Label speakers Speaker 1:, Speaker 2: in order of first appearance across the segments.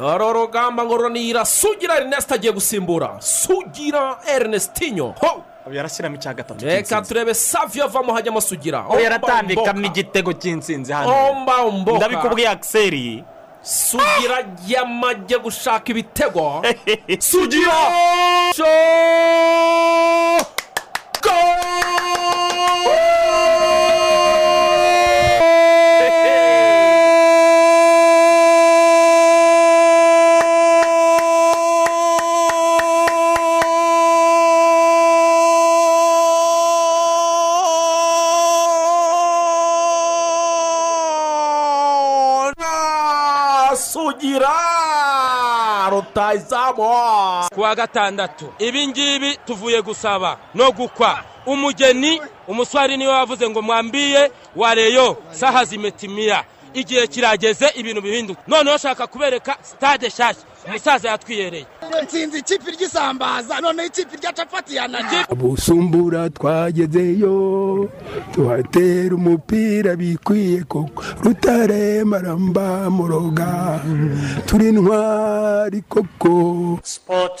Speaker 1: dore urugamba ngo ruranira sugira erineste agiye gusimbura. Sugira erinestinyo ho!
Speaker 2: Yarashyiramo icya gatatu
Speaker 1: reka turebe saviyo avamo hajyamo sugira.
Speaker 2: Aho yaratambikamo igitego cy'insinzi hano. Ndabikubwiye akiseri
Speaker 1: sugira yamajye gushaka ibitego. Sugira!
Speaker 3: Ku wa gatandatu. Ibi ngibi tuvuye gusaba no gukwa. Umugeni umuswari ni we wavuze ngo mwambiye wareyo saha zimetimiya igihe kirageze ibintu bihinduka. Noneho ushaka kubereka sitade nshyashya umusaza yatwiyereye.
Speaker 4: Nsinzi ikipe ry'isambaza noneho ikipe rya capati yananiye
Speaker 5: busumbura twagezeyo tuhatera umupira bikwiye koko. Rutare maramba muroga turi intwari koko.
Speaker 6: Sport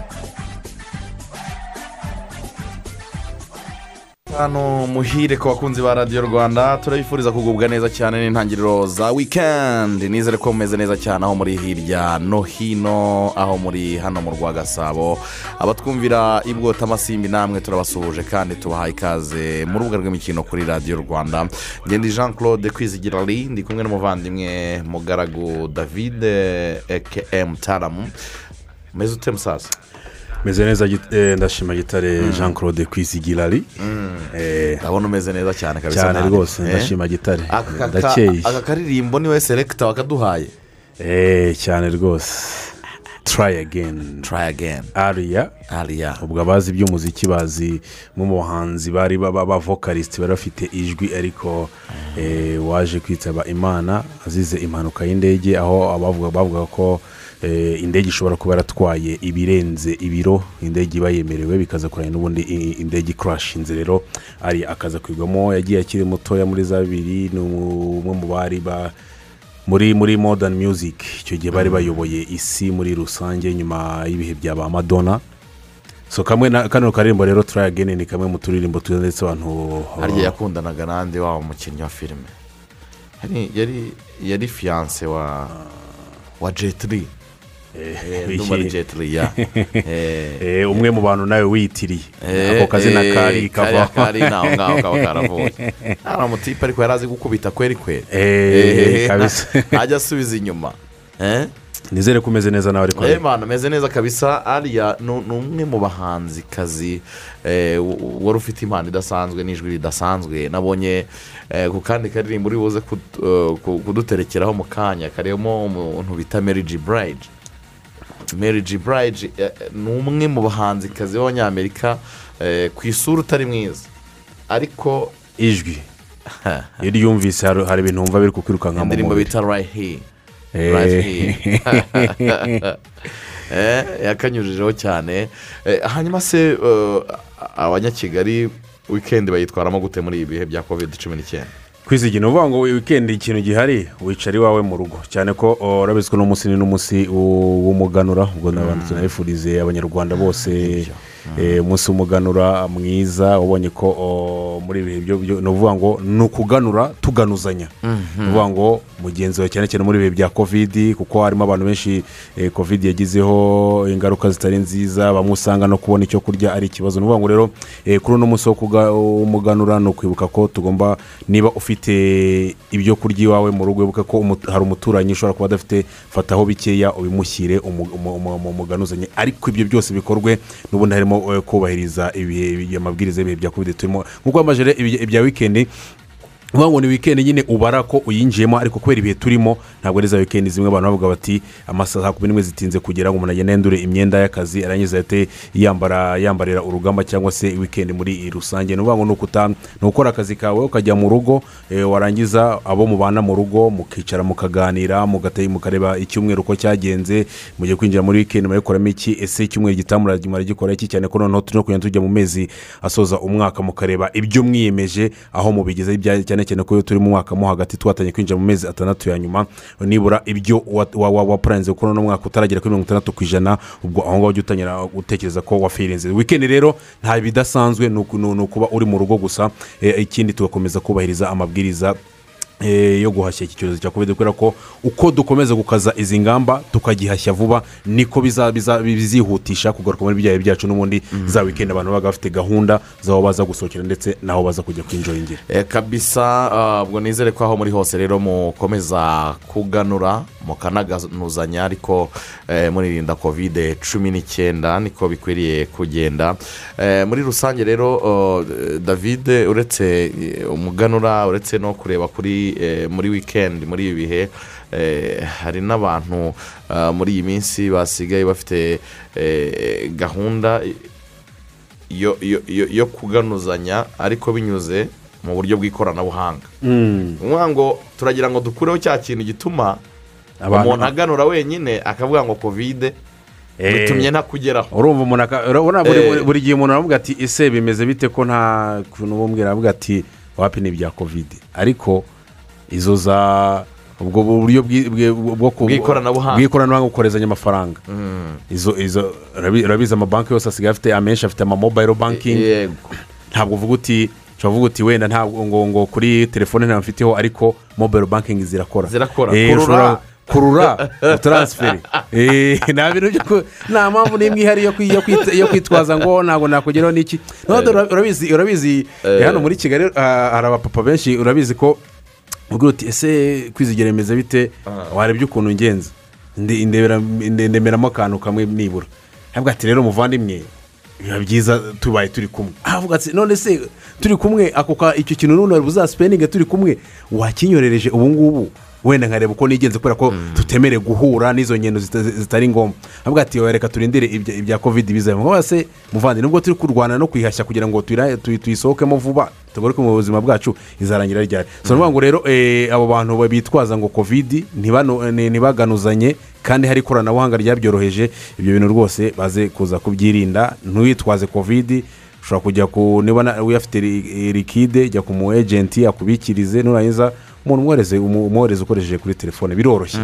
Speaker 7: Hano muhire ku bakunzi ba radiyo rwanda turabifuriza kugubwa neza cyane n'intangiriro za wikendi nizere ko mumeze neza cyane aho muri hirya no hino aho muri hano mu rwa gasabo abatwumvira ibwota amasimbi namwe turabasuhuje kandi tubahaye ikaze mu rubuga rw'imikino kuri radiyo rwanda. Ngende jean claude kwizigira ari ndi kumwe n'umuvandimwe mugaragu david ekm taramu. Meze
Speaker 8: meze neza eh, ndashima gitare jean claude kwisigirari
Speaker 7: ndabona umeze neza cyane kabisa
Speaker 8: cyane rwose
Speaker 7: Eh?
Speaker 8: ndashima gitare. Ndakeye
Speaker 7: aka karirimbo ni we selegita wakaduhaye.
Speaker 8: Eh, cyane rwose. Try again.
Speaker 7: Try again.
Speaker 8: Ariya
Speaker 7: ariya
Speaker 8: ubwo abazi iby'umuziki bazi mu bahanzi bari b'abavokarisiti bari bafite ijwi ariko eh, waje kwitaba imana azize impanuka y'indege aho abavuga bavuga ko eh, indege ishobora kuba yaratwaye ibirenze ibiro indege iba yemerewe bikaza kurangira n'ubundi indege ikurashinze rero. Ari akaza kwigwamo yagiye akiri mutoya muri za bibiri ni umwe mu bari ba muri muri modern music. Icyo gihe bari bayoboye isi muri rusange nyuma y'ibihe bya ba madonna. So kamwe na kano karirimbo rero try again ni kamwe mu turirimbo twiza ndetse abantu
Speaker 7: harya yakundanaga n'andi waba umukinnyi wa filime. Yari- yari yari fiyanse wa wa jetiri ndumva ari jetiri ya Eh,
Speaker 8: Eh, umwe mu bantu nawe wiyitiriye
Speaker 7: eh,
Speaker 8: ako kazina
Speaker 7: eh,
Speaker 8: kari kava
Speaker 7: kari naho ngaho kaba karavuye nta mutipe ariko yari azi gukubita kweri kweri
Speaker 8: Eh, kabisa.
Speaker 7: ajya asubiza inyuma Eh?
Speaker 8: nizere ko umeze neza nawe ariko
Speaker 7: Eh, mwana ameze neza kabisa ariya ni ni umwe mu bahanzikazi eh, w- wari ufite impano idasanzwe n'ijwi ridasanzwe nabonye eh, ku kandi karirimbo uri buze eh, kuduterekeraho mu kanya karimo umuntu bita mary g burayidi mary g burayidi ni umwe mu bahanzikazi b'abanyamerika eh, ku isura utari mwiza ariko
Speaker 8: ijwi iyo uryumvise hari ibintu wumva biri kukwirukanka mu
Speaker 7: indirimbo
Speaker 8: mubiri
Speaker 7: bita
Speaker 8: Eh.
Speaker 7: Eh, yakanyujijeho cyane Eh, hanyuma se eh, abanyakigali wikendi bayitwaramo gute muri ibi bihe bya kovide cumi n'icyenda
Speaker 8: kwizigira ni ukuvuga ngo wikendi ikintu gihari wicara iwawe mu rugo. Cyane ko oh, urabizi ko n'umunsi n'umunsi w'umuganura ubwo n'abantu tunabifurize abanyarwanda bose umunsi w'umuganura mwiza ubonye ko muri ibi byo ni ukuvuga ngo ni ukuganura tuganuzanya. Ni ukuvuga ngo mugenzi wawe cyane cyane muri ibi bihe bya kovidi kuko harimo abantu benshi eh, kovidi yagizeho ingaruka zitari nziza bamwe usanga no kubona icyo kurya ari ikibazo. Ni ukuvuga ngo rero eh, kuri uno munsi w'umuganura ni ukwibuka ko tugomba niba ufite ibyo kurya iwawe mu rugo wibuke ko hari umuturanyi ushobora kuba adafite fataho bikeya ubimushyire umu- umu- umu- umu- umuganuzanye. Ariko ibyo byose bikorwe n'ubundi harimo eh, kubahiriza amabwiriza y'ibihe bya kovide turimo nk'uko amajire ibya wikendi ngo ni wikendi nyine ubara ko uyinjiyemo ariko kubera ibihe turimo ntabwo ari za wikendi zimwe abantu bavuga bati amasaha kumi n'imwe zitinze kugira ngo umuntu agende yandure imyenda y'akazi arangiza ahite yambara yambarira urugamba cyangwa se wikendi muri rusange. Ni ukuvuga ngo ni ukuta ni ukora akazi kawe ukajya mu rugo eh, warangiza abo mubana mu rugo mukicara mukaganira mukareba icyumweru uko cyagenze mugiye kwinjira muri wikendi murayikoramo iki? Ese icyumweru gitaha muragikora iki cyane? Ko noneho turi no kugenda tujya mu mezi asoza umwaka mukareba ibyo mwiyemeje aho mubigeze ibya- cyane cyane ko iyo turi mu mwaka mo hagati twatangiye kwinjira mu mezi atandatu ya nyuma nibura ibyo wa- wa- wa- wapuranze gukora uno mwaka utaragera kuri mirongo itandatu ku ijana ubwo aho ngaho ujya utangira gutekereza ko wafirinze wikendi rero nta bidasanzwe ni uku- ni ukuba uri mu rugo gusa eh, ikindi tugakomeza kubahiriza amabwiriza yo guhashya iki cyorezo cya kovide kubera ko uko dukomeza gukaza izi ngamba tukagihashya vuba niko bizihutisha kugaruka muri bya byacu n'ubundi za wikendi abantu baba bafite gahunda z'aho baza gusohokera ndetse n'aho baza kujya kwinjoyingira
Speaker 7: Eh, kabisa ah, ubwo nizere ko aho muri hose rero mukomeza kuganura mukanagazanya ariko eh, muririnda kovide cumi n'icyenda niko bikwiriye kugenda. Eh, muri rusange rero oh, david uretse eh, umuganura uretse no kureba kuri eh, muri wikendi muri ibi bihe eh, hari n'abantu ah, muri iyi minsi basigaye bafite eh, gahunda yo, kuganuzanya ariko binyuze mu buryo bw'ikoranabuhanga. Ukuvuga ngo turagira ngo dukureho cya kintu gituma umuntu aganura wenyine akavuga ngo kovide
Speaker 8: Eh.
Speaker 7: bitumye ntakugeraho
Speaker 8: urumva umuntu urabona
Speaker 7: Eh.
Speaker 8: buri gihe umuntu aravuga ati ese bimeze bite ko nta kuntu bumvira aravuga ati wapi ni ibya kovide ariko izo za ubwo buryo
Speaker 7: Bw'ikoranabuhanga.
Speaker 8: bw'ikoranabuhanga bukorezanya amafaranga. Izo izo urabi- urabizi amabanki yose asigaye afite amenshi afite amamobayiro bankingi
Speaker 7: yego.
Speaker 8: Ntabwo uvuga uti ushobora kuvuga uti wenda ntabwo ngo ngo kuri telefone ntabwo mfiteho ariko mobayiro bankingi zirakora.
Speaker 7: Zirakora.
Speaker 8: Eh,
Speaker 7: Kurura.
Speaker 8: kurura taransiferi Eh, nta bintu byo nta mpamvu n'imwe ihari yo kwi- yo kwit- yo kwitwaza ngo ntabwo nakugeraho n'iki. Ura- urabizi urabizi eh, hano muri kigali ah, hari abapapa benshi urabizi ko ubwo uti ese kwizigera bimeze bite warebye ukuntu ngenza? Ndi- ndebera- nde- ndemeramo akantu kamwe nibura. Ntabwo ati rero muvandimwe biba byiza tubaye turi kumwe. Avuga ati none se turi kumwe ako icyo kintu n'ubundi wari buzasipeninge turi kumwe wakinyorereje ubu ngubu wenda nkareba uko nigenze kubera ko tutemere guhura n'izo ngendo zita- zitari ngombwa. Avuga ati reka turindire ibya- kovide bizaba. Ngo se muvandimwe nubwo turi kurwana no kwihashya kugira ngo tuyisohokemo vuba tugaruke mu buzima bwacu izarangira ryari? So ni ukuvuga ngo rero eh, abo bantu bitwaza ngo ni- ntibaganuzanye kandi hari ikoranabuhanga ryabyoroheje ibyo bintu rwose baze kuza kubyirinda. Ntuyitwaze kovide ushobora kujya ku niba uyafite ri- rikide jya ku mu ejenti akubikirize nurangiza umuntu umwohereze ukoresheje kuri telefone biroroshye.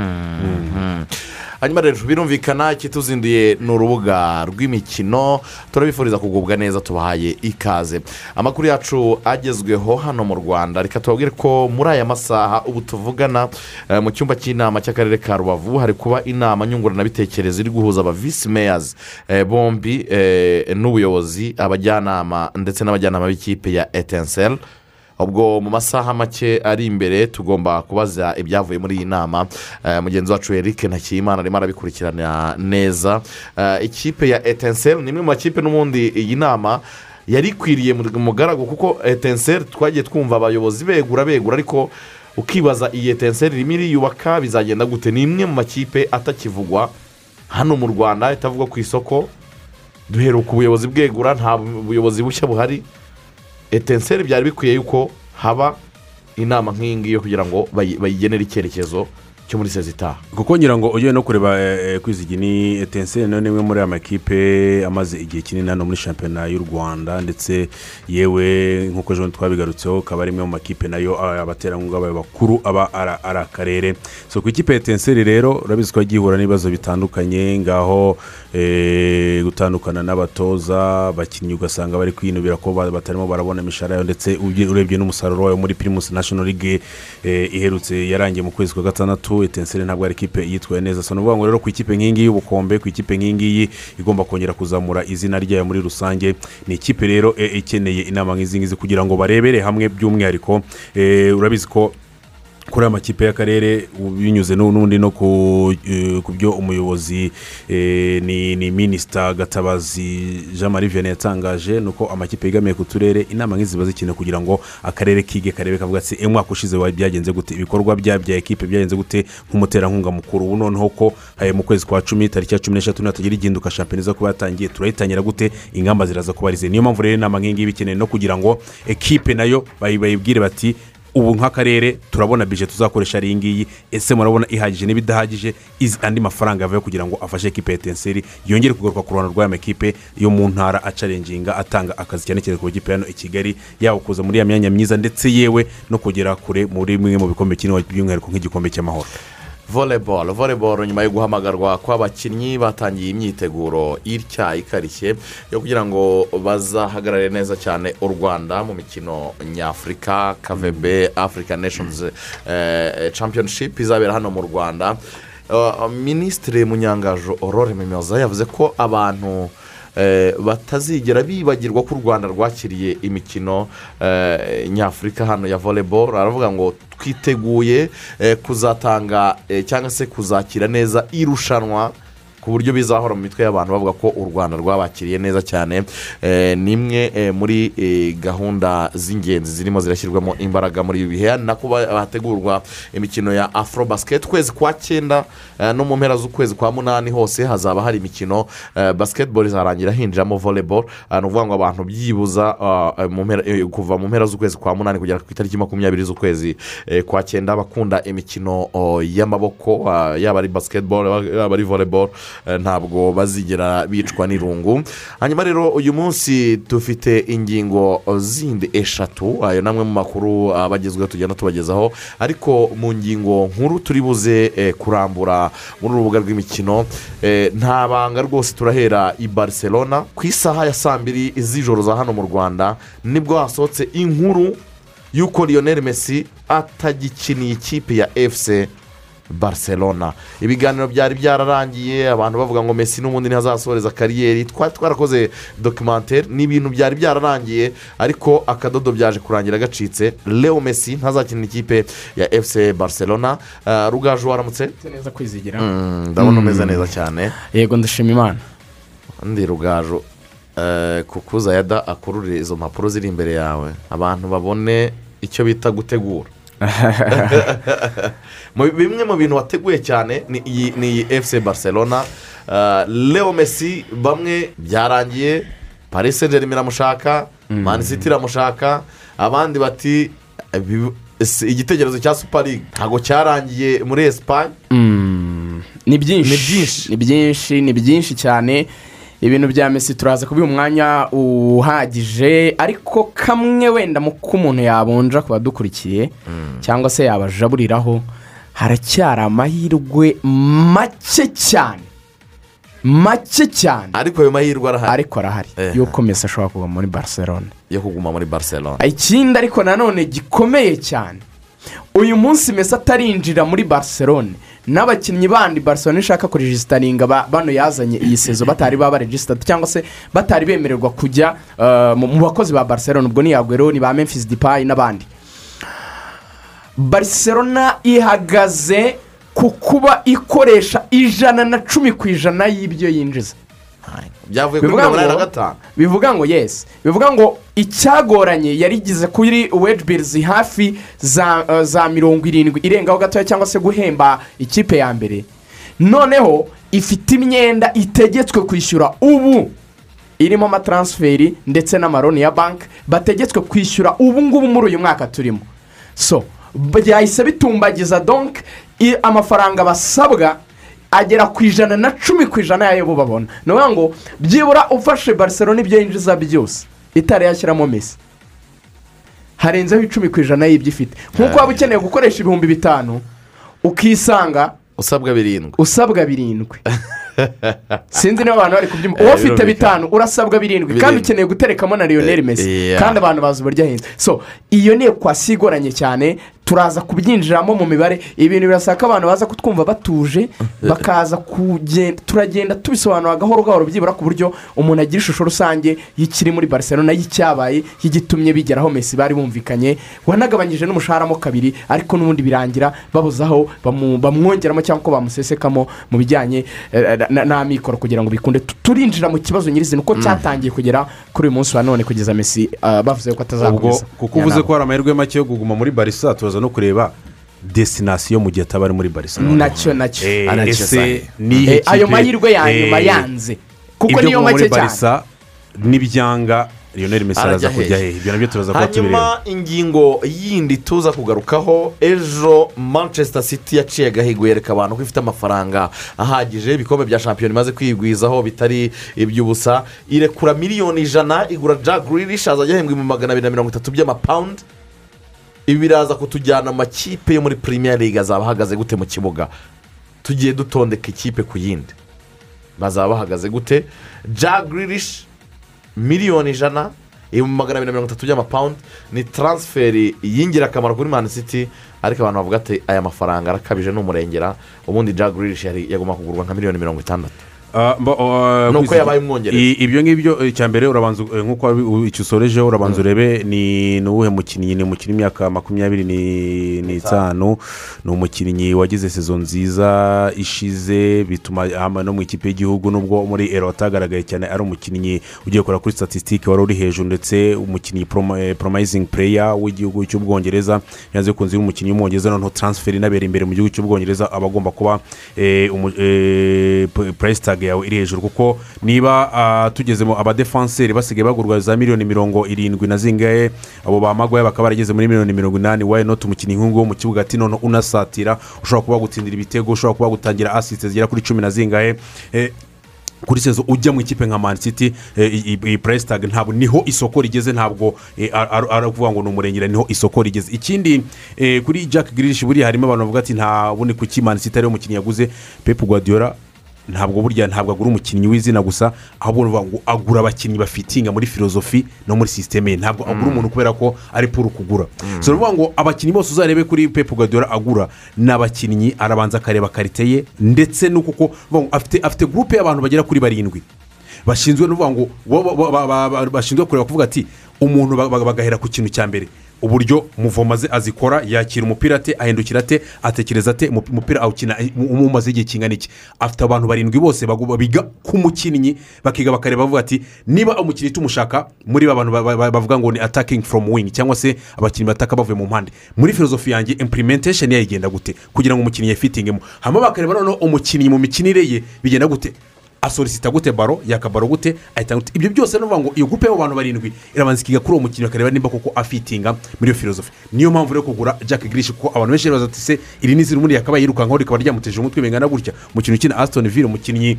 Speaker 7: Hanyuma rero birumvikana ikituzinduye ni urubuga rw'imikino turabifuriza kugubwa neza tubahaye ikaze. Amakuru yacu agezweho hano mu rwanda. Reka tubabwire ko muri aya masaha ubu tuvugana eh, mu cyumba cy'inama cy'akarere ka rubavu hari kuba inama nyunguranabitekerezo iri guhuza aba visi meyazi eh, bombi eh, n'ubuyobozi abajyanama ndetse n'abajyanama b'ikipe ya etenseri ubwo mu masaha make ari imbere tugomba kubaza ibyavuye muri iyi nama. Eh, mugenzi wacu eric ntakiyimana arimo arabikurikirana neza. Eh, ikipe ya etenseri ni imwe mu makipe n'ubundi iyi nama yari ikwiriye mu mugaragu kuko etenseri twagiye twumva abayobozi begura begura ariko ukibaza iyi etenseri irimo iriyubaka bizagenda gute? Ni imwe mu makipe atakivugwa hano mu rwanda itavugwa ku isoko. Duheruka ubuyobozi bwegura nta buyobozi bushya buhari. Etenseri byari bikwiye yuko haba inama nk'iyi ngiyi kugira ngo bayi- bayigenere icyerekezo. Cyo muri sezitaha
Speaker 8: kuko ngira ngo ugiye no kureba eh, eh, ni etenseri ni imwe muri aya makipe amaze igihe kinini hano muri shampiyona y'u rwanda. Ndetse yewe nk'uko ejo twabigarutseho akaba ari imwe mu makipe na yo ah, abaterankunga bayo bakuru aba ari akarere so ku ikipe etenseri rero urabizi ko yagiye ihura n'ibibazo bitandukanye ngaho eh, gutandukana n'abatoza abakinnyi ugasanga bari kwinubira ko ba- batarimo barabona imishahara yayo. Ndetse urebye n'umusaruro wayo muri pirimusi nashono ligue eh, iherutse yarangiye mu kwezi kwa gatandatu. Etenseri ntabwo ari ikipe yitwaye neza. So ni ukuvuga ngo rero ku ikipe nk'iyi ngiyi y'ubukombe ku ikipe nk'iyi ngiyi igomba kongera kuzamura izina ryayo muri rusange ni ikipe rero eh, ikeneye inama nk'izi ngizi kugira ngo barebere hamwe by'umwihariko eh, urabizi ko kuri aya makipe y'akarere binyuze n'u- n'ubundi no ku eh, byo umuyobozi eh, ni ni minisita gatabazi jean marie vianney yatangaje ni uko amakipe yegamiye ku turere inama nk'izi ziba kugira ngo akarere kige karebe kavuga ati "Eh, umwaka ushize byagenze gute ibikorwa bya ekipe byagenze gute nk'umuterankunga mukuru. Ubu noneho ko mu kwezi kwa cumi tariki ya cumi n'eshatu natagira iginduka shampiyona iza kuba yatangiye turayitangira gute ingamba ziraza kuba arize niyo mpamvu rero inama nk'iyi ngiyi ikeneye no kugira ngo ekipe na yo bayi- bayibwire bati ubu nk'akarere turabona bije tuzakoresha ari iyi ngiyi ese murabona ihagije n'ibidahagije? Andi mafaranga yavuye kugira ngo afashe ekipe ya etenseri yongere kugaruka ku ruhando rw'aya makipe yo mu ntara acarenginga atanga akazi cyane cyane ku makipe hano i kigali yaba kuza muri ya myanya myiza ndetse yewe no kugera kure muri bimwe mu bikombe kimwe by'umwihariko nk'igikombe cy'amahoro.
Speaker 7: Voleboro voleboro nyuma yo guhamagarwa kw'abakinnyi batangiye imyiteguro itya ikarishye yo kugira ngo bazahagarare neza cyane u rwanda mu mikino nyafurika kavebe afurika neshonizi championship izabera hano mu rwanda. Uh, minisitiri munyangajo aurore mimoza yavuze ko abantu eh, batazigera bibagirwa ko u rwanda rwakiriye imikino eh, nyafurika hano ya voleboro aravuga ngo twiteguye eh, kuzatanga eh, cyangwa se kuzakira neza irushanwa. Ku buryo bizahora mu mitwe y'abantu bavuga ko u rwanda rwabakiriye neza cyane. Eh, ni imwe eh, muri eh, gahunda z'ingenzi zirimo zirashyirwamo imbaraga muri ibi bihe. Nako ba- hategurwa imikino ya afro basiketi ukwezi kwa cyenda no mu mpera z'ukwezi kwa munani hose hazaba hari imikino basiketiboro izarangira hinjiramo voleboro ni ukuvuga ngo abantu byibuza kuva mu mpera z'ukwezi kwa munani kugera ku itariki makumyabiri z'ukwezi kwa cyenda bakunda imikino oh, y'amaboko yaba ari basiketiboro yaba ari voleboro ntabwo bazigera bicwa n'irungu. Hanyuma rero uyu munsi dufite ingingo zindi eshatu ayo ni amwe mu makuru ah, bagezweho tugenda tubagezaho. Ariko mu ngingo nkuru turi buze eh, kurambura muri rubuga rw'imikino eh, nta banga rwose turahera i barcelona. Ku isaha ya saa mbiri z'ijoro za hano mu rwanda ni bwo hasohotse inkuru y'uko lionel messi atagikiniye ikipe ya efuse barcelona. Ibiganiro byari byararangiye abantu bavuga ngo messi n'ubundi ntihazasoreza kariyeri. Twari twarakoze dokimantere ni ibintu byari byararangiye ariko akadodo byaje kurangira gacitse. Leo messi ntazakinira ikipe ya efuse barcelona. Ah, rugaju waramutse?
Speaker 9: Neza kwizigira.
Speaker 7: Mm, ndabona umeze neza cyane.
Speaker 9: Yego ndashima imana.
Speaker 7: Undi rugaju. Eh, kukuza yada akururire izo mpapuro ziri imbere yawe. Abantu babone icyo bita gutegura. Bimwe mu bintu wateguye cyane ni iyi efuse barcelona. Ah, leo messi bamwe byarangiye paris saint germain iramushaka mani city iramushaka abandi bati eh, igitekerezo cya super league ntabwo cyarangiye muri esipanye
Speaker 9: Mm, Ni byinshi.
Speaker 7: ni byinshi
Speaker 9: ni byinshi cyane ibintu bya mesi turaza kubiha umwanya uhagije ariko kamwe wenda mu ko umuntu yabunja ku badukurikiye cyangwa se yabajaburiraho haracyari amahirwe make cyane make cyane.
Speaker 7: Ariko ayo mahirwe arahari.
Speaker 9: Ariko arahari. Y'uko mesi ashobora kuva muri barcelona.
Speaker 7: Yo kuguma muri barcelona.
Speaker 9: Ikindi ariko nanone gikomeye cyane uyu munsi mesi atarinjira muri barcelone n'abakinnyi bandi barcelone ishaka kurejisitaringa ba- bano yazanye iyi sezo batari baba baregisitati cyangwa se batari bemererwa kujya uh, mu bakozi ba barcelone ubwo ni yagwero ni ba memphis dipayi n'abandi. Barcelona ihagaze ku kuba ikoresha ijana na cumi ku ijana y'ibyo yinjiza.
Speaker 7: Byavuye kuri mirongo inani na gatanu
Speaker 9: bivuga ngo yesi bivuga ngo icyagoranye yarigeze kuri wedibirizi hafi za uh, za mirongo irindwi irengaho gatoya cyangwa se guhemba ikipe ya mbere. Noneho ifite imyenda itegetswe kwishyura ubu. Irimo amataransiferi ndetse n'amaroni ya banki bategetswe kwishyura ubu ngubu muri uyu mwaka turimo. So byahise bitumbagiza donk amafaranga basabwa agera ku ijana na cumi ku ijana y'ayo bo babona. Ni ukuvuga ngo byibura ufashe barcelona ibyo yinjiza byose. Itari yashyiramo mesi harenzeho icumi ku ijana y'ibyo ifite. Nk'uko waba ukeneye gukoresha ibihumbi bitanu ukisanga
Speaker 7: usabwa birindwi.
Speaker 9: usabwa birindwi. Sinzi niba abantu bari kubyumva
Speaker 7: Eh,
Speaker 9: uwo ufite bitanu urasabwa birindwi. Kandi ukeneye guterekamo na lionel
Speaker 7: Eh, yeah.
Speaker 9: kandi abantu bazi uburyo ahenze. So iyo ni ekwasiyo igoranye cyane turaza kubyinjiramo mu mibare. Ibintu birasaba ko abantu baza kutwumva batuje bakaza kugenda turagenda tubisobanura gahoro gahoro byibura ku buryo umuntu agira ishusho rusange y'ikiri muri barcelona y'icyabaye y'igitumye bigera aho mesi bari bumvikanye. Wanagabanyije n'umushahara mo kabiri ariko n'ubundi birangira babuze aho bamu- bamwongeramo cyangwa ko bamusesekamo mu bijyanye eh, na- n'amikoro kugira ngo bikunde. Tu- turinjira mu kibazo nyirizina uko cyatangiye kugera kuri uyu munsi wa none kugeza mesi bavuze ko atazakomeza
Speaker 8: kuko uvuze ko hari amahirwe make yo kuguma muri barisa turaza no kureba desinasiyo mu gihe ataba ari muri barisa
Speaker 9: na cyo
Speaker 8: na
Speaker 7: cyo
Speaker 8: Eh,
Speaker 7: ese
Speaker 8: nihe
Speaker 9: Eh, ayo
Speaker 8: kipe,
Speaker 9: mahirwe ya nyuma
Speaker 8: eh,
Speaker 9: yanze. Kuko niyo make cyane.
Speaker 8: Barisa n'ibyanga lionel messi araza kujya
Speaker 7: hehe?
Speaker 8: he? Ibyo na byo turaza kuba tubireba.
Speaker 7: hanyuma ingingo yindi tuza kugarukaho ejo manchester city yaciye agahigo yereka abantu ko ifite amafaranga ahagije ibikombe bya shampiyona imaze kwigwizaho bitari iby'ubusa. Irekura miliyoni ijana igura jack grealish azajya ahembwa ibihumbi magana abiri na mirongo itatu by'amapawundi ibi biraza kutujyana mu makipe yo muri premier league azaba ahagaze gute mu kibuga? Tugiye dutondeka ikipe ku yindi. Bazaba bahagaze gute? Grealish miliyoni ijana ibihumbi magana abiri na mirongo itatu by'amapawundi ni taransiferi y'ingirakamaro kuri mani city ariko abantu bavuga ati aya mafaranga arakabije ni umurengera. Ubundi yari yagomba kugurwa nka miliyoni mirongo itandatu. Nuko
Speaker 8: kwizi-
Speaker 7: yabaye umwongereza.
Speaker 8: Ibyo ngibyo eh, icya mbere urabanza eh, nk'uko icyo usorejeho urabanza urebe ni uwuhe mukinnyi ni umukinnyi w'imyaka makumyabiri ni- n'itanu ni umukinnyi wagize sezo nziza ishize bituma no mu ikipe y'igihugu nubwo muri ero atagaragaye cyane ari umukinnyi ugiye gukora kuri statisitike wari uri hejuru ndetse umukinnyi poromayizingi pureya w'igihugu cy'ubwongereza yanze kunze y'umukinnyi w'umwongereza noneho taransiferi inabera imbere mu gihugu cy'ubwongereza aba agomba kuba eh, tag yawe iri hejuru kuko niba ah, tugezemo abadefanseri basigaye bagurwa za miliyoni mirongo irindwi na zingahe abo ba magwaya bakaba barageze muri miliyoni mirongo inani wayi noti umukinnyi nk'uwo mu kibuga ati noneho unasatira ushobora kuba gutsindira ibitego ushobora kuba gutangira asisite zigera kuri cumi na zingahe. Eh, kuri sezo ujya mu ikipe nka mani city eh, iyi iyi price tag ntabwo ni ho isoko rigeze ntabwo eh, ar- ar- ari ukuvuga ngo ni umurengera ni ho isoko rigeze. Ikindi kuri jack grilish buriya harimo abantu bavuga ati nta bundi kuki mani city ariyo mukinnyi yaguze? Pepu guardiola ntabwo burya ntabwo agura umukinnyi w'izina gusa ahubwo ni ukuvuga ngo agura abakinnyi bafitinga muri filozofi no muri sisiteme ye. Ntabwo agura umuntu kubera ko ari puru kugura. So ni ukuvuga ngo abakinnyi bose uzarebe kuri pepu guardiola agura ni abakinnyi arabanza akareba karite ye ndetse vuga ngo afite afite gurupe y'abantu bagera kuri barindwi. Bashinzwe no kuvuga ngo bashinzwe kureba kuvuga ati umuntu ba- ba- bagahera ku kintu cya mbere. Uburyo muvoma ze azikora yakira umupira ate ahindukira ate atekereza ate umu- umupira awukina umumaze igihe kingana iki? Afite abantu barindwi bose biga ku mukinnyi bakiga bakareba bavuga ati niba umukinnyi tumushaka muri ba bantu ba- ba- bavuga ngo ni atakingi foromu wing cyangwa se abakinnyi bataka bavuye mu mpande. Muri filozofi yanjye impurimentesheni yayo igenda gute? Kugira ngo umukinnyi yafitingemo hanyuma bakareba noneho umukinnyi mu mikinire ye bigenda gute? Asorisita gute baro yakabaro gute ahita ibyo byose ni ukuvuga ngo iyo gupe y'abo bantu barindwi irabanza ikiga kuri uwo mukinnyi bakareba nimba koko afitinga muri iyo filozofi niyo mpamvu rero kugura jack girishi kuko abantu benshi baza ati se iri ni izina ubundi yakabaye yirukankaho rikaba ryamuteje umutwe bingana gutya. Umukinnyi ukina asitoni vire umukinnyi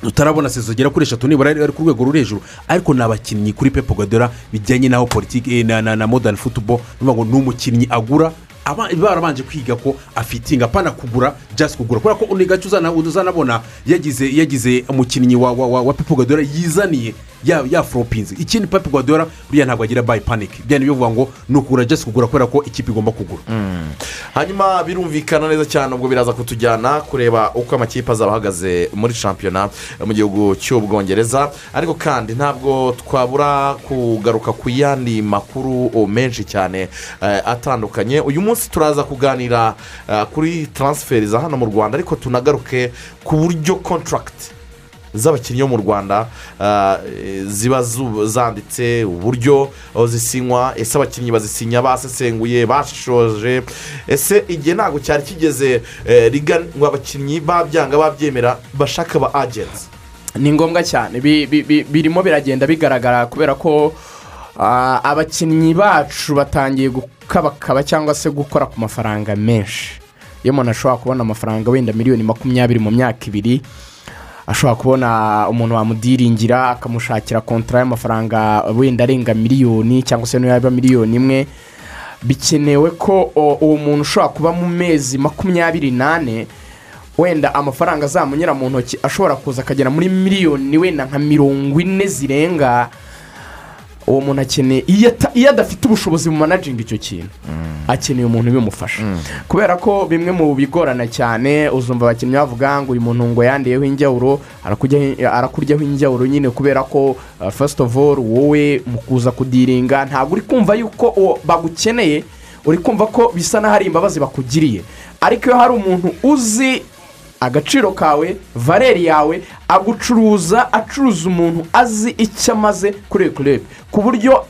Speaker 8: tutarabona sezo zigera kuri eshatu nibura ari ku rwego ruri hejuru. Ariko ni abakinnyi kuri pepo gadora bijyanye n'aho politiki eh, na na modani futubo ni ngo ni umukinnyi agura barabanje kwiga ko afitinga apana kugura just kugura. Kubera ko ni gace uzana- uzanabona yagize yagize umukinnyi wa wa, wa pepo gadora yizaniye. Ya ya foropinzi ikindi pepo gadora buriya ntabwo agira bayi paniki bya ni byo bivuga ngo ni ukugura just kugura kubera ko ikipe igomba kugura
Speaker 7: hanyuma birumvikana neza cyane ubwo biraza kutujyana kureba uko amakipe azaba ahagaze muri shampiyona mu gihugu cy'ubwongereza ariko kandi ntabwo twabura kugaruka ku yandi makuru menshi cyane eh, atandukanye. Uyu munsi turaza kuganira eh, kuri taransiferi za hano mu rwanda ariko tunagaruke ku buryo kontaragiti z'abakinnyi bo mu rwanda eh, ziba zanditse uburyo aho zisinywa ese abakinnyi bazisinya basesenguye bashishoje ese igihe ntabwo cyari kigeze eh, riga ngo abakinnyi babyanga babyemera bashaka aba agensi
Speaker 9: ni ngombwa cyane. Bi- bi- bi- birimo biragenda bigaragara kubera ko ah, abakinnyi bacu batangiye gukabakaba cyangwa se gukora ku mafaranga menshi. Iyo umuntu ashobora kubona amafaranga wenda miliyoni makumyabiri mu myaka ibiri ashobora kubona umuntu wamudiringira akamushakira kontara y'amafaranga wenda arenga miliyoni cyangwa se niyo yaba miliyoni imwe. Bikenewe ko uwo muntu ushobora kuba mu mezi makumyabiri n'ane wenda amafaranga azamunyura mu ntoki ashobora kuza akagera muri miliyoni wenda nka mirongo ine zirenga uwo muntu akeneye iyo adafite ubushobozi mu manajinga icyo kintu akeneye umuntu ubimufasha kubera ko bimwe mu bigorana cyane uzumva abakinnyi bavuga ngo uyu muntu ngo yandiyeho injyawuro arakuryaho injyawuro nyine kubera ko uh, first of all wowe mu kuza kudiringa ntabwo uri kumva yuko bagukeneye uri kumva ko bisa n'aho ari imbabazi bakugiriye. Ariko iyo hari umuntu uzi agaciro kawe valeri yawe agucuruza acuruza umuntu azi icyo amaze kuri iyo kurebe ku buryo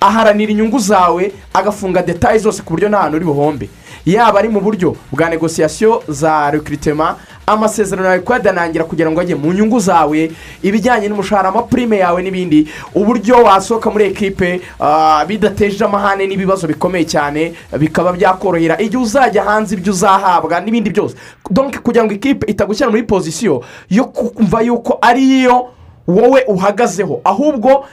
Speaker 9: aharanira inyungu zawe agafunga detaye zose ku buryo nta hantu uri buhombe. Yaba ari mu buryo bwa negosiyasiyo za rekiritema amasezerano yawe kuyadanangira kugira ngo ajye mu nyungu zawe ibijyanye n'umushahara amapurime yawe n'ibindi uburyo wasohoka muri ekipe ah, bidateje amahane n'ibibazo bikomeye cyane bikaba byakorohera. Igihe uzajya hanze ibyo uzahabwa n'ibindi byose. Donc kugira ngo ikipe itagushyira muri pozisiyo yo kumva yuko ariyo wowe uhagazeho. Ahubwo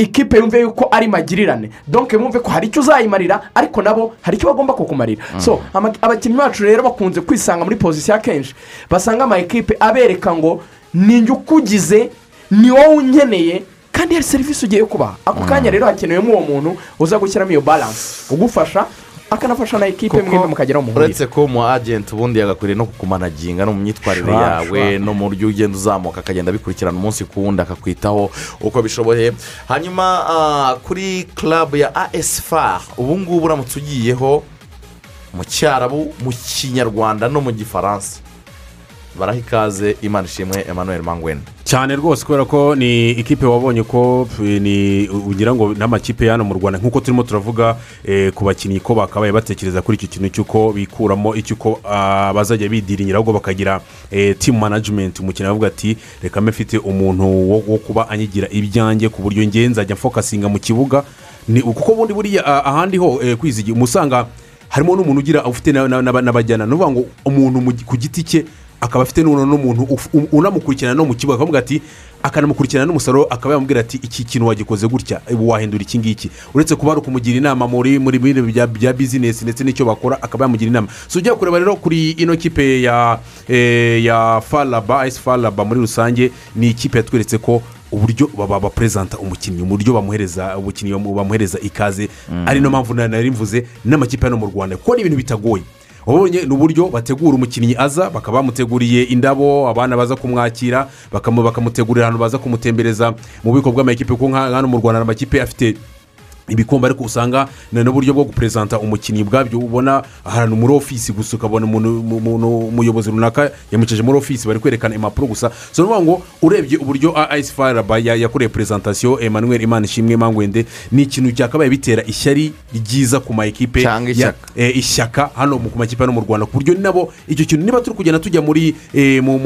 Speaker 9: ikipe yumve yuko ari magirirane. Donke bumve ko hari icyo uzayimarira ariko nabo hari icyo bagomba kukumarira. So ama- abakinnyi bacu rero bakunze kwisanga muri pozisiyo akenshi basanga ama ekipe abereka ngo ni njye ukugize ni wowe unkeneye kandi hari serivisi ugiye kubaha. Ako kanya rero hakenewemo uwo muntu uza gushyiramo iyo baranse ugufasha akanafasha na ekipe mwembi mukageraho muhurira
Speaker 7: uretse ko umu agenti ubundi yagakwiriye no kukumanaginga no mu myitwarire yawe no mu buryo ugenda uzamuka akagenda abikurikirana umunsi ku wundi akakwitaho uko bishoboye. Hanyuma ah, kuri club ya as far ubu ngubu uramutse ugiyeho mu cyarabu mu kinyarwanda no mu gifaransa. Baraha ikaze imana ishimwe emmanuel mangwene
Speaker 8: cyane rwose kubera ko ni ikipe wabonye ko eh, ni ugira ngo n'amakipe ya hano mu rwanda. Nk'uko turimo turavuga eh, ku bakinnyi ko bakabaye batekereza kuri iki kintu cy'uko bikuramo icy'uko ah, bazajya bidiringira ahubwo bakagira eh, team management. Umukinnyi aravuga ati reka mbe mfite umuntu wo, kuba anyigira ibyanjye ku buryo nge nzajya mfokasinga mu kibuga. Kuko ubundi buriya ah, ahandi ho kwizigira umusanga harimo n'umuntu ugira ufite na- na- na- n'abajyana ni ukuvuga ngo umuntu ku giti cye akaba afite n'umuntu uf- u- unamukurikirana no mu kibuga akavuga ati akanamukurikirana n'umusaruro akaba yamubwira ati iki kintu wagikoze gutya? Wahindura iki ngiki? Uretse kuba ari ukumugira inama muri muri bino bya bizinesi ndetse n'icyo bakora akaba yamugira inama. So ujya kureba rero kuri ino kipe ya eh, ya faraba ayisi faraba muri rusange ni ikipe yatweretse ko uburyo baba baperezanta umukinnyi uburyo bamuhereza umukinnyi bamu- bamuhereza ikaze. Ari no mpamvu na- nari mvuze n'amakipe hano mu rwanda. Kuko ni ibintu bitagoye wabonye ni uburyo bategura umukinnyi aza bakaba bamuteguriye indabo abana baza kumwakira bakamu- bakamutegurira ahantu baza kumutembereza mu bubiko bw'amakipe kuko hano mu rwanda amakipe afite ibikombe ariko usanga ni n'uburyo bwo guperezanta umukinnyi bwabyo ubona ahantu muri ofisi gusa ukabona umuyobozi runaka yamucaje muri ofisi bari kwerekana impapuro gusa. So ni ukuvuga ngo urebye uburyo ayisi faraba yakoreye perezantasiyo emmanuel imana ishimwe mangwende ni ikintu cyakabaye bitera ishyari ryiza ku ma ekipe
Speaker 7: ishyaka.
Speaker 8: eh, ishyaka hano ku makipe hano mu rwanda. Ku buryo nabo icyo kintu niba turi kugenda tujya muri eh, mu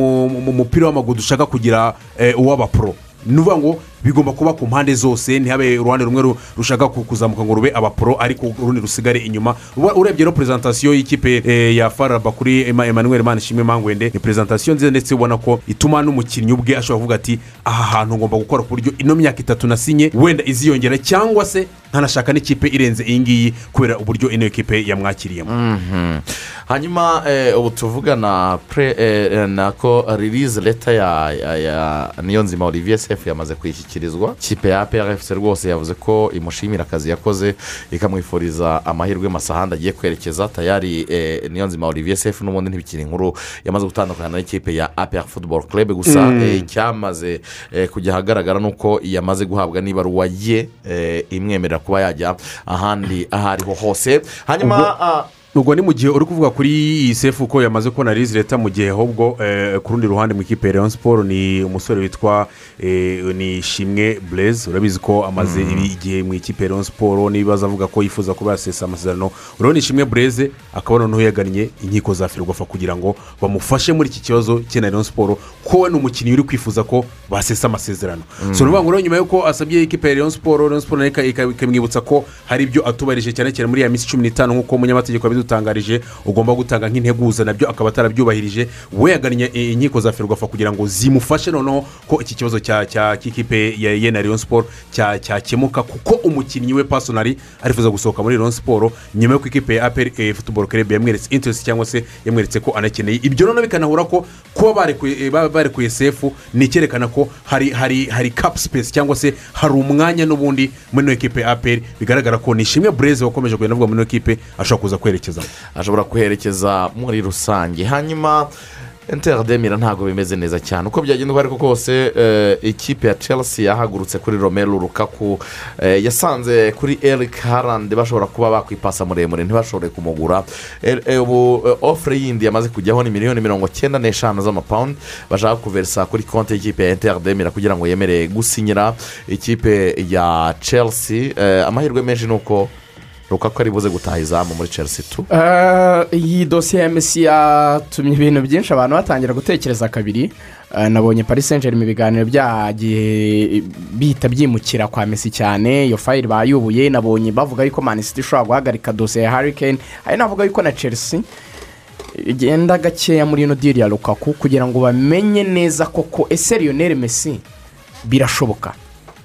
Speaker 8: mupira w'amaguru dushaka kugira eh, uw'abapuro ni ukuvuga ngo bigomba kuba ku mpande zose ntihabe uruhande rumwe ru- rushaka ku- kuzamuka ngo rube abapuro ariko urundi rusigare inyuma. Urebye rero perezantasiyo y'ikipe eh, ya faraba kuri Emma- emmanuel manishimwe mangwende ni perezantasiyo nziza ndetse ubona ko ituma n'umukinnyi ubwe ashobora kuvuga ati aha hantu ngomba gukora ku buryo ino myaka itatu nasinye wenda iziyongera cyangwa se ntanashaka n'ikipe irenze iyi ngiyi kubera uburyo ino kipe yamwakiriyemo.
Speaker 7: Mhm. hanyuma eh, ubu tuvugana eh, nako ririze leta ya ya niyonzima olivier sefu yamaze kuyishyikirizwa ikipe ya prfc rwose yavuze ko imushimira akazi yakoze ikamwifuriza amahirwe masahanda agiye kwerekeza. Tayari eh, niyonzima olivier sefu n'ubundi ntibikiri inkuru yamaze gutandukana n'ikipe ya apr football club gusa
Speaker 8: Mm.
Speaker 7: eh, icyamaze eh, kujya ahagaragara ni uko yamaze guhabwa n'ibaruwa ye eh, imwemerera kuba yajya ahandi aho ariho hose. Hanyuma
Speaker 8: ubwo ni mu gihe uri kuvuga kuri iyi sefu ko yamaze kubona rizi leta mu gihe ahubwo eh, ku rundi ruhande mu ikipe ya leon siporo ni umusore witwa eh, ni shimwe bureze urabizi ko amaze ibi- igihe mu ikipe ya leon siporo n'ibibazo avuga ko yifuza kuba yasesa amasezerano urabona ishimwe bureze akaba noneho yagannye inkiko za ferwafa kugira ngo bamufashe muri iki kibazo cye na leon siporo ko we ni umukinnyi uri kwifuza ko basesa amasezerano.
Speaker 7: Mm.
Speaker 8: so ni ukuvuga ngo nyuma y'uko asabye ikipe ya leon siporo leon siporo ikamwibutsa ko hari ibyo atubarije cyane cyane muri ya minsi cumi n'itanu nk'uko umunyamategeko yabidutangarije ugomba gutanga nk'integuza na byo akaba atarabyubahirije. We yagannye eh, inkiko za ferwafa kugira ngo zimufashe noneho ko iki kibazo cy'ikipe ya ye na leon siporo cya- cyakemuka kuko umukinnyi we pasonari arifuza gusohoka muri leon siporo nyuma y'uko ikipe ya aperi futuboro kerebe yamweretse interesi cyangwa se yamweretse ko anakeneye. Ibyo noneho bikanahura ko kuba barekuye eh, ba- barekuye sefu ni icyerekana ko hari hari hari kapu sipesi cyangwa se hari umwanya n'ubundi muri ino ekipe ya aperi bigaragara ko ni ishimwe bureze wakomeje kugenda avuga muri ino ekipe ashobora kuza kwerekezamo
Speaker 7: ashobora kuherekeza muri rusange. Hanyuma interdemira ntabwo bimeze neza cyane. Uko byagenda uko ariko kose eh, ikipe ya chelsea yahagurutse kuri romelu rukaku eh, yasanze kuri eric harand bashobora kuba bakwipasa muremure ntibashobore kumugura. Eh, eh, ubu ofure yindi yamaze kujyaho ni miliyoni mirongo cyenda n'eshanu z'amapawundi bashaka kuverisa kuri konti y'ikipe ya interdemira kugira ngo yemere gusinyira ikipe ya chelsea. Amahirwe menshi ni uko rukaku ari buze gutaha izamu muri chelsea tu
Speaker 9: Eh, iyi dosiye ya mesi yatumye ibintu byinshi abantu batangira gutekereza kabiri. Eh, nabonye paris saint germain ibiganiro byagiye bihita byimukira kwa mesi cyane. Iyo fayiri bayubuye nabonye bavuga yuko manisiti ishobora guhagarika dosiye ya harikeni hari navuga yuko na chelsea igenda gakeya muri ino diri ya rukaku kugira ngo bamenye neza koko ese lionel mesi birashoboka?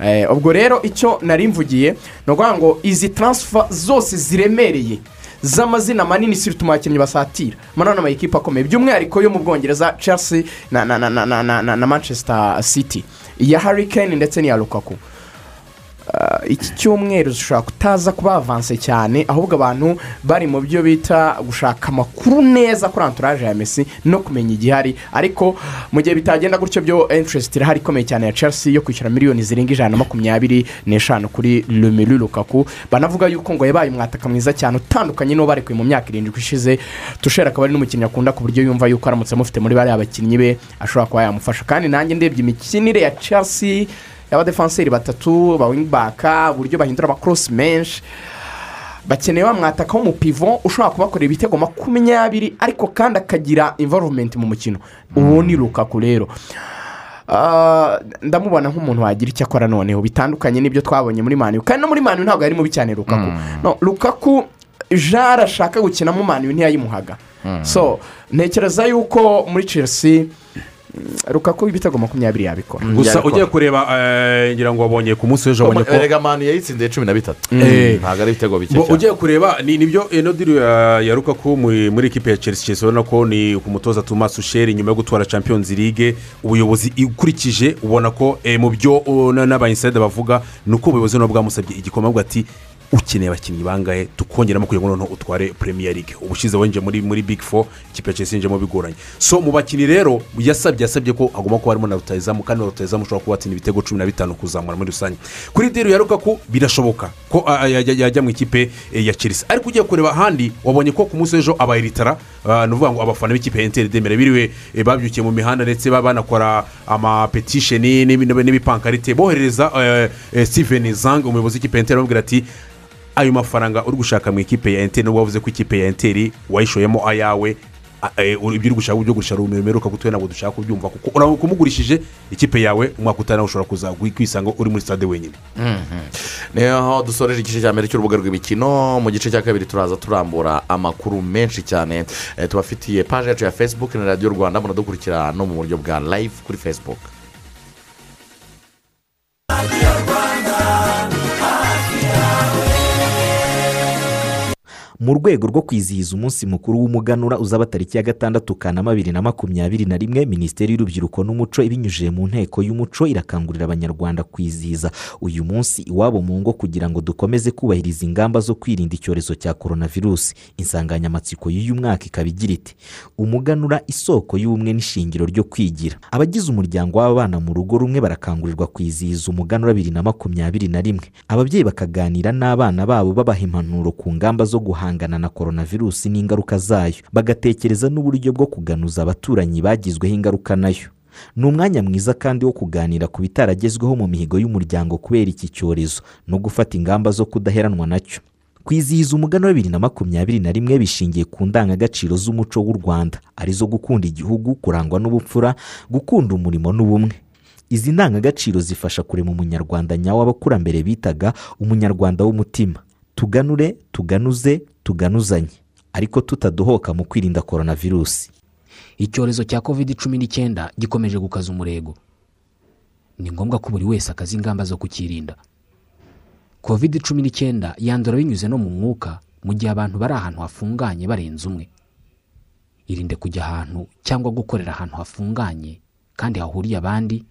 Speaker 9: Eh, ubwo rero icyo nari mvugiye ni ukuvuga ngo izi taransifa zose ziremereye z'amazina manini sirita abakinnyi basatira. Murabona amayikipe akomeye. By'umwihariko yo mu bwongereza chelsea na na na na na na manchester city. Iya harikeni ndetse n'iya rukaku iki cyumweru zishobora kutaza kuba avanse cyane ahubwo abantu bari mu byo bita gushaka amakuru neza kuri anturaje ya mesi no kumenya igihari. Ariko mu gihe bitagenda gutyo byo interest irahari ikomeye cyane ya chelsea yo kwishyura miliyoni zirenga ijana na makumyabiri n'eshanu kuri rumelu rukaku banavuga yuko ngo yabaye umwataka mwiza cyane utandukanye n'uwo barekuye mu myaka irindwi ishize. Tushera akaba ari n'umukinnyi akunda ku buryo yumva yuko aramutse amufite muri bariya bakinnyi be ashobora kuba yamufasha. Kandi nanjye ndebye imikinire ya chelsea y'abadefanseri batatu ba wingibaka uburyo bahindura amakorosi menshi bakeneye wa mwataka w'umupivo ushobora kubakorera ibitego makumyabiri ariko kandi akagira involvement mu mukino. Uwo ni rukaku rero. Ah, ndamubona nk'umuntu wagira icyo akora noneho. Bitandukanye n'ibyo twabonye muri mani kandi no muri mani ntabwo yari mubi cyane rukaku no rukaku jara ashaka gukinamo mani ntiyayimuhaga. So ntekereza yuko muri chelsea mm, rukaku ibitego makumyabiri yabikora
Speaker 8: gusa
Speaker 7: Yabikora.
Speaker 8: ugiye kureba eh, ngira ngo wabonye ku munsi w'ejo wabonye ko
Speaker 7: erega mani yayitsindiye cumi na bitatu.
Speaker 8: Eh.
Speaker 7: ntabwo ari ibitego bike cyane.
Speaker 8: ugiye kureba ni ni byo ino diri ya rukaku muri ekipe ya chelsea chelsea urabona ko ni ku mutoza thomas usheri nyuma yo gutwara champions league ubuyobozi ukurikije ubona ko eh, mu byo uh, na- n'abayisayida bavuga ni uko ubuyobozi nabo bwamusabye igikombe avuga ati ukeneye abakinnyi bangahe? Tukongeramo kugira ngo noneho utware premier league. Ubushize winjiye muri muri big four ikipe yinjiyemo bigoranye. So mu bakinnyi rero yasabye yasabye ko agomba kuba harimo na rutayizamu kandi rutayizamu ushobora kuba watsinda ibitego cumi na bitanu kuzamura muri rusange. Kuri diri ya rukaku birashoboka ko yajya mu ikipe eh, ya chelsea. Ariko ugiye kureba ahandi wabonye ko ku munsi w'ejo abayiritara ni ukuvuga ngo abafana b'ikipe ya enteri demere biriwe eh, babyukiye mu mihanda ndetse ba- banakora amapetisheni n'ibi- n'ibipankarite. Boherereza eh, steven zang umuyobozi w'ikipe ya enteri bamubwira ati ayo mafaranga uri gushaka mu ikipe ya enteri nubwo wavuze ko ikipe ya enteri wayishoyemo ayawe uri- ibyo uri gushaka byo gushaka rumeruka gutuye ntabwo dushaka kubyumva kuko ura- kumugurishije ikipe yawe umwaka nawe ushobora kwisanga uri muri stade wenyine.
Speaker 7: Niho dusoreje igice cya mbere cy'urubuga rw'imikino mu gice cya kabiri turaza turambura amakuru menshi cyane. Eh, tubafitiye paje yacu ya facebook na radiyo rwanda munadukurikira no mu buryo bwa live kuri facebook.
Speaker 10: Mu rwego rwo kwizihiza umunsi mukuru w'umuganura uzaba tariki ya gatandatu kanama bibiri na makumyabiri na rimwe minisiteri y'urubyiruko n'umuco ibinyujije mu nteko y'umuco irakangurira abanyarwanda kwizihiza. Uyu munsi iwabo mu ngo kugira ngo dukomeze kubahiriza ingamba zo kwirinda icyorezo cya korona virusi insanganyamatsiko y'uyu mwaka ikaba igira iti umuganura isoko y'ubumwe n'ishingiro ryo kwigira. Abagize umuryango w'abana mu rugo rumwe barakangurirwa kwizihiza umuganura bibiri na makumyabiri na rimwe. Ababyeyi bakaganira n'abana babo babaha impanuro ku ngamba zo guhangana na korona virusi n'ingaruka zayo. Bagatekereza n'uburyo bwo kuganuza abaturanyi bagizweho ingaruka na yo. Ni umwanya mwiza kandi wo kuganira ku bitaragezweho mu mihigo y'umuryango kubera iki cyorezo no gufata ingamba zo kudaheranwa na cyo. Kwizihiza umugani wa bibiri na makumyabiri na rimwe bishingiye ku ndangagaciro z'umuco w'u rwanda. Arizo gukunda igihugu kurangwa n'ubupfura gukunda umurimo n'ubumwe. Izi ndangagaciro zifasha kurema umunyarwanda nyawo abakurambere bitaga umunyarwanda w'umutima. Tuganure tuganuze tuganuzanye ariko tutadohoka mu kwirinda korona virusi
Speaker 11: icyorezo cya covid cumi n'icyenda gikomeje gukaza umurego. Ni ngombwa ko buri wese akaza ingamba zo kukirinda. Covid cumi n'icyenda yandura binyuze no mu mwuka mu gihe abantu bari ahantu hafunganye barenze umwe. Irinde kujya ahantu cyangwa gukorera ahantu hafunganye kandi hahuriye abandi.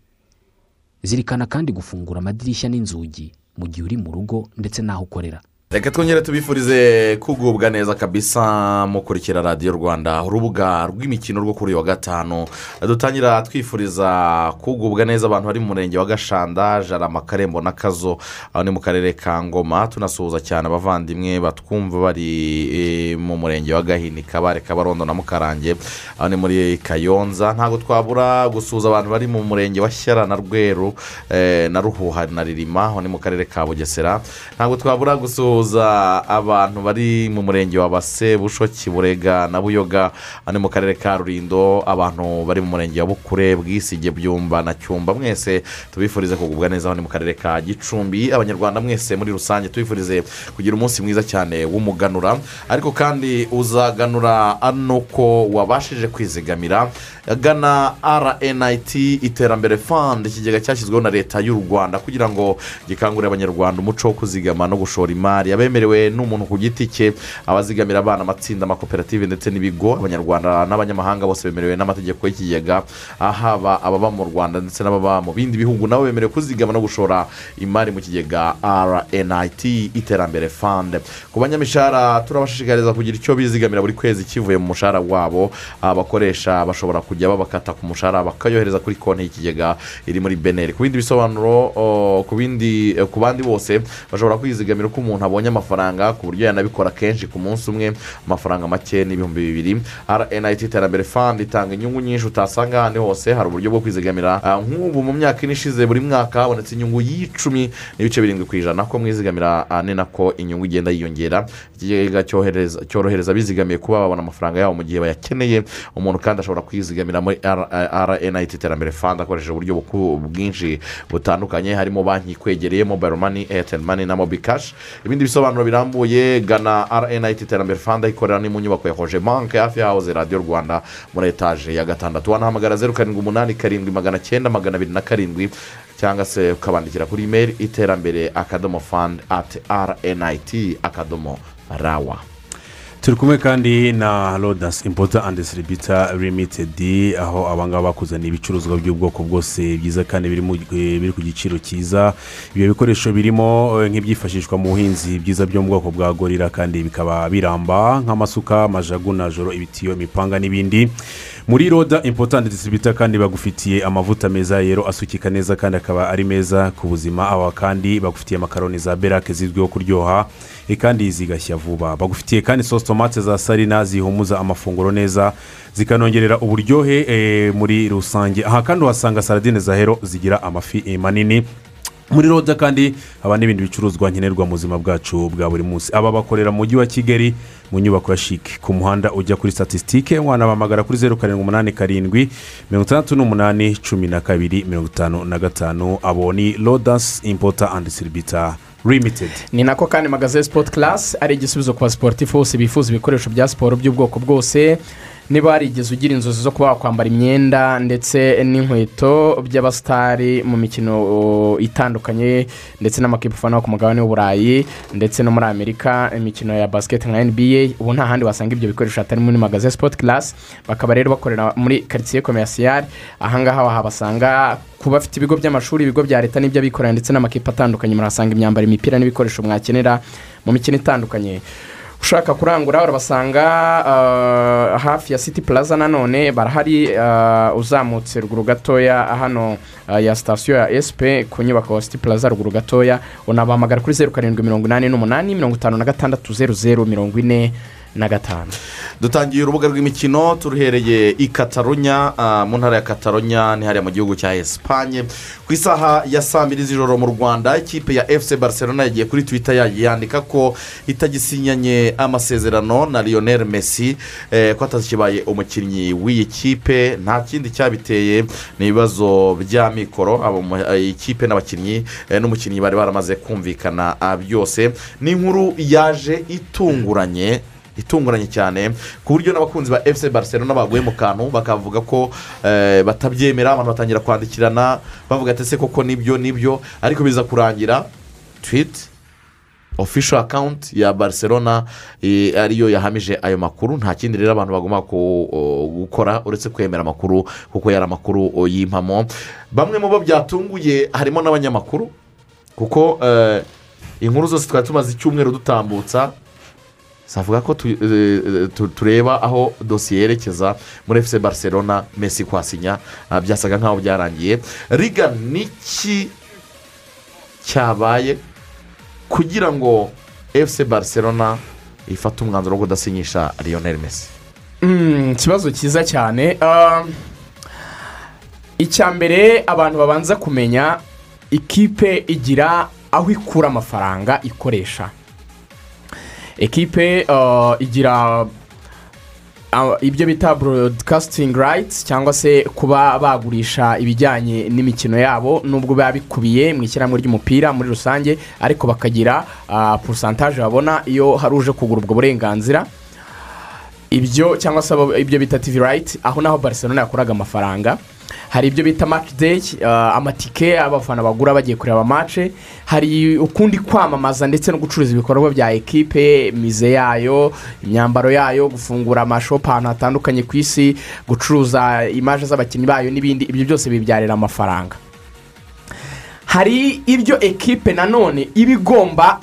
Speaker 11: Zirikana kandi gufungura amadirishya n'inzugi mu gihe uri mu rugo ndetse n'aho ukorera.
Speaker 7: Reka twongere tubifurize kugubwa neza kabisa mukurikira radiyo rwanda urubuga rw'imikino rwo kuri uyu wa gatanu. Dutangira twifuriza kugubwa neza abantu bari mu murenge wa gashanda jarama karembo na kazo aho ni mu karere ka ngoma tunasuhuza cyane abavandimwe batwumva bari eh, mu murenge wa gahini kabare kabarondo na mukarange. Aho ni muri kayonza. Ntabwo twabura gusuhuza abantu bari mu murenge wa shyara na rweru eh, na ruhuha na ririma. Aho ni mu karere ka bugesera. Ntabwo twabura gusuhuza abantu bari mu murenge wa base bushoki burega na buyoga ni mu karere ka rurindo abantu bari mu murenge wa bukure bwisige byumba na cyumba. Mwese tubifurize kugubwa neza aho ni mu karere ka gicumbi. Abanyarwanda mwese muri rusange tubifurize kugira umunsi mwiza cyane w'umuganura. Ariko kandi uzaganura ano ko wabashije kwizigamira. Gana rnit iterambere fund ikigega cyashyizweho na leta y'u rwanda kugira ngo gikangurire abanyarwanda umuco wo kuzigama no gushora imari. Abemerewe n'umuntu ku giti cye abazigamira abana amatsinda amakoperative ndetse n'ibigo abanyarwanda n'abanyamahanga bose bemerewe n'amategeko y'ikigega haba ababa mu rwanda ndetse n'ababa mu bindi bihugu nabo bemerewe kuzigama no gushora imari mu kigega rnit iterambere fund. Ku banyamishahara turabashishikariza kugira icyo bizigamira buri kwezi kivuye mu mushahara wabo. Abakoresha bashobora kujya babakata ku mushahara bakayohereza kuri konti y'ikigega iri muri beneri ku bindi bisobanuro o, ku bindi eh, ku bandi bose bashobora kwizigamira uko umuntu abonye amafaranga ku buryo yanabikora kenshi ku munsi umwe amafaranga make n'ibihumbi bibiri. Rnit iterambere fund itanga inyungu nyinshi utasanga ahandi hose. Hari uburyo bwo kwizigamira Ah, nk'ubu mu myaka ine ishize buri mwaka habonetse inyungu y'icumi n'ibice birindwi ku ijana. Ko mwizigamira ah, ni nako inyungu igenda yiyongera. Ikigega cyorohereza abizigamiye kuba babona amafaranga yabo mu gihe bayakeneye. Umuntu kandi ashobora kwizigamira muri rnit iterambere fund akoresheje uburyo bwinshi butandukanye. Harimo banki ikwegereye mobile money airtel money na mobi cash. Ibindi bisobanuro birambuye gana rnit iterambere fund ikorera ni mu nyubako ya hoje banke hafi yahoze radiyo rwanda muri etaje ya gatandatu. Wanahamagara zeru karindwi umunani karindwi magana cyenda magana abiri na karindwi cyangwa se ukabandikira kuri imeri iterambere akadomo fund ati rnit akadomo rawa.
Speaker 8: Turi kumwe kandi na rodasi impota andi seribita limitedi aho abangaba bakuzaniye ibicuruzwa by'ubwoko bwose byiza kandi biri eh, ku giciro cyiza. Ibyo bikoresho birimo eh, nk'ibyifashishwa mu buhinzi byiza byo mu bwoko bwa gorira kandi bikaba biramba nk'amasuka amajagu najoro ibitiyo imipanga n'ibindi. Muri roda impota andi seribita kandi bagufitiye amavuta meza yero asukika neza kandi akaba ari meza ku buzima. Aba kandi bagufitiye makaroni za berake zizwiho kuryoha eh, kandi zigashya vuba. Bagufitiye kandi sosi tomate za sarina zihumuza amafunguro neza zikanongerera uburyohe eh, muri rusange. Aha kandi uhasanga saradine za hero zigira amafi eh, manini. Muri roda kandi haba n'ibindi bicuruzwa nkenerwa mu buzima bwacu bwa buri munsi. Aba bakorera mu mujyi wa kigali mu nyubako ya shike ku muhanda ujya kuri statisitike wanabahamagara kuri zeru karindwi umunani karindwi mirongo itandatu n'umunani cumi na kabiri mirongo itanu na gatanu. Abo ni rodasi impota andi siribita limitedi
Speaker 9: ni nako kandi magaze sipoti karasi ari igisubizo ku basiporutifu bose bifuza ibikoresho bya siporo by'ubwoko bwose. Niba warigeze ugira inzozi zo kuba wakwambara imyenda ndetse n'inkweto by'abasitari mu mikino uh, itandukanye ndetse n'amakipe ufana ku mugabane w'uburayi ndetse no muri amerika imikino ya basiketi nka nba ubu nta handi wasanga ibyo bikoresho hatari muri magaze sipoti karasi bakaba rero bakorera muri karitsiye komerasiyari ahangaha wahabasanga ku bafite ibigo by'amashuri ibigo bya leta n'iby'abikorera ndetse n'amakipe atandukanye. Murahasanga imyambaro imipira n'ibikoresho mwakenera mu mikino itandukanye. Ushaka kurangura urabasanga uh, hafi ya city plaza nanone barahari uh, uzamutse ruguru gatoya hano uh, ya sitasiyo ya sp ku nyubako ya city plaza ruguru gatoya unabahamagara kuri zeru karindwi mirongo inani n'umunani mirongo itanu na gatandatu zeru zeru mirongo ine na gatanu
Speaker 7: dutangiye urubuga rw'imikino turuhereye i katarunya mu ntara ya katarunya ni hariya mu gihugu cya esipanye ku isaha ya saa mbiri z'ijoro mu rwanda ikipe ya efuse barcelona yagiye kuri twita yandika ko itagisinyanye amasezerano na lionel messi eh, ko atakibaye umukinnyi w'iyi kipe. Nta kindi cyabiteye ni ibibazo bya mikoro eh, ikipe n'abakinnyi eh, n'umukinnyi bari baramaze kumvikana byose. Ni inkuru yaje itunguranye itunguranye cyane ku buryo n'abakunzi ba efuse barcelona baguye mu kantu bakavuga ko eh, batabyemera abantu batangira kwandikirana bavuga ati ese koko ni byo ni byo? Ariko biza kurangira twiti official account ya barcelona eh, ariyo yahamije ayo makuru. Nta kindi rero abantu bagomba gukora uretse kwemera amakuru kuko yari amakuru y'impamo. Bamwe mu bo byatunguye harimo n'abanyamakuru kuko eh, inkuru zose twari tumaze icyumweru dutambutsa zavuga ko eh, tu- tureba aho dosiye yerekeza muri efuse barcelona mesi kwasinya ah, byasaga nk'aho byarangiye. Riga niki cyabaye kugira ngo efuse barcelona ifate umwanzuro wo kudasinyisha lionel mesi
Speaker 9: Mm, ikibazo cyiza cyane. Um, icya mbere abantu babanza kumenya ikipe igira aho ikura amafaranga ikoresha. Ekipe uh, igira uh, ibyo bita broadcasting rights cyangwa se kuba bagurisha ibijyanye n'imikino yabo nubwo biba bikubiye mu ishyirahamwe ry'umupira muri rusange ariko bakagira uh, porosantaje babona iyo hari uje kugura ubwo burenganzira. Ibyo cyangwa se ibyo bita tivi rayiti aho naho barcelona yakuraga amafaranga. Hari ibyo bita maki deyi amatike abafana bagura bagiye kureba amace hari ukundi kwamamaza ndetse no gucuruza ibikorwa bya ekipe mize yayo imyambaro yayo gufungura amashopu ahantu hatandukanye ku isi gucuruza imaje z'abakinnyi bayo n'ibindi. Ibyo byose bibyarira amafaranga. Hari ibyo ekipe nanone iba igomba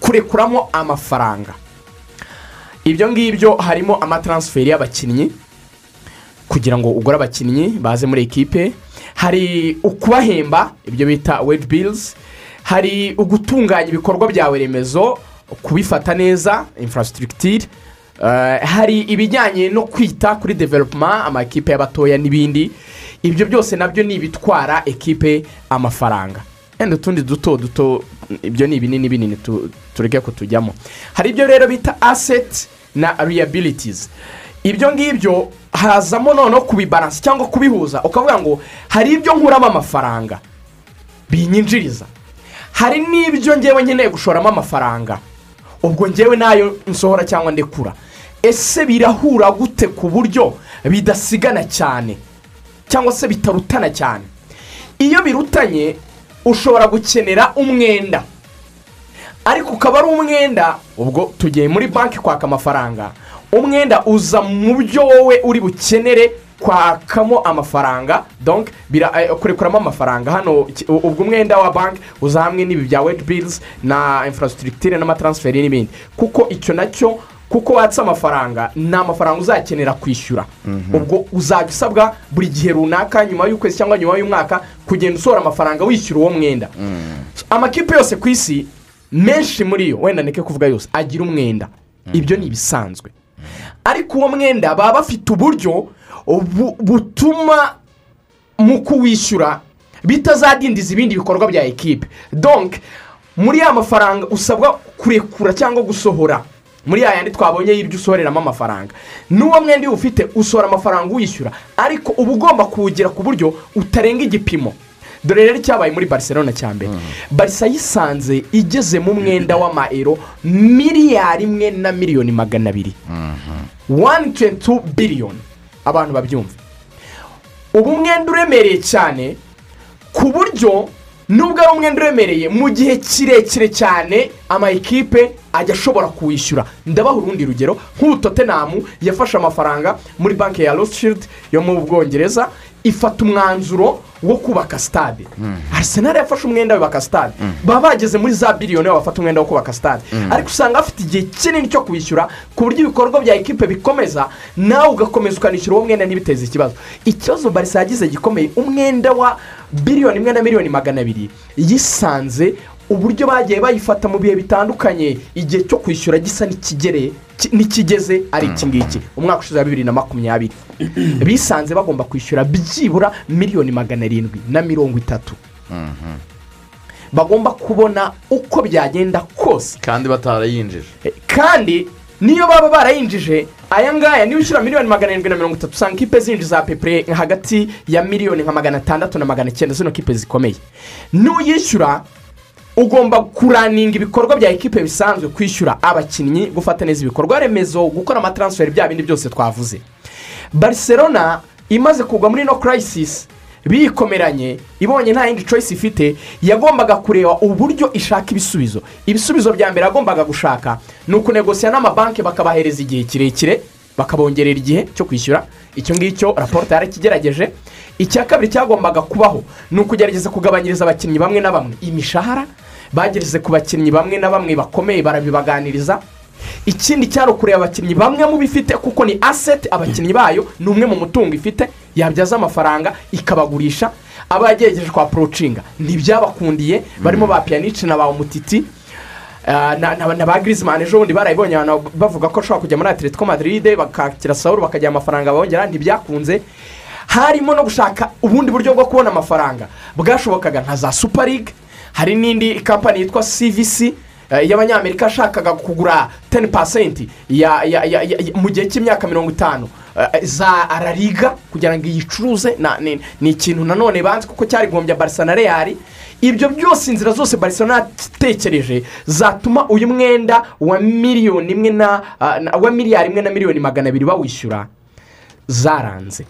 Speaker 9: kurekuramo amafaranga. Ibyo ngibyo harimo amataransiferi y'abakinnyi kugira ngo ugure abakinnyi baze muri ekipe. Hari ukubahemba ibyo bita wedi bilizi hari ugutunganya ibikorwa byawe remezo kubifata neza infrastructure. Eh, hari ibijyanye no kwita kuri development amakipe y'abatoya n'ibindi. Ibyo byose na byo ni ibitwara ekipe amafaranga. Wenda utundi duto duto ibyo ni ibinini binini tu- tureke kutujyamo. Hari ibyo rero bita aseti na reyabilitizi ibyo ngibyo hazamo noneho kubibaransa cyangwa kubihuza. Ukavuga ngo hari ibyo nkuramo amafaranga binyinjiriza. Hari n'ibyo ngewe nkeneye gushoramo amafaranga ubwo ngewe na yo nsohora cyangwa ndekura. Ese birahura gute ku buryo bidasigana cyane cyangwa se bitarutana cyane? Iyo birutanye ushobora gukenera umwenda. Ariko ukaba ari umwenda ubwo tugiye muri banki kwaka amafaranga umwenda uza mu byo wowe uri bukenere kwakamo amafaranga. Donk bira- eh, kurekuramo amafaranga. Hano ubwo umwenda wa banki uza hamwe n'ibi bya wedi bilizi na infrastructure n'amataransiferi n'ibindi. Kuko icyo na cyo kuko watse amafaranga ni amafaranga uzakenera kwishyura. Ubwo uzajya usabwa buri gihe runaka nyuma y'ukwezi cyangwa nyuma y'umwaka kugenda usohora amafaranga wishyura uwo mwenda. Amakipe yose ku isi menshi muri yo wenda ndeke kuvuga yose agira umwenda. Ibyo ni ibisanzwe. Ariko uwo mwenda baba bafite uburyo bu- butuma mu kuwishyura bitazadindiza ibindi bikorwa bya ekipe. Donk muri ya mafaranga usabwa kurekura cyangwa gusohora. Muri ya yandi twabonye y'ibyo usohoreramo amafaranga. N'uwo mwenda iyo ufite usohora amafaranga uwishyura ariko uba ugomba kuwugira ku buryo utarenga igipimo. Dore rero icyabaye muri barcelona cya mbere. Barisa yisanze igeze mu mwenda w'amayero miliyari imwe na miliyoni magana abiri. Wani tuwenti tu biliyoni abantu babyumva. Ubu umwenda uremereye cyane ku buryo nubwo ari umwenda uremereye mu gihe kirekire cyane ama ekipe ajya ashobora kuwishyura. Ndabaha urundi rugero nk'ubu totenamu yafashe amafaranga muri banki ya rothschild yo mu bwongereza ifata umwanzuro wo kubaka sitade arisenali yafashe umwenda wubaka sitade baba bageze muri za biliyoni bafata umwenda wo kubaka sitade ariko usanga bafite igihe kinini cyo kwishyura ku buryo ibikorwa bya ekipe bikomeza nawe ugakomeza ukanishyura uwo mwenda ntibiteze ikibazo. Ikibazo barisa yagize gikomeye umwenda wa biliyoni imwe na miliyoni magana abiri yisanze uburyo bagiye bayifata mu bihe bitandukanye. Igihe cyo kwishyura gisa n'ikigeze ari iki ngiki? Umwaka ushize wa bibiri na makumyabiri. Bisanze bagomba kwishyura byibura miliyoni magana arindwi na mirongo itatu. Bagomba kubona uko byagenda kose.
Speaker 7: Kandi batarayinjije.
Speaker 9: Kandi niyo baba barayinjije aya ngaya niba ushyira miliyoni magana arindwi na mirongo itatu usanga kipe zinjiza pepure hagati ya miliyoni nka magana atandatu na magana cyenda zino kipe zikomeye. N'uyishyura ugomba kuraninga ibikorwa bya ekipe bisanzwe kwishyura abakinnyi gufata neza ibikorwa remezo gukora amataransiferi bya bindi byose twavuze. Barcelona imaze kugwa muri ino kirayisisi biyikomeranye ibonye nta yindi choice ifite yagombaga kureba uburyo ishaka ibisubizo. Ibisubizo bya mbere yagombaga gushaka ni ukunegosiya n'amabanki bakabahereza igihe kirekire bakabongerera igihe cyo kwishyura. Icyo ngicyo raporo yarakigerageje icya kabiri cyagombaga kubaho ni ukugerageza kugabanyiriza abakinnyi bamwe na bamwe. Imishahara bagereze ku bakinnyi bamwe na bamwe bakomeye barabibaganiriza. Ikindi cyari ukureba abakinnyi bamwe mu bifite kuko ni aseti abakinnyi bayo ni umwe mu mutungo ifite yabyaza amafaranga ikabagurisha. Aba yagerageje kwa porocinga ntibyabakundiye barimo ba piyanici na ba umutiti. Ah, na ba girizimani ejo bundi barayibonye abantu bavuga ko ashobora kujya muri atletico madiride bakakira sawuru bakagira amafaranga bongera ntibyakunze harimo no gushaka ubundi buryo bwo kubona amafaranga. Bwashobokaga nka za league hari n'indi kampani yitwa cvc eh, y'abanyamerika yashakaga kugura teni pasenti mu gihe cy'imyaka mirongo itanu. Eh, za arariga kugira ngo iyicuruze ni ikintu nanone banze kuko cyarigombye barisa na reyari ibyo byose inzira zose barcelona yatekereje zatuma uyu mwenda wa miliyoni imwe na ah, na- wa miliyari imwe na miliyoni magana abiri bawishyura zaranze.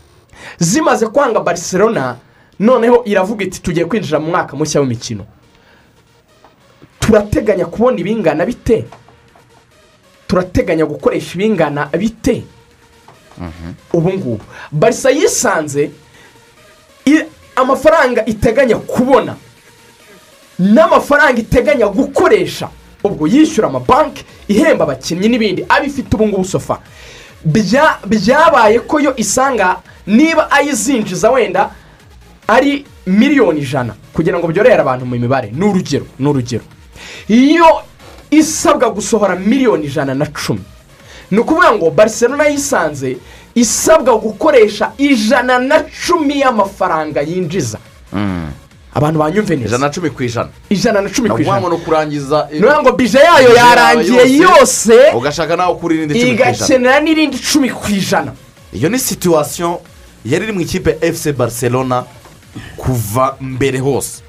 Speaker 9: Zimaze kwanga barcelona noneho iravuga iti tugiye kwinjira mu mwaka mushya w'imikino. Turateganya kubona ibingana bite? Turateganya gukoresha ibingana bite? Ubu ngubu. Barisa yisanze amafaranga iteganya kubona. N'amafaranga iteganya gukoresha. Ubwo yishyura amabanki ihemba abakinnyi n'ibindi. Abifite ubu ngubu sofa. Bya- byabaye ko yo isanga niba ayizinjiza wenda ari miliyoni ijana. Kugira ngo byorohere abantu mu mibare. Ni urugero ni urugero. Iyo isabwa gusohora miliyoni ijana na cumi. Ni ukuvuga ngo barcelona yisanze isabwa gukoresha ijana na cumi y'amafaranga yinjiza. Abantu banyumve neza
Speaker 7: ijana na cumi ku ijana.
Speaker 9: Ijana na cumi ku ijana.
Speaker 7: ni ukurangiza
Speaker 9: ni ngo bije yayo yarangiye yose.
Speaker 7: ugashaka nawe kuri irindi cumi ku ijana.
Speaker 9: igakenera n'irindi icumi ku ijana.
Speaker 7: Iyo ni situwasiyo yari iri mu ikipe efuse barcelona kuva mbere hose.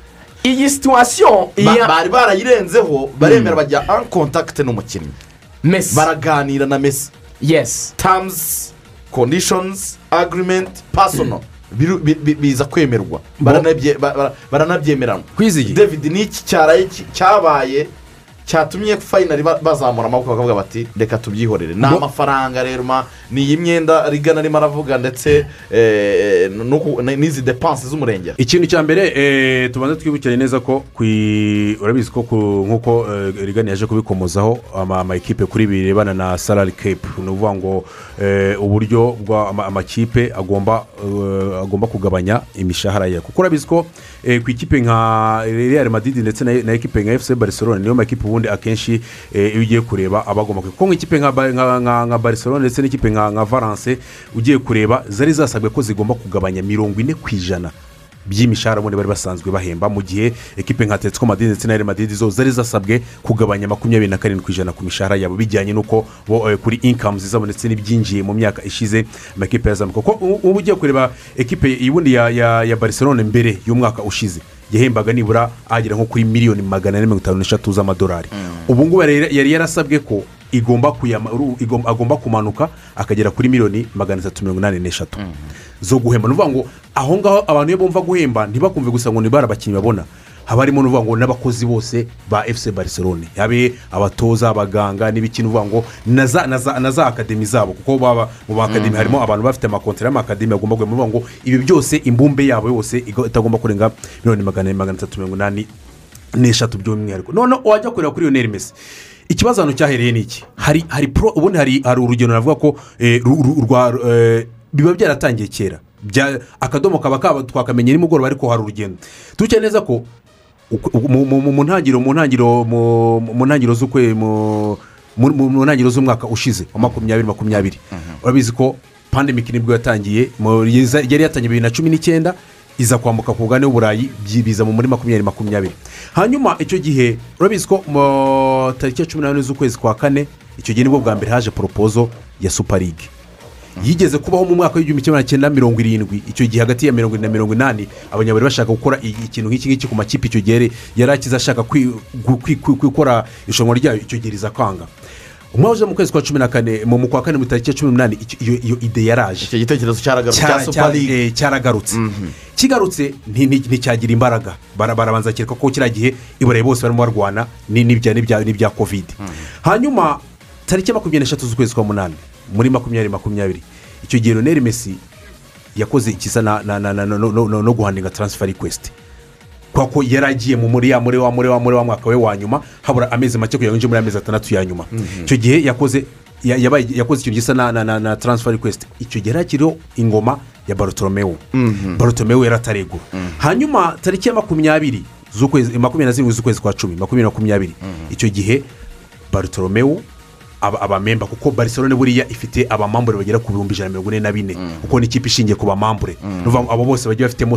Speaker 9: Iyi situwasiyo
Speaker 7: Ba- bari barayirenzeho baremera bajya an kontakite n'umukinnyi.
Speaker 9: Mesi
Speaker 7: baraganira na mesi
Speaker 9: yesi
Speaker 7: tamuzi kondishonizi agirimenti pasono bi- biza kwemerwa. Baranabye- ba- ba- baranabyemeranwa
Speaker 1: kwizigiye
Speaker 7: david ni iki cyaraye cyabaye cyatumye fayinari ba- bazamura amaboko bakavuga bati reka tubyihorere. Ni amafaranga rero ma ni iyi myenda rigana arimo aravuga ndetse eh, ku- n'izi depanse z'umurengera
Speaker 8: ikintu cya mbere eh, tubanza twibukire neza ko urabizi ko ku- nk'uko eh, rigani yaje kubikomozaho ama ekipe kuri birebana na salari kepu ni ukuvuga ngo eh, uburyo amakipe agomba eh, agomba kugabanya imishahara ye. Kuko urabizi ko eh, ku ikipe nka real madrid ndetse na ekipe nka efuse barcelona niyo makipe ubundi akenshi eh, iyo ugiye kureba aba agomba kuko nk'ikipe nka Ba- nka- nka- nka barcelona ndetse n'ikipe nka valence ugiye kureba zari zasabwe ko zigomba kugabanya mirongo ine ku ijana by'imishahara ubundi bari basanzwe bahemba. Mu gihe ekipe nka tetsko madrid ndetse na madrid zo zari zasabwe kugabanya makumyabiri na karindwi ku ijana ku mishahara yabo bijyanye n'uko eh, kuri inkamu zabo ndetse n'ibyinjiye mu myaka ishize amakipe yazamuka kuko ubu ugiye kureba ekipe ubundi ya ya ya barcelona mbere y'umwaka ushize yahembaga nibura agera nko kuri miliyoni magana ane mirongo itanu n'eshatu z'amadolari. Ubu ngubu yari yarasabwe ko igomba kumanuka akagera kuri miliyoni magana atatu mirongo inani n'eshatu. Zo guhemba. Ni ukuvuga ngo aho ngaho abantu iyo bumva guhemba ntibakumve gusa ngo ni bari abakinnyi babona. Haba harimo n'uvuga ngo n'abakozi bose ba efuse barcelone. Yabe abatoza abaganga n'ibiki ni ukuvuga ngo na za- akademi zabo. Kuko baba mu ba akademi harimo abantu bafite amakontera y'amakademi agomba guhemba. Ngo ibi byose imbumbe yabo yose itagomba kurenga miliyoni magana atatu mirongo inani n'eshatu by'umwihariko. Noneho wajya kureba kuri lionel messi ikibazo hano cyahereye ni iki hari hari pro ubundi hari hari urugendo navuga ko eh, eh, biba byaratangiye kera. Akadomo kaba kaba twakamenya nimugoroba ariko hari urugendo. Tubicaye neza ko mu- ntangiriro mu ntangiriro mu ntangiriro z'ukwe mu ntangiriro z'umwaka ushize wa makumyabiri makumyabiri. Urabizi ko pandemiki ni bwo yatangiye yari yatangiye bibiri na cumi n'icyenda iza kwambuka ku mugabane w'uburayi byi- biza mu muri makumyabiri makumyabiri hanyuma icyo gihe urabizi ko tariki ya cumi n'umunani z'ukwezi kwa kane icyo gihe ni bwo bwa mbere haje poropozo ya super league yigeze kubaho mu mwaka w'igihumbi kimwe magana cyenda mirongo irindwi icyo gihe hagati ya mirongo irindwi na mirongo inani abanyabari bashaka gukora ikintu nk'iki ngiki ku makipe icyo gihe yari akize ashaka gukora irushanwa ryayo icyo gihe riza uje mu kwezi kwa cumi na kane mu kwa kane mu itariki ya cumi n'umunani iyo ide yaraje.
Speaker 7: Icyo gitekerezo cyaragarutse.
Speaker 8: Eh, cyaragarutse. Kigarutse nti- nti- nticyagira imbaraga. Bara- barabanza kereka ko kiriya gihe i burayi bose barimo barwana ni- n'ibya kovide hanyuma tariki ya makumyabiri n'eshatu z'ukwezi kwa munani muri makumyabiri makumyabiri icyo gihe roneri mesi yakoze ikisa no guhandinga taransifa rikwesiti kubera ko yari agiye mu muri ya muri wa muri wa muri wa mwaka we wa nyuma habura amezi make kugira ngo yinjire muri amezi atandatu ya nyuma. Icyo gihe yakoze yakoze ikintu gisa na na na na taransifa rikwesiti icyo gihe yari akiriho ingoma ya barotoromewu barotoromewu yari ataregura hanyuma tariki ya makumyabiri z'ukwezi makumyabiri na zirindwi z'ukwezi kwa cumi makumyabiri makumyabiri. Icyo gihe barotoromewu abamemba kuko barisorone buriya ifite abamambure bagera ku bihumbi ijana na mirongo ine na bine. Kuko ni ikipe ishingiye ku bamambure. Ngo abo bose bagiye bafitemo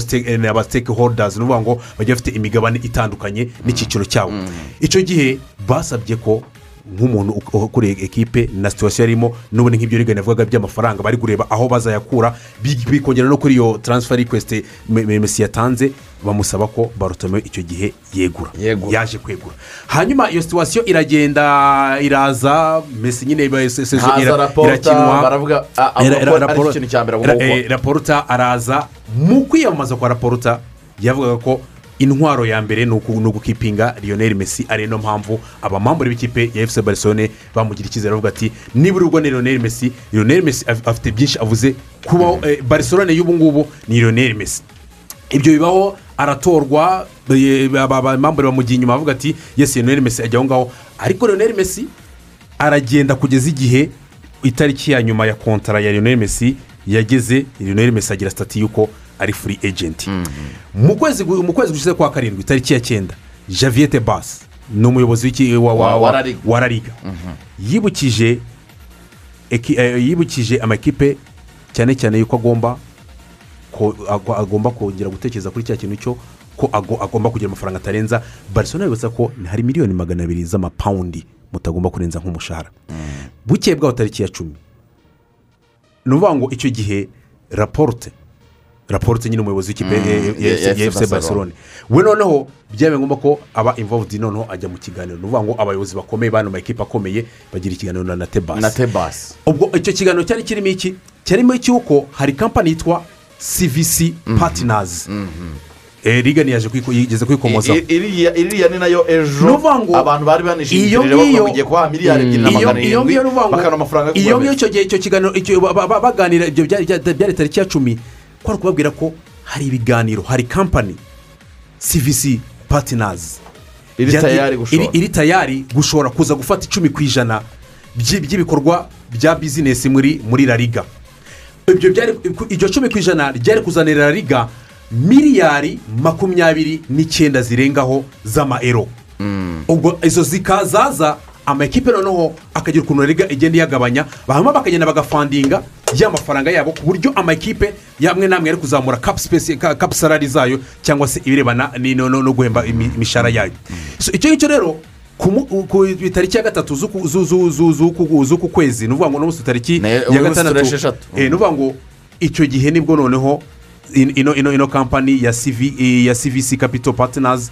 Speaker 8: aba siteke holidazi ni ukuvuga ngo bagiye bafite imigabane itandukanye n'icyiciro cyabo icyo gihe basabye ko nk'umuntu uk- ukuriye ekipe na situwasiyo yarimo n'ubundi nk'ibyo rigana yavugaga by'amafaranga bari kureba aho bazayakura bi- bikongera no kuri iyo taransifa rikwesite mesi yatanze bamusaba ko barotome icyo gihe yegura. Yaje kwegura. Hanyuma iyo situwasiyo iragenda iraza mesi nyine irakinwa.
Speaker 7: baravuga, a- avuga
Speaker 8: Ira-
Speaker 7: ko
Speaker 8: ira-
Speaker 7: ari
Speaker 8: Raporo-
Speaker 7: ikintu cya mbere
Speaker 8: Ra-
Speaker 7: agomba
Speaker 8: eh, raporuta araza mu kwiyamamaza kwa raporuta yavugaga ko intwaro ya mbere ni ugukipinga lionel messi ari no mpamvu abamambure b'ikipe ya efuse barisone bamugira icyizere bavuga ati nibura ubwo ni lionel messi. Lionel messi af- afite byinshi avuze kuba barisone y'ubu ngubu ni lionel messi. Ibyo bibaho aratorwa eh, aba- abamambure bamugiye inyuma bavuga ati yesi lionel messi ajya aho ngaho. Ariko lionel messi aragenda kugeza igihe itariki ya nyuma ya kontara ya lionel messi yageze lionel messi agira sitati y'uko ari furi ejenti mu kwezi gu- mu kwezi gushize kwa karindwi itariki ya cyenda javiyete basi ni umuyobozi wa-
Speaker 7: La Liga
Speaker 8: yibukije eh, yibukije amakipe cyane cyane yuko agomba agomba kongera gutekereza kuri cya kintu cyo ko ago- agomba kugira amafaranga atarenza. Barisona yibutsa ko hari miliyoni magana abiri z'amapawundi mutagomba kurenza nk'umushahara. Bukeye bwaho tariki ya cumi. Ni ukuvuga ngo icyo gihe raporute raporute nyine umuyobozi w'ikipe
Speaker 7: Mm,
Speaker 8: ya- efuse
Speaker 7: FC
Speaker 8: barcelone we noneho byabaye ngombwa ko aba involved noneho ajya mu kiganiro. Ni ukuvuga ngo abayobozi bakomeye bano makipe akomeye bagira ikiganiro na na tebasi
Speaker 7: na tebasi
Speaker 8: ubwo icyo kiganiro cyari kirimo iki? Cyarimo icy'uko hari kampani yitwa cvc patinazi rigani yaje yigeze kwikomozaho
Speaker 7: I- iriya ni na
Speaker 8: yo
Speaker 7: ejo. Abantu bari
Speaker 8: iyo
Speaker 7: banishingikirije ugiye kubaha miliyari ebyiri na
Speaker 8: iyo
Speaker 7: magana
Speaker 8: iyo ngo
Speaker 7: bakabona amafaranga yo
Speaker 8: iyo
Speaker 7: kugura
Speaker 8: ngiyo icyo gihe icyo kiganiro baganira ibyo byari tariki ya cumi. Kwari kubabwira ko hari ibiganiro hari kampani cvc patinazi
Speaker 7: Iri
Speaker 8: Ya-
Speaker 7: tayari gushora.
Speaker 8: kuza gufata icumi ku ijana by'i- by'ibikorwa bya bizinesi muri muri byari iryo cumi ku ijana ryari kuzanira la liga miliyari makumyabiri n'icyenda zirengaho z'amaero. Ubwo izo zikazaza amakipe noneho akagira ukuntu riga igenda iyagabanya hanyuma bakagenda bagafandinga ya mafaranga yabo ku buryo amakipe yamwe n'amwe ari kuzamura kapu salari zayo cyangwa se ibirebana no guhemba imi- imishahara yayo. Icyo ngicyo rero ku itariki ya gatatu z'uku- zu- zu- zu- z'uku z'uku kwezi ni ukuvuga ngo n'umunsi tariki ya gatandatu eh, ni ukuvuga ngo icyo gihe ni bwo noneho in- ino kampani ya cvc capital partners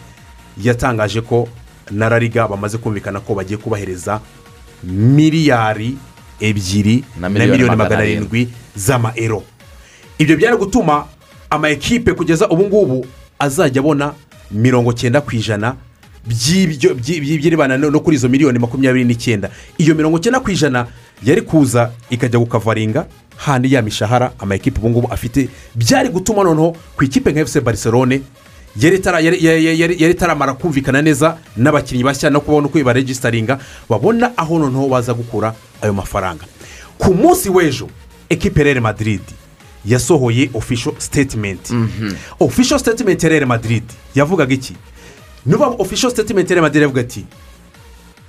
Speaker 8: yatangaje ko na rariga bamaze kumvikana ko bagiye kubahereza miliyari ebyiri na miliyoni magana arindwi z'amaero ibyo byari gutuma ama ekipe kugeza ubu ngubu azajya abona mirongo cyenda ku ijana by'irebana no kuri izo miliyoni makumyabiri n'icyenda. Iyo mirongo cyenda ku ijana yari kuza ikajya gukavaringa handi ya mishahara ama ekipe ubu ngubu afite byari gutuma noneho ku ikipe nka efuse barisorone yari itara- yari- yari yari- yari itaramara kumvikana neza n'abakinnyi bashya no kubona uko baregisitaringa babona aho noneho baza gukura ayo mafaranga. Ku munsi w'ejo ekipe rere madiridi yasohoye ofisho sitetimenti ofisho sitetimenti rere madiridi yavugaga iki? Nuba ofisho sitetimenti rere madiridi yavuga ati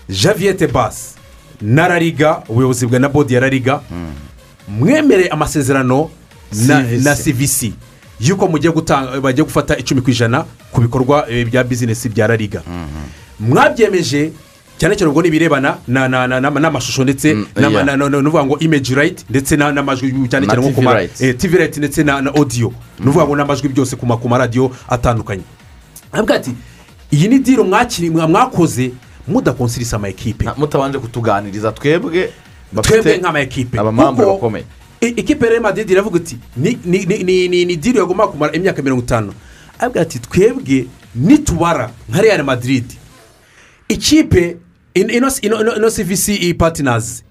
Speaker 8: javiyete basi na rariga ubuyobozi bwa na bodi ya rariga mwemere amasezerano na,
Speaker 7: cvc
Speaker 8: y'uko mugiye gutanga bagiye gufata icumi ku ijana ku bikorwa eh, bya bizinesi bya rariga mwabyemeje cyane cyane ubwo ni ibirebana na- na- na- na- n'amashusho ndetse na- nuvuga ngo image right ndetse na- n'amajwi cyane cyane nko ku ma
Speaker 7: rights.
Speaker 8: eh, right ndetse na audio. Ni ukuvuga ngo n'amajwi byose ku ma- ku maradiyo atandukanye. Avuga ati iyi ni diro mwakoze mudakonsirisa ama ekipe.
Speaker 7: Mutabanje kutuganiriza twebwe
Speaker 8: twebwe nk'ama ekipe.
Speaker 7: abamambure
Speaker 8: Kuko
Speaker 7: bakomeye.
Speaker 8: i- ikipe ya Real Madrid iravuga iti ni diro yagomba kumara imyaka mirongo itanu. Avuga ati twebwe nitubara nka Real Madrid. Ikipe ino cvc patinazi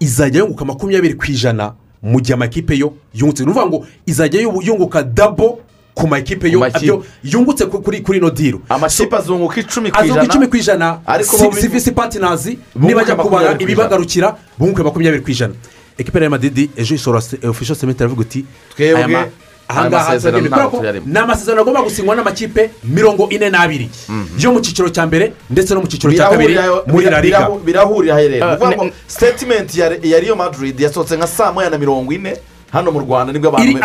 Speaker 8: izajya yunguka makumyabiri ku ijana mu gihe amakipe yo yungutse. Ni ukuvuga ngo izajya yu- yunguka dabo ku makipe yo abyo yungutse ku- kuri kuri ino diro
Speaker 7: amakipe azunguka icumi ku
Speaker 8: azunguka
Speaker 7: ijana.
Speaker 8: icumi ku ijana.
Speaker 7: Bo
Speaker 8: cvc patinazi nibajya kubara ibibagarukira bunguke makumyabiri ku ijana. Ekipe ya Madrid ejo isora ofisho sementi aravuga uti
Speaker 7: Twebwe,
Speaker 8: ahangaha
Speaker 7: masezerano
Speaker 8: tuzagenda
Speaker 7: ntabwo
Speaker 8: kubera ko
Speaker 7: tuyarimo.
Speaker 8: ni amasezerano agomba gusinywa n'amakipe mirongo ine n'abiri. Yo mu cyiciro cya mbere ndetse no mu cyiciro cya kabiri muri la liga.
Speaker 7: birahu- birahurira rero? Ni ukuvuga ngo
Speaker 8: ne-
Speaker 7: sitatimenti ya riyo madiridi yasohotse nka saa moya na mirongo ine hano mu rwanda ni bwo
Speaker 8: abantu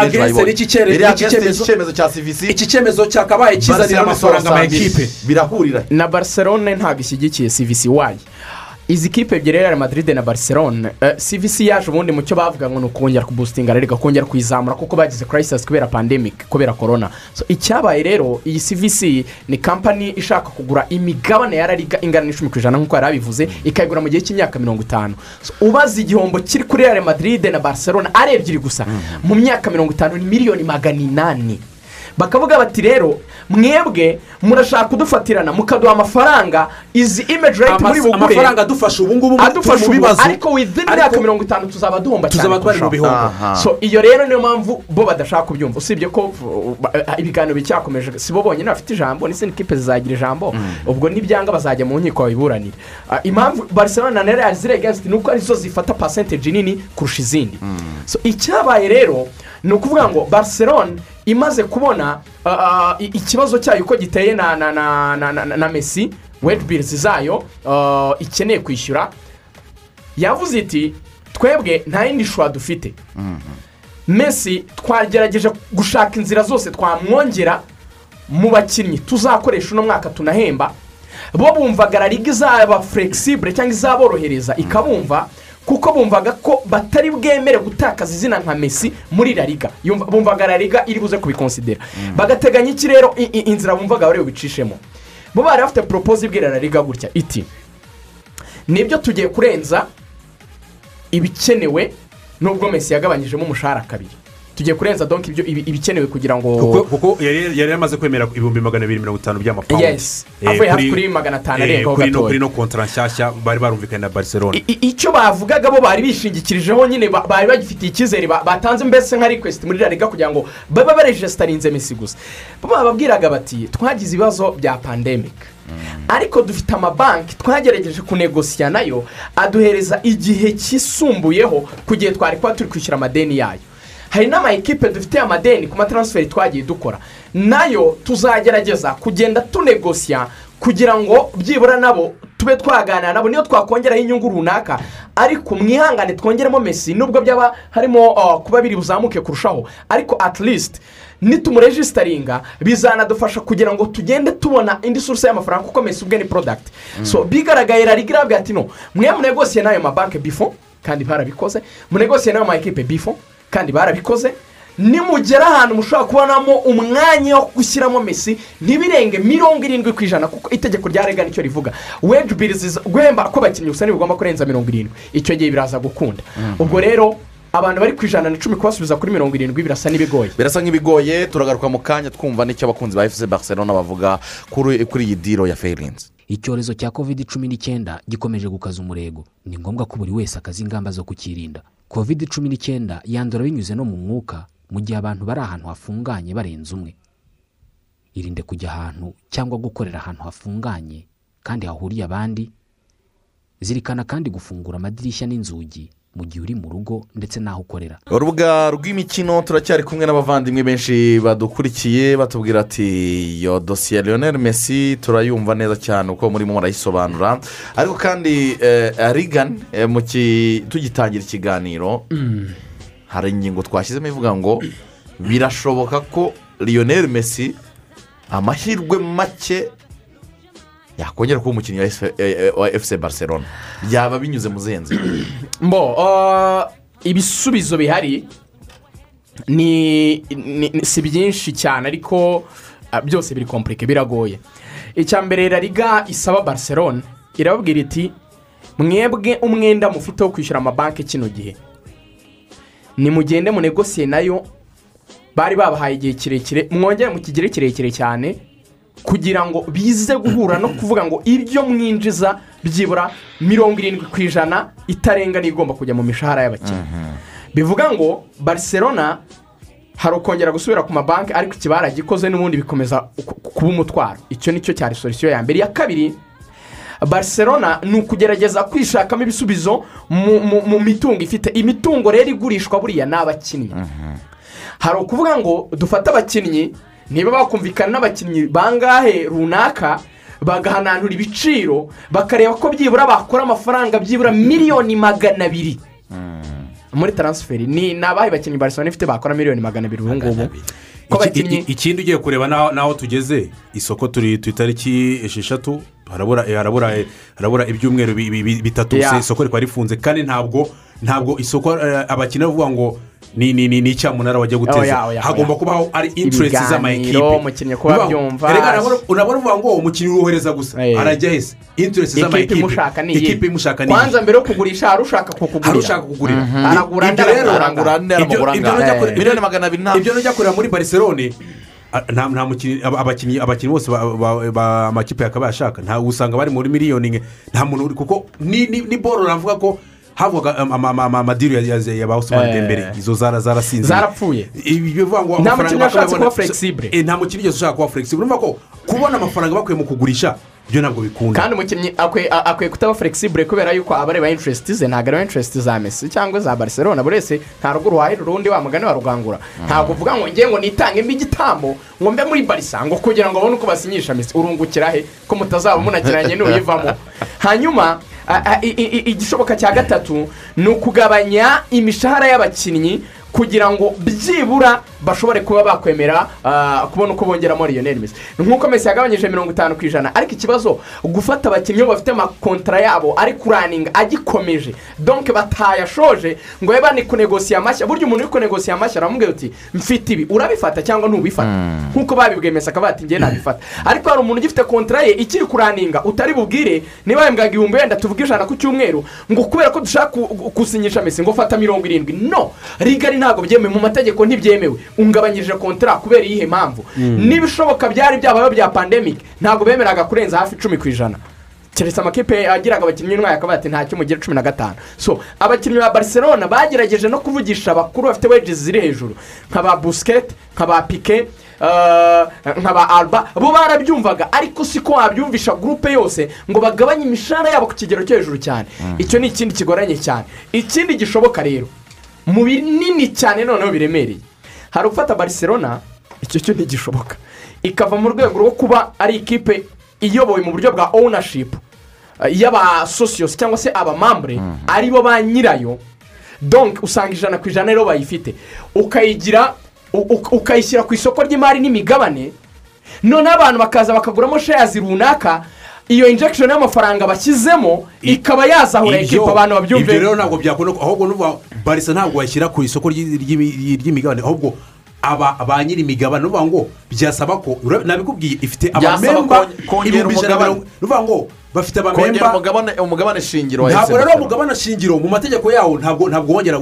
Speaker 7: benshi
Speaker 8: cyemezo
Speaker 7: iri
Speaker 8: n'iki
Speaker 7: agense
Speaker 8: cyemezo-
Speaker 7: cya cvc
Speaker 8: iki cyemezo cyakabaye kizanira amafaranga ama ekipe
Speaker 7: birahurira.
Speaker 9: Na barcelone ntabwo ishyigikiye cvc wayi izi kipe ebyiri real madrid na barcelone eh, cvc yaje ubundi mu cyo bavuga ngo ni ukongera kubusitinga rero kongera kuyizamura kuko bagize crisis kubera pandemic kubera corona. So icyabaye rero iyi cvc ni kampani ishaka kugura imigabane ya rariga ingana n'icumi ku ijana nk'uko yari abivuze ikayigura mu gihe cy'imyaka mirongo itanu. So, ubaza igihombo kiri kuri real madrid na barcelone ari ebyiri gusa. Mu myaka mirongo itanu ni miliyoni magana inani. Bakavuga bati rero mwebwe murashaka kudufatirana mukaduha amafaranga izi image rate muri bugure
Speaker 8: amafaranga adufasha ubu ngubu
Speaker 9: adufasha ubu ariko within imyaka mirongo itanu tuzaba duhomba cyane.
Speaker 8: tuzaba twari mu
Speaker 9: kurushaho. so iyo rero niyo mpamvu bo badashaka kubyumva. Usibye ko uh, ibiganiro bicyakomeje si bo bonyine bafite ijambo n'izindi kipe zizagira ijambo. Ubwo nibyanga bazajya mu nkiko babiburanire. Uh, impamvu barcelona na real against ni uko ari zo zifata percentage nini kurusha izindi. So icyabaye rero ni ukuvuga ngo barcelona imaze kubona uh, uh, ikibazo cyayo uko giteye na na na na na, na messi wage bills zayo uh, ikeneye kwishyura. Yavuze iti twebwe nta yindi shwa dufite. Messi twagerageje gushaka inzira zose twamwongera mu bakinnyi. Tuzakoresha uno mwaka tunahemba. Bo bumvaga la liga izaba flexible cyangwa izaborohereza. Ikabumva kuko bumvaga ko batari bwemere gutakaza izina nka Messi muri Yumva- bumvaga la liga iri buze kubikonsidera. Bagateganya iki rero? Inzira bumvaga bari bubicishemo bo bari bafite poropoze ibwira la liga gutya. Iti ni byo tugiye kurenza ibikenewe nubwo Messi yagabanyijemo umushahara kabiri. Tugiye kurenza donk ibikenewe kugira ngo
Speaker 8: kuko yari yamaze kwemera ibihumbi magana abiri mirongo itanu by'amapawundi
Speaker 9: Yes.
Speaker 8: Eh,
Speaker 9: Avuye hafi
Speaker 8: kuri-
Speaker 9: magana atanu
Speaker 8: eh,
Speaker 9: arengaho
Speaker 8: no-
Speaker 9: gatoya.
Speaker 8: kuri no kontara nshyashya bari barumvikanye na barcelona.
Speaker 9: I- icyo bavugaga bo bari bishingikirijeho nyine ba- bari bagifitiye icyizere ba- batanze mbese nka request muri la liga kugira ngo babe barejesitarinze mesi gusa. Bababwiraga bati twagize ibibazo bya pandemic. Ariko dufite amabanki twagerageje kunegosiya na yo aduhereza igihe cyisumbuyeho ku gihe twari kuba turi kwishyura amadeni yayo. Hari n'ama ekipe dufite amadeni ku mataransiferi twagiye dukora. Nayo tuzagerageza kugenda tunegosiya kugira ngo byibura nabo tube twaganira nabo. Niyo twakongeraho inyungu runaka ariko mwihangane twongeremo mesi nubwo byaba harimo uh, kuba biri buzamuke kurushaho ariko at least nitumurejisitaringa bizanadufasha kugira ngo tugende tubona indi suruse y'amafaranga kuko mesi ubwe ni porodagiti so bigaragaye rariga irabwira ati no mwe munegosiye n'ayo mabanki bifo kandi barabikoze. Munegosiye n'ayo ma ekipe bifo kandi barabikoze nimugera ahantu mushobora kubonamo umwanya wo gushyiramo mesi ntibirenge mirongo irindwi ku ijana kuko itegeko rya rega ni cyo rivuga. Weji birizi guhemba ko abakinnyi gusa ntibigomba kurenza mirongo irindwi. Icyo gihe biraza gukunda. Ubwo rero abantu bari ku ijana na cumi kubasubiza kuri mirongo irindwi birasa n'ibigoye.
Speaker 7: Birasa nk'ibigoye turagaruka mu kanya twumva n'icyo abakunzi ba efuse barcelona bavuga kuri kuri iyi diro ya ferinzi
Speaker 11: icyorezo cya covid cumi n'icyenda gikomeje gukaza umurego. Ni ngombwa ko buri wese akaza ingamba zo kukirinda. Covid cumi n'icyenda yandura binyuze no mu mwuka mu gihe abantu bari ahantu hafunganye barenze umwe. Irinde kujya ahantu cyangwa gukorera ahantu hafunganye kandi hahuriye abandi zirikana kandi gufungura amadirishya n'inzugi mu gihe uri mu rugo ndetse n'aho ukorera.
Speaker 7: Urubuga rw'imikino turacyari kumwe n'abavandimwe benshi badukurikiye batubwira ati iyo dosiye leonel Messi turayumva neza cyane uko murimo murayisobanura. Ariko kandi rigani tugitangira ikiganiro hari ingingo twashyizemo ivuga ngo birashoboka ko leonel Messi amahirwe make yakongera kuba umukinnyi wa efuse barcelona. Byaba binyuze mu zihe
Speaker 9: mbo uh, ibisubizo bihari ni si byinshi cyane ariko uh, byose biri kompurike biragoye. Icya mbere la liga isaba barcelona irababwira iti mwebwe umwenda mufite wo kwishyura amabanki kino gihe. Nimugende munegosiye na yo. Bari babahaye igihe kirekire mwongere mu kigero kirekire cyane. Kugira ngo bize guhura no kuvuga ngo ibyo mwinjiza byibura mirongo irindwi ku ijana itarenga n'igomba kujya mu mishahara y'abakinnyi bivuga ngo barcelona hari ukongera gusubira ku mabanki ariko iki baragikoze n'ubundi bikomeza ku- kuba umutwaro. Icyo ni cyo cyari solisiyo ya mbere. Iya kabiri barcelona ni ukugerageza kwishakamo ibisubizo mu, mitungo ifite. Imitungo rero igurishwa buriya ni abakinnyi hari ukuvuga ngo dufate abakinnyi niba bakumvikana n'abakinnyi bangahe runaka bagahananura ibiciro bakareba ko byibura bakora amafaranga byibura miliyoni magana abiri. Muri taransiferi ni abahe bakinnyi barcelona ifite bakora miliyoni magana abiri ubu ngubu?
Speaker 8: Ikindi ugiye kureba n'aho tugeze isoko turi ku itariki esheshatu harabura eh, harabura eh, ibyumweru bi- bi- bi- bitatu. Isoko rikaba rifunze kandi ntabwo ntabwo isoko eh, abakinnyi bavuga ngo ni ni ni ni icyamunara wajya guteza. Hagomba kubaho ari interesi
Speaker 9: Ibiganiro,
Speaker 8: z'amayikipe
Speaker 9: umukinnyi kuba abyumva.
Speaker 8: urabona- uvuga ngo umukinnyi urohereza gusa. Arajya hese interesi
Speaker 9: ikipe
Speaker 8: z'amayikipe
Speaker 9: imushaka ni iyi.
Speaker 8: Ikipe imushaka ni iyi.
Speaker 9: Kwanza mbere yo kugurisha hari ushaka kukugurira
Speaker 8: hari ushaka kugurira.
Speaker 9: Mhm. aragura
Speaker 7: miliyoni magana abiri
Speaker 8: ibyo nujya kureba muri barcelone a- nta nta mukinnyi aba- abakinnyi abakinnyi bose amakipe yakaba yashaka. Nta usanga bari muri miliyoni nke nta muntu uri kuko ni ni ni boro navuga ko havuga ama- ama- ama- amadiru ya- ba Ousmane
Speaker 9: Eh.
Speaker 8: Dembele izo zara zarasinze
Speaker 9: Zarapfuye.
Speaker 8: bivuga ngo
Speaker 9: Nta mukinnyi washatse kuba flexible.
Speaker 8: Eh, nta mukinnyi wese ushaka kuba flexible. Urumva ko kubona amafaranga bakuye mu kugurisha byo ntabwo bikunda.
Speaker 9: Kandi umukinnyi akwiye kutaba flexible kubera yuko aba areba interesiti ze ntabwo areba interesiti za mesi cyangwa za barcelona. Buri wese nta rugo ruhahira urundi wa mugani wa rugangura. Ntabwo uvuga ngo ngiye ngo nitangemo igitambo ngo mbe muri barisa ngo kugira ngo babone uko basinyisha mesi urungukira he ko mutazaba munakiranye n'uyivamo. Hanyuma igishoboka cya gatatu ni ukugabanya imishahara y'abakinnyi kugira ngo byibura bashobore kuba bakwemera ah, kubona uko bongeramo lionel mesi nk'uko mesi yagabanyije mirongo itanu ku ijana ariko ikibazo gufata abakinnyi bafite amakontara yabo ari kuraninga agikomeje. Donke batayashoje ngo babe bani kunegosiya amashya burya umuntu uri kunegosiya amashya aramubwira uti mfite ibi. Urabifata cyangwa ntubifata nk'uko babibwiye mesi akaba ati ngewe nabifata. Ariko hari umuntu ugifite kontara ye ikiri kuraninga utari bubwire niba yambwaga ibihumbi wenda tuvuge ijana ku cyumweru ngo kubera ko dushaka gusinyisha mesi ngo fata mirongo irindwi. No rigari ntabwo byemewe mu mategeko ntibyemewe ungabanyirije kontara kubera iyihe mpamvu? N'ibishoboka byari byabayeho bya pandemic ntabwo bemeraga kurenza hafi icumi ku ijana. Keretse amakipe agiraga abakinnyi n'umwaka akavuga ati ntacyo mugira cumi na gatanu so abakinnyi ba barcelona bagerageje no kuvugisha abakuru bafite wages ziri hejuru. Nka ba busiketi nka ba pike eh, nka ba alba bo barabyumvaga. Ariko siko wabyumvisha gurupe yose ngo bagabanye imishahara yabo ku kigero cyo hejuru cyane. Icyo ni ikindi kigoranye cyane. Ikindi gishoboka rero mu binini cyane noneho biremereye. Hari ufata barcelona icyo cyo ntigishoboka. Ikava mu rwego rwo kuba ari ikipe iyobowe mu buryo bwa ownership eh, y'abasosiyosi cyangwa se abamambure ari bo ba nyirayo. Donke usanga ijana ku ijana rero bayifite. Ukayigira ukayishyira ku isoko ry'imari n'imigabane noneho abantu bakaza bakaguramo shayazi runaka iyo injection y'amafaranga bashyizemo ikaba yazahura ekipa abantu
Speaker 8: ibyo
Speaker 9: babyumve
Speaker 8: rero ntabwo byakunda ahubwo n'uvuga barisa ntabwo washyira ku isoko ry'i- ry'imi- ry'imigabane. Ahubwo aba ba nyiri imigabane n'uvuga ngo byasaba ko nabikubwiye ifite abamemba ibihumbi ijana na mirongo n'uvuga ngo bafite abamemba
Speaker 7: umugabane umugabane shingiro wa
Speaker 8: ntabwo rero umugabane shingiro mu mategeko yawo ntabwo ntabwo wongera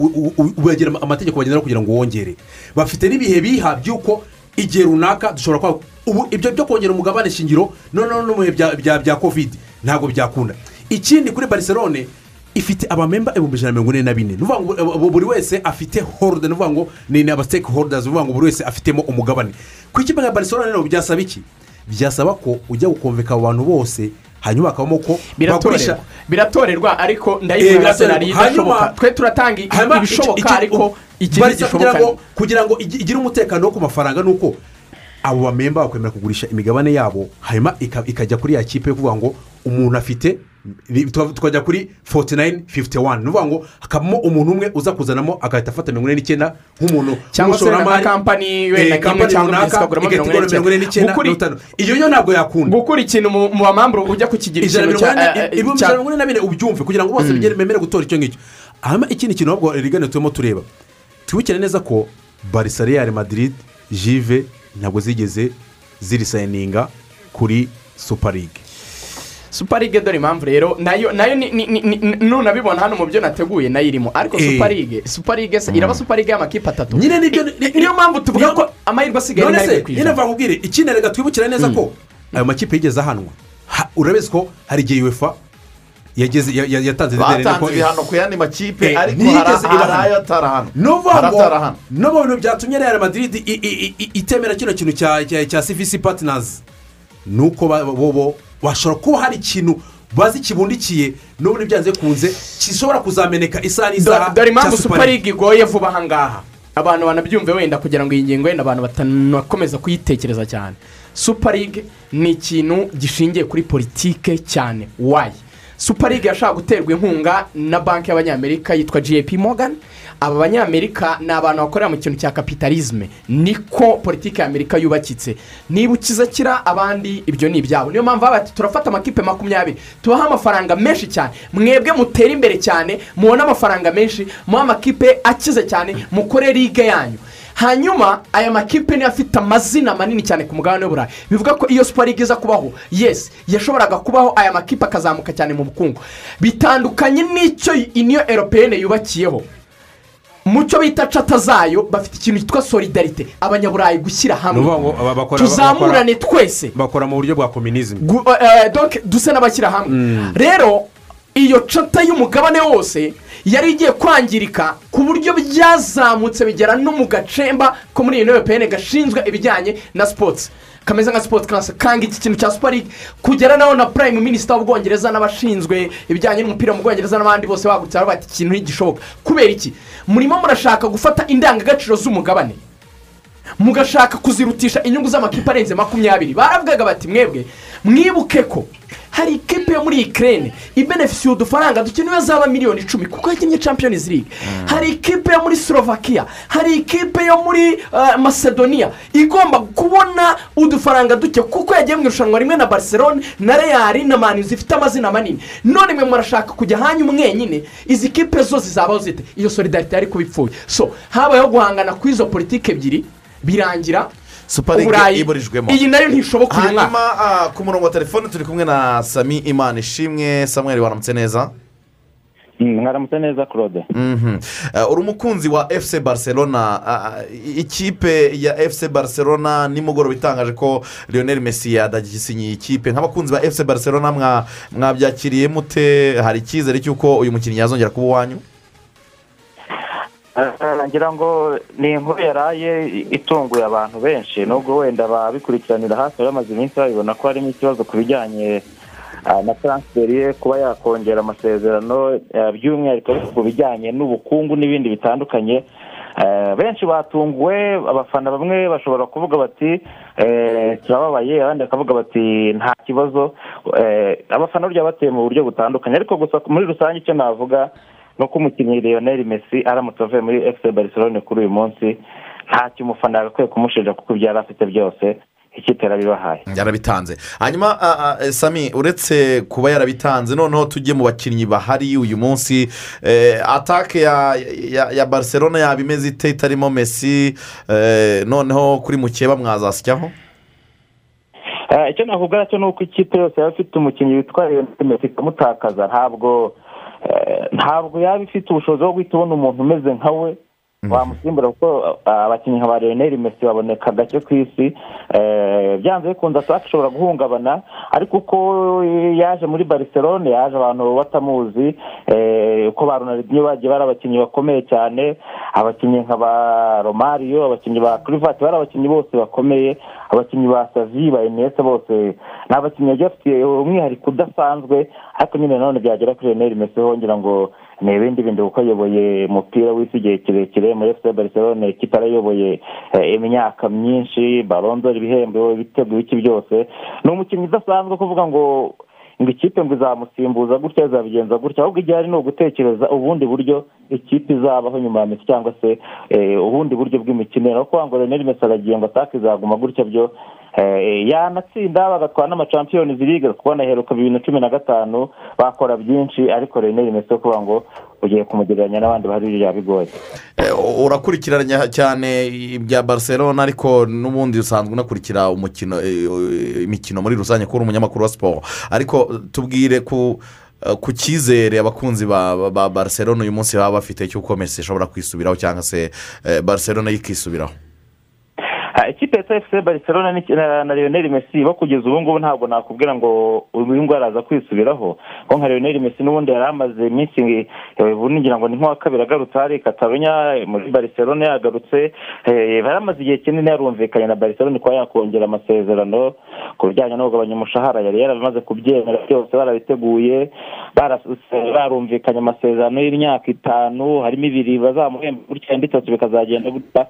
Speaker 8: amategeko bagendera kugira ngo wongere. Bafite n'ibihe biha by'uko igihe runaka dushobora kuba ubu ibyo byo kongera umugabane shingiro noneho no mu bihe bya- kovide ntabwo byakunda. Ikindi kuri barcelone ifite abamemba ibihumbi ijana na mirongo ine na bine. Ni ngo bu- buri wese afite horuda ni ngo ni ni aba siteke horudazi ni ngo buri wese afitemo umugabane. Ku ikipe nka barcelone rero byasaba iki? Byasaba ko ujya gukomveka abo bantu bose hanyuma hakabamo ko bagurisha
Speaker 9: biratorerwa. Ariko
Speaker 8: Eh,
Speaker 9: ndayivuga
Speaker 8: biratorerwa.
Speaker 9: senari idashoboka twe turatanga ibishoboka ariko
Speaker 8: Barca kugira ngo igire umutekano wo ku mafaranga ni uko abo bamemba bakwemera kugurisha imigabane yabo hanyuma ika- ikajya kuri ya kipe yo kuvuga ngo umuntu afite
Speaker 12: tukajya kuri foti nayini fifuti wani ni ukuvuga ngo hakabamo umuntu umwe uza kuzanamo agahita afata mirongo ine n'icyenda nk'umuntu
Speaker 9: Cyangwa se nka kampani wenda
Speaker 12: kampani
Speaker 9: cyangwa
Speaker 12: igahita
Speaker 9: mirongo ine
Speaker 12: n'icyenda. mirongo itanu. Iyo yo ntabwo yakunda.
Speaker 9: Gukura ikintu mu bamamburo ujya kukigira ikintu cya eh, eh, cya-
Speaker 12: ijana na mirongo ine na bine ubyumve kugira ngo bose
Speaker 9: Mm.
Speaker 12: bigere bemere gutora icyo ngicyo. Hanyuma ikindi kintu ahubwo rigane turimo tureba. Twibukire neza ko barisa real madrid jive ntabwo zigeze zirisayininga kuri super league.
Speaker 9: Dore impamvu rero na yo na yo nunabibona hano mu byo nateguye na yo irimo ariko
Speaker 12: Eh.
Speaker 9: super league se iraba super league y'amakipe atatu.
Speaker 12: Nyine ni byo
Speaker 9: niyo mpamvu tuvuga ko amahirwe asigaye
Speaker 12: none
Speaker 9: ari ku
Speaker 12: nyine nkubwire ikindi reka twibukire neza ko ayo makipe yigeze ahanwa. Ha- urabizi ko hari igihe ya- yatanze
Speaker 7: ibihano ku yandi makipe
Speaker 12: Eh,
Speaker 7: ariko hari ayo atarahana
Speaker 12: ni ukuvuga ngo
Speaker 7: atarahana
Speaker 12: no mu bintu byatumye real madrid i- i- i- itemera kino kintu cya cvc partners. Ni uko bo bo bashobora kuba hari ikintu bazi kibundikiye n'ubundi byanze bikunze gishobora kuzameneka isaha n'isaha
Speaker 9: Do- dore impamvu league. Igoye vuba aha ngaha. Abantu banabyumve wenda kugira ngo iyi ngingo wenda abantu batanakomeza kuyitekereza cyane. League ni ikintu gishingiye kuri politike cyane. Wayi super league yashaka guterwa inkunga na banki y'abanyamerika yitwa gap morgan. Aba banyamerika ni abantu bakorera mu kintu cya kapitalisme niko politiki y'amerika yubakitse. Niba ukiza kira abandi ibyo ni ibyabo. Niyo mpamvu baba bati turafata amakipe makumyabiri. Tubaha amafaranga menshi cyane. Mwebwe mutera imbere cyane mubone amafaranga menshi muhe amakipe akize cyane mukore ligue yanyu. Hanyuma aya makipe niyo afite amazina manini cyane ku mugabane w'uburayi bivuga ko iyo super league iza kubaho yesi yashoboraga kubaho aya makipe akazamuka cyane mu bukungu. Bitandukanye n'icyo iniyo eropeyene yubakiyeho. Mu cyo bita cata zayo bafite ikintu cyitwa solidarite abanyaburayi gushyira hamwe. Tuzamurane twese.
Speaker 12: bakora mu buryo bwa kominizmu
Speaker 9: eh, donc duse n'abashyira hamwe rero iyo cata y'umugabane wose yari igiye kwangirika ku buryo byazamutse bigera no mu gacemba ko muri iyi pene gashinzwe ibijyanye na sipotsi kameze nka sipoti kansa kanga iki kintu cya league? Kugera naho na prime minisita w'ubwongereza n'abashinzwe ibijyanye n'umupira mu bwongereza n'abandi bose bagutse baravuga ati ikintu ntigishoboka. Kubera iki? Murimo murashaka gufata indangagaciro z'umugabane. Mugashaka kuzirutisha inyungu z'amakipe arenze makumyabiri. Baravugaga bati mwebwe mwibuke ko hari ikipe yo muri ikirere ibenefisiye udufaranga dukenewe zaba miliyoni icumi kuko yakinnye champions league. Hari ikipe yo muri slovakia hari ikipe yo muri eh, macedonia. Igomba kubona udufaranga duke kuko yagiye mu irushanwa rimwe na barcelone na real na mani zifite amazina manini. None mwe murashaka kujya hanyu mwenyine izi kipe zo zizabaho zite? Iyo solidarite yari kuba ipfuye so habayeho guhangana ku izo politiki ebyiri birangira
Speaker 7: super iburijwemo
Speaker 9: iyi na yo ntishoboka uyu
Speaker 7: hanyuma
Speaker 9: mwaka
Speaker 7: ah, ku murongo wa telefone turi kumwe na sami imana ishimwe. Samuel waramutse neza?
Speaker 13: Mwaramutse neza claude.
Speaker 7: Mhm. Eh, uri umukunzi wa fc barcelona. Ah, ikipe ya fc barcelona nimugoroba itangaje ko lionel messi yadagisinyiye ikipe nk'abakunzi ba fc barcelona mwa- mwabyakiriye mute hari icyizere cy'uko uyu mukinnyi yazongera kuba uwanyu?
Speaker 13: Ngira ngo ni inkuru yaraye itunguye abantu benshi. Nubwo wenda babikurikiranira hafi bamaze iminsi babibona ko harimo ikibazo ku bijyanye ah, na taransiferi ye kuba yakongera amasezerano eh, by'umwihariko ku bijyanye n'ubukungu n'ibindi bitandukanye. Eh, benshi batunguwe abafana bamwe bashobora kuvuga bati eh, turababaye abandi bakavuga bati nta kibazo. Eh, abafana burya bateye mu buryo butandukanye. Ariko gusa muri rusange icyo navuga ni uko umukinnyi Lionel Messi aramutse avuye muri efuse Barcelone kuri uyu munsi ntacyo umufana yagakwiye kumushinja kuko ibyo yari afite byose ikipe yarabibahaye.
Speaker 7: Yarabitanze. Hanyuma sami uretse kuba yarabitanze noneho tujye mu bakinnyi bahari uyu munsi eh, atake ya, barcelona yaba imeze ite itarimo messi? Eh, noneho kuri mukeba mwazasyaho?
Speaker 13: Eh, icyo navuga cyo ni uko ikipe yose yaba ifite umukinnyi witwa Messi ikamutakaza. Ntabwo ntabwo yaba ifite ubushobozi bwo guhita ubona umuntu umeze nka we. Wamusimbura kuko abakinnyi nka ba Lionel Messi baboneka gake ku isi. Eh, byanze bikunze ataka ishobora guhungabana ariko uko yaje muri barcelone yaje abantu batamuzi eh, uko ba ronaldinho bagiye bari abakinnyi bakomeye cyane abakinnyi nka ba romario abakinnyi ba kurivati bari abakinnyi bose bakomeye abakinnyi ba savi ba enese bose. Ni abakinnyi bagiye bafite umwihariko udasanzwe ariko nyine nanone byagera kuri Lionel Messi hongera ngo ni ibindi bindi kuko ayoboye umupira w'isi igihe kirekire muri efuse barcelone ikipe arayoboye eh, imyaka myinshi barondora ibihembo ibitego iki byose. Ni umukinnyi udasanzwe kuvuga ngo ngo ikipe ngo izamusimbuza gutya izabigenza gutya ahubwo igihari ni ugutekereza ubundi buryo ikipe izabaho nyuma ya mesi cyangwa se eh, ubundi buryo bw'imikino. Aho kuvuga ngo reneri mesi aragiye ngo atake izaguma gutya byo eh, yanatsinda bagatwara n'amachampions league. Kuko naheruka bibiri na cumi na gatanu bakora byinshi ariko reneri mesi yo kuvuga ngo ugiye kumugereranya n'abandi bari biriya bigoye.
Speaker 7: Eh, urakurikiranya cyane ibya barcelona ariko n'ubundi usanzwe unakurikira umukino eh, imikino muri rusange kuko uri umunyamakuru wa siporo ariko tubwire ku eh, ku cyizere abakunzi ba ba- ba barcelona uyu munsi baba bafite cy'uko mesi ishobora kwisubiraho cyangwa se eh, barcelona yo ikisubiraho
Speaker 13: Ya efuse barcelona na leonel messi bo kugeza ubu ngubu ntabwo nakubwira ngo uyu nguyu araza kwisubiraho. Kuko nka leonel messi n'ubundi yari amaze iminsi ngira ngo ni nk'uwa kabiri agarutse hari katarunya muri barcelona yagarutse. Eh, yari amaze igihe kinini yarumvikanye na barcelona kuba yakongera amasezerano ku bijyanye no kugabanya umushahara. Yari yaramaze kubyemera byose barabiteguye barumvikanye amasezerano y'imyaka itanu harimo ibiri bazamuhemba gutya indi itatu bikazagenda gutya.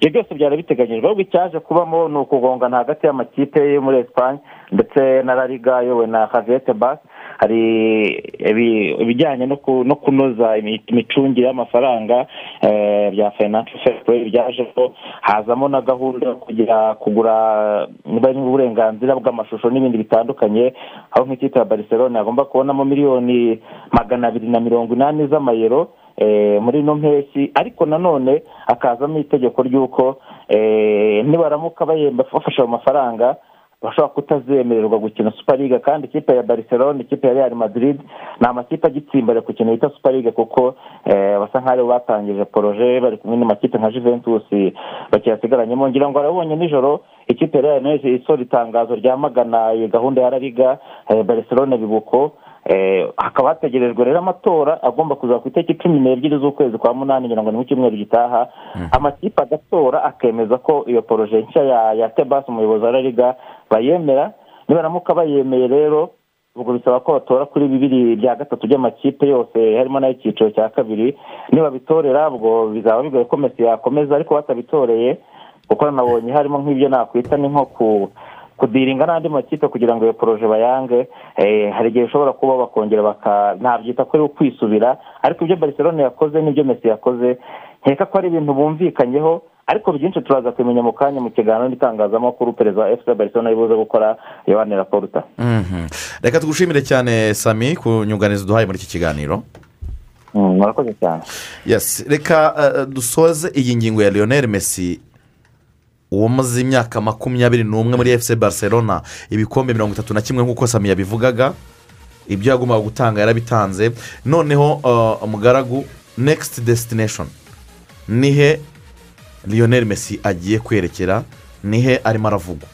Speaker 13: Ibyo byose byari biteganyijwe ahubwo icyaje kubamo ni ukugongana hagati y'amakipe yo muri esipanye ndetse na la liga ayobowe na haviyete basi hari ibi- ibijyanye no ku- no kunoza imi- imicungire y'amafaranga eh, bya fayinanshi fesipuwe byajeho hazamo na gahunda yo kugira kugura uburenganzira bw'amashusho n'ibindi bitandukanye aho nk'ikipe ya barcelona yagomba kubonamo miliyoni magana abiri na mirongo inani z'amayero eh, muri ino mpeshyi. Ariko nanone hakazamo itegeko ry'uko nibaramuka bahemba bafashe ayo mafaranga bashobora kutazemererwa gukina league kandi ikipe ya barcelona ikipe ya real madrid ni amakipe agitsimbare ku kintu bita league kuko eh, basa nk'aho batangije poroje bari kumwe n'amakipe nka juventus bakiyasigaranyemo ngira ngo arabonye nijoro ikipe ya real isohora itangazo ryamagana iyi gahunda ya la liga eh, barcelona bibuko. Eh, hakaba hategerejwe rero amatora agomba kuza ku itariki cumi n'ebyiri z'ukwezi kwa munani ngira ngo ni mu cyumweru gitaha amakipe agatora akemeza ko iyo poroje nshya ya ya tebasi umuyobozi wa la liga bayemera. Nibaramuka bayemeye rero ubwo bisaba ko batora kuri bibiri bya gatatu by'amakipe yose harimo n'ay'icyiciro cya kabiri. Nibabitorera ubwo bizaba bigoye ko mesi yakomeza ariko batabitoreye kuko nabonye harimo nk'ibyo nakwita ni nko ku kudiringa n'andi makipe kugira ngo iyo poroje bayange eh, hari igihe bishobora kuba bakongera baka ntabyita ko ari ukwisubira ariko ibyo barcelona yakoze n'ibyo mesi yakoze nkeka ko ari ibintu bumvikanyeho ariko byinshi turaza kubimenya mu kanya mu kiganiro n'itangazamakuru perezida wa efuperi barcelona yibuze gukora yohani raporuta
Speaker 7: Mhm. reka tugushimire cyane sami ku nyunganizi duhaye muri iki kiganiro.
Speaker 13: Murakoze cyane.
Speaker 7: Reka eh, dusoze iyi ngingo ya leonel messi uwamaze imyaka makumyabiri n'umwe muri efuse barcelona ibikombe mirongo itatu na kimwe nk'uko sami yabivugaga ibyo yagombaga gutanga yarabitanze. Noneho eh, umugaragu next destination. Nihe leonel messi agiye kwerekera? Nihe arimo aravugwa?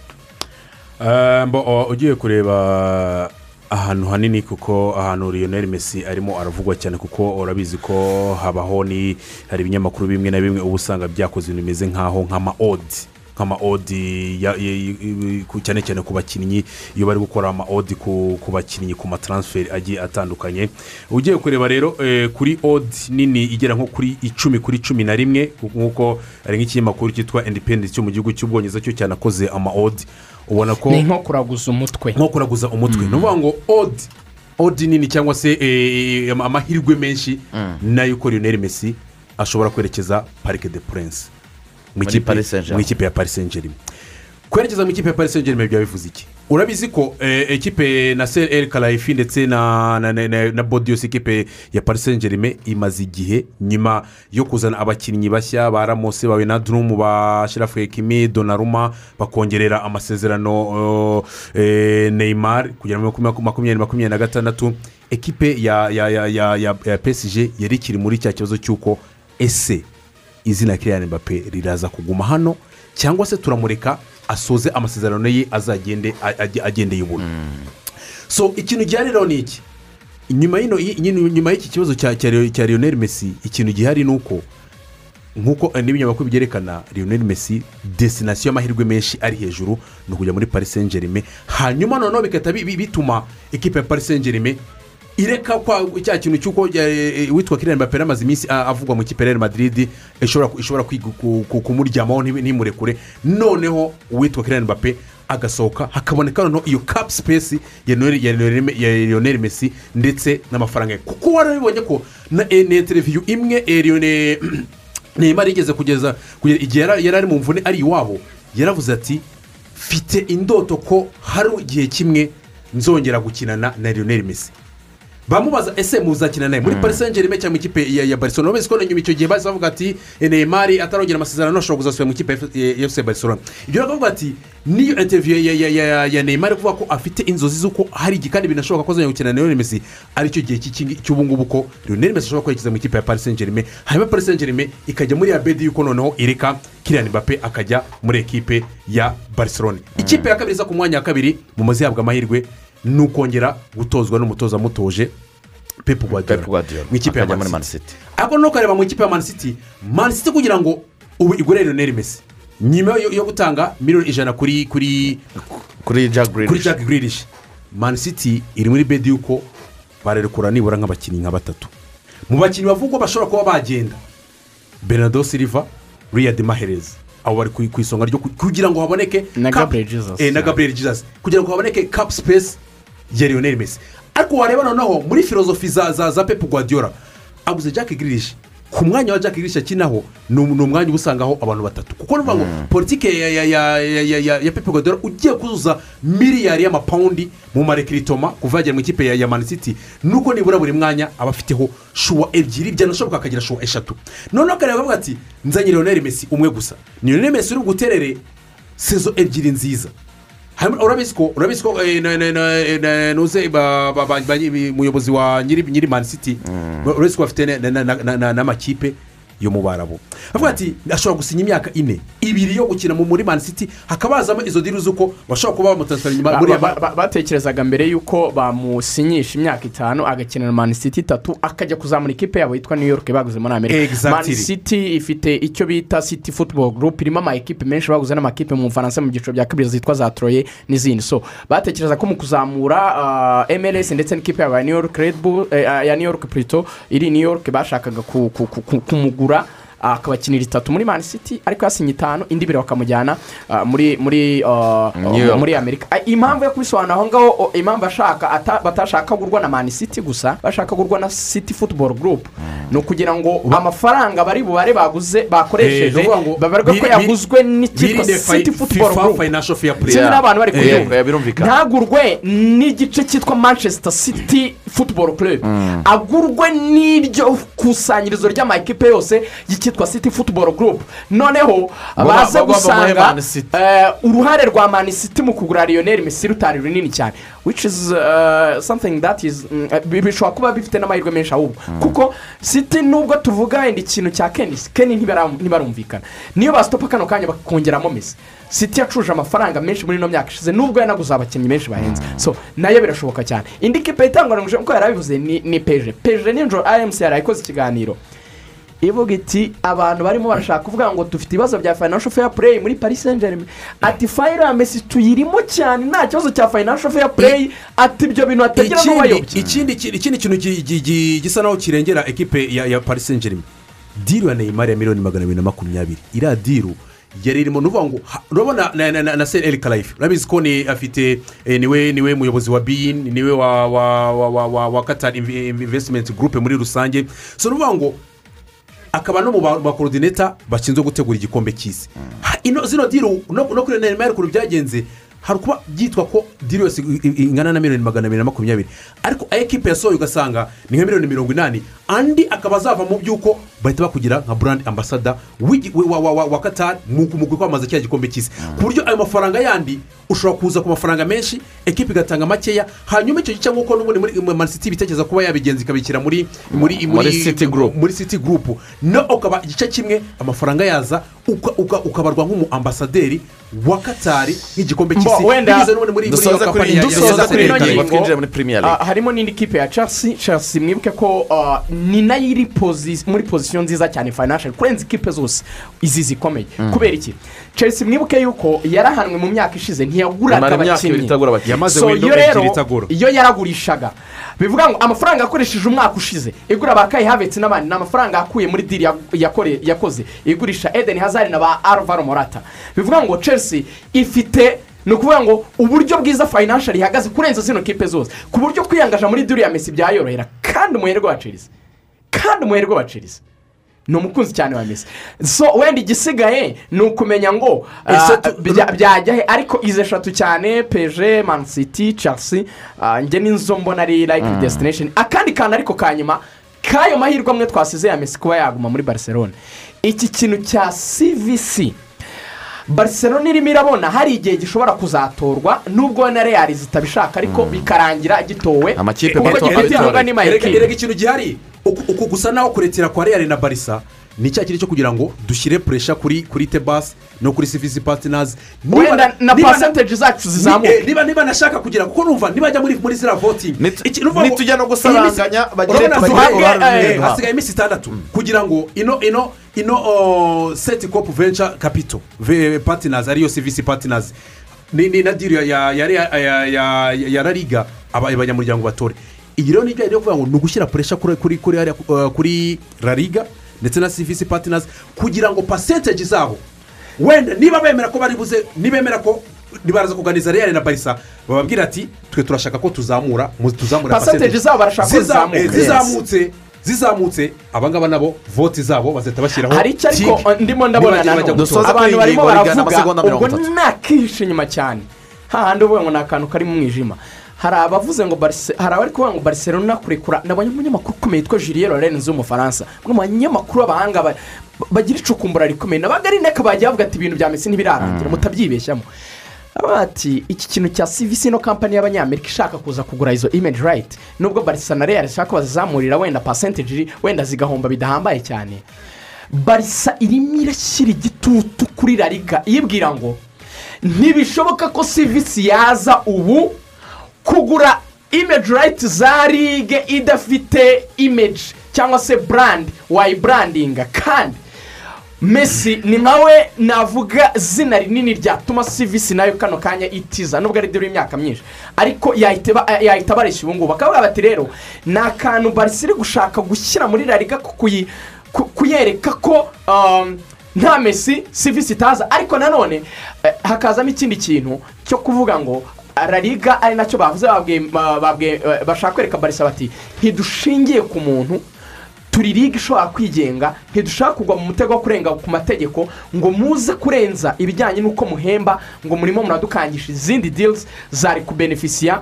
Speaker 8: Eh, ugiye kureba ahantu hanini kuko ahantu Lionel Messi arimo aravugwa cyane kuko urabizi ko habaho ni hari ibinyamakuru bimwe na bimwe uba usanga byakoze ibintu bimeze nk'aho nk'ama odi nk'ama odi cyane cyane ku bakinnyi iyo bari gukora ama odi ku bakinnyi ku mataransiferi agiye atandukanye. Ugiye kureba rero eh, kuri odi nini igera nko kuri icumi kuri cumi na rimwe nk'uko hari nk'ikinyamakuru cyitwa independence cyo mu gihugu cy'ubwongereza cyo cyanakoze ama odi ubona ko
Speaker 9: ni nko kuraguza umutwe.
Speaker 8: Nko kuraguza umutwe. Ni ukuvuga ngo odi odi nini cyangwa se eh, ama- amahirwe menshi na yo ko lionel messi ashobora kwerekeza parike de prince mu ikipe- ya paris saint germain kwerekeza mu ikipe ya paris saint germain byaba bivuze iki urabizi ko eh, ekipe na sel el karayifi ndetse na na na, na, na bodios ekipe ya paris saint germain imaze igihe nyuma yo kuzana abakinnyi bashya ba ramose ba wenadurumu ba shirafu ekimi donaruma bakongerera amasezerano uh, eh, neymar kugera muri makumyabiri makumyabiri na gatandatu. Ekipe ya ya ya ya ya, ya psg yari ikiri muri cya kibazo cy'uko ese izina kiriyani mbappe riraza kuguma hano cyangwa se turamureka asoze amasezerano ye azagende agendeye ubuntu. So ikintu gihari rero ni iki? Nyuma y'iki kibazo cya lionel messi ikintu gihari ni uko nk'uko eh, n'ibinyamakuru byerekana lionel messi desinasiyo y'amahirwe menshi ari hejuru ni ukujya muri paris saint germain hanyuma noneho bigahita bi- bi- bituma ekipa ya paris saint germain ireka kwa cya kintu cy'uko eh, witwa kiriyani mbappe amaze iminsi avugwa mu real madrid ishobora kumuryamaho ntimurekure. Noneho uwitwa kiriyani mbappe agasohoka hakaboneka noneho iyo kapu sipesi ya Lionel- messi ndetse n'amafaranga ye. Kuko warabibonye ko na eh, televiziyo imwe eh, Lionel- neymar yigeze kugeza igihe yari ari mu mvune ari iwabo yaravuze ati mfite indoto ko hari igihe kimwe nzongera gukinana na lionel messi. Bamubaza ese muzakina nawe muri paris saint germain cyangwa mu ikipe ya barcelona urabona ko nyuma icyo gihe bahise bavuga ati neymar atarongera amasezerano ashobora kuzasubira mu ikipe ya fc barcelona. Ibyo bakavuga ati niyo interiviyo ya, neymar ivuga ko afite inzozi z'uko hari igihe kandi binashoboka ko azongera gukina na messi ari cyo gihe cy'iki- cy'ubungubu ko messi ashobora kwerekeza mu ikipe ya paris saint germain hanyuma paris saint germain ikajya muri ya bedi yuko noneho ireka kiriya mbappe akajya muri ekipe ya barcelona. Ikipe ya kabiri iza ku mwanya wa kabiri mu mazi ihabwa amahirwe ni ukongera gutozwa n'umutoza mutoje pepu guardiola mu ikipe ya
Speaker 7: akajya muri
Speaker 8: Man
Speaker 7: Man
Speaker 8: City.
Speaker 7: City.
Speaker 8: ariko no ukareba mu ikipe ya Man City Man City kugira ngo ubu igure Lionel Messi nyuma yo, gutanga miliyoni ijana kuri kuri
Speaker 7: kuri Jack Grealish.
Speaker 8: kuri Jack Grealish Man City iri muri bedi yuko barerekura nibura nk'abakinnyi nka batatu mu bakinnyi bavugwa bashobora kuba bagenda Bernardo Silva Riyad Mahrez abo bari ku isonga ryo ku- kugira ngo haboneke
Speaker 9: Na Jesus.
Speaker 8: eh, Jesus kugira ngo haboneke cap space ya Lionel Messi ariko wareba noneho muri filozofi za za za Pep Guardiola aguze Jack Grealish. Ku mwanya wa Jack Grealish akinaho ni um- umwanya uba usangaho abantu batatu. Kuko ni ukuvuga ngo politiki ya ya ya ya ya ya ya Pep Guardiola ugiye kuzuza miliyari y'amapawundi mu marekiritoma kuva yagera mu ikipe ya ya Man City nuko nibura buri mwanya aba afiteho shuwa ebyiri byanashoboka akagira shuwa eshatu. Noneho akareba avuga ati nzanye Lionel Messi umwe gusa. Ni Lionel Messi uri buguterere sezo ebyiri nziza. Hanyuma urabizi ko urabizi ko eh, na- na- na- na- nuze ba- ba- ba- ba- umuyobozi wa nyiri mani city urabizi ko bafite na- na- na- na- na- n'amakipe yo mu barabu. Avuga ati ashobora gusinya imyaka ine. Ibiri yo gukina mu muri mani city hakaba hazamo izo diri z'uko bashobora kuba bamutansifera inyuma buriya
Speaker 9: ba- ba- batekerezaga mbere y'uko bamusinyisha imyaka itanu agakinira mani city itatu akajya kuzamura ikipe yabo yitwa new york baguze muri amerika.
Speaker 8: Exactly.
Speaker 9: mani city ifite icyo bita city football group irimo ama ekipe menshi baguze n'amakipe mu bufaransa mu byiciro bya kabiri zitwa za troye n'izindi. So batekereza ko mu kuzamura ah, mls ndetse n'ikipe yabo ya new york red bull ah, ya new york plutôt iri new york bashakaga ku- ku- ku- ku- kumugura akabakinira itatu muri mani city ariko yasinye itanu indi ibiri bakamujyana ah, muri muri ah, muri amerika. Ah, impamvu yo kubisobanura aho ngaho o, impamvu ashaka ata- batashaka kugurwa na mani city gusa bashaka kugurwa na city football group. Ni ukugira ngo amafaranga bari bubare baguze bakoresheje babarwe ko yaguzwe group.
Speaker 8: financial fair play.
Speaker 9: sinzi n'abantu bari
Speaker 8: Eh,
Speaker 9: kuyumva
Speaker 7: eh, birumvikana.
Speaker 9: ntagurwe n'igice cyitwa manchester city football club. Agurwe n'iryo kusanyirizo ry'amakipe yose y'icyitwa city football group noneho baze gusanga eh, uruhare rwa mani city mu kugura lionel messi rutari runini cyane which is uh, something that is mm, eh, bi- bishobora kuba bifite n'amahirwe menshi ahubwo kuko city nubwo tuvuga wenda ikintu cya keni ntibara- ntibarumvikana niyo basitopa kano kanya bakongeramo messi city yacuruje amafaranga menshi muri ino myaka ishize nubwo yanaguze abakinnyi benshi bahenze so na yo birashoboka cyane indi kipe itangaranije nk'uko yari abivuze ni peje peje nijoro rmc yari ikoze ikiganiro ivuga iti abantu barimo barashaka kuvuga ngo dufite ibibazo bya financial fair play muri paris saint germain ati fayira mesi tuyirimo cyane nta kibazo cya financial fair play. Ati ibyo bintu hatagira n'ubayobye
Speaker 8: ikindi kintu gi- gi- gi- gisa naho kirengera ekipe ya paris saint germain diru ya neymar ya miliyoni magana abiri na makumyabiri. Iriya diru yari irimo ni ngo urabona na na na na seri eri karayifu urabizi ko ni afite eh, ni we ni we muyobozi wa biyin ni we wa wa wa wa wa wa katari invesitimenti gurupe muri rusange. So ni ngo akaba no mu ba- bakorodineta bashinzwe gutegura igikombe cy'isi. Zino diru no kuri neymar ukuntu byagenze hari kuba byitwa ko diru yose ingana na miliyoni magana abiri na makumyabiri. Ariko ekipe yasohoye ugasanga ni nka miliyoni mirongo inani. Andi akaba azava mu by'uko bahita bakugira nka burandi ambasada wa- katari mu kwamamaza cya gikombe cy'isi. Ku buryo ayo mafaranga yandi ushobora kuza ku mafaranga menshi ekipe igatanga makeya hanyuma icyo gice nk'uko n'ubundi muri manisiti bitekereza kuba yabigenza ikabishyira muri muri
Speaker 7: muri city group.
Speaker 8: no ukaba igice kimwe amafaranga yaza uka- uka- ukabarwa nk'umu ambasaderi wa katari nk'igikombe cy'isi.
Speaker 9: wenda
Speaker 7: dusoza kuri ngo
Speaker 9: ngingo
Speaker 7: twinjire muri League.
Speaker 9: ah, harimo n'indi kipe ya chelsea. Chelsea mwibuke ko ah, ni na yo iri muri pozisiyo nziza cyane financial kurenza ikipe zose izi zikomeye. Kubera iki? Chelsea mwibuke yuko yarahanwe mu myaka ishize ntiyaguraga abakinnyi. so iyo rero iyo yaragurishaga bivuga ngo amafaranga yakoresheje umwaka ushize. Igura ba kayi havetse n'abandi ni amafaranga yakuye muri diri yakoze. Igurisha edeni hazari na ba alvaro morata. Bivuga ngo chelsea ifite ni ukuvuga ngo uburyo bwiza fayinanshari ihagaze kurenza zino kipe zose. Ku buryo kwiyangaja muri duriya mesi byayorohera. Kandi umuherwe wa kandi umuherwe wa ni umukunzi cyane wa mesi so wenda igisigaye ni ukumenya ngo ah, bya- byajya he? Ariko izi eshatu cyane peje manisiti chelsea ah, njye n'inzo mbona ari like
Speaker 7: Mm.
Speaker 9: destination. Akandi kantu ariko ka nyuma k'ayo mahirwe amwe twasize ya mesi kuba yaguma muri barcelona. Iki kintu cya cvc barcelona irimo irabona hari igihe gishobora kuzatorwa nubwo na real zitabishaka ariko bikarangira gitowe.
Speaker 7: Amakipe
Speaker 9: kuko
Speaker 7: mato
Speaker 9: gifite
Speaker 7: abitora.
Speaker 8: erega ikintu gihari? Uku gusa naho kuretera kwa real na barisa ni cya kintu cyo kugira ngo dushyire puresha kuri kuri tebasi no kuri sivisi patinazi
Speaker 9: Wenda na percentage zacu zizamuke.
Speaker 8: niba niba nashaka kugira kuko numva nibajya muri muri ziriya votingi ngo
Speaker 7: nitujya no gusaranganya
Speaker 8: hasigaye-
Speaker 7: uruhare runini
Speaker 8: eh, hasigaye iminsi itandatu. Kugira ngo ino ino ino oh, seti kopu venca kapito patinazi ariyo sivisi patinazi ni ni na diri ya ya ya ya ya ya rariga aba- abanyamuryango batore. Iyi rero ni ibyo kuvuga ngo ni ugushyira puresha kuri kuri kuri rariga ndetse na sivisi patinazi kugira ngo pasenteji zabo wenda niba bemera ko bari buze nibemera ko nibaraza kuganiza real na barisa bababwira ati twe turashaka ko tuzamura mu- tuzamura
Speaker 9: Percentage zabo barashaka ko
Speaker 8: eh, zizamutse zizamutse. Abangaba nabo voti zabo bazahita bashyiraho
Speaker 9: hari icyo ariko
Speaker 8: tick.
Speaker 9: ndimo ndabona abantu barimo baravuga ubwo nakihishe inyuma cyane. Hahandi uvuga ngo ni akantu kari mu mwijima hari abavuze ngo hari abari kuvuga ngo barcelona kurekura nabonye umunyamakuru ukomeye witwa julien lorenz w'umufaransa umwe mu banyamakuru b'abahanga ba- bagira icukumbura rikomeye. Nabaga ari neka bagiye bavuga ati ibintu bya mesi ntibirarangira mutabyibeshyamo Baravuga bati iki kintu cya cvc no kampani y'abanyamerika ishaka kuza kugura izo image right? Nubwo barisa na real ishaka ko bazizamurira wenda percentage wenda zigahomba bidahambaye cyane. Barisa irimo irashyira igitutu kuri rariga iyibwira ngo ntibishoboka ko cvc yaza ubu kugura image right za ligue idafite image cyangwa se brand wayibrandinga. Kandi mesi ni nkawe navuga zina rinini ryatuma cvc na yo kano kanya itiza nubwo ari dore imyaka myinshi. Ariko yahita ba- yahita bareshya ubu ngubu bakavuga bati rero ni akantu barisi iri gushaka gushyira muri rariga kuyereka ko um, nta mesi cvc itaza. Ariko nanone eh, hakazamo ikindi kintu cyo kuvuga ngo rariga ari na cyo bavuze eh, bashaka kwereka barisa bati ntidushingiye ku muntu turi liga ishobora kwigenga ntidushaka kugwa mu mutego wo kurenga ku mategeko ngo muze kurenza ibijyanye n'uko muhemba ngo murimo muradukangisha izindi deals zari kubenefisiya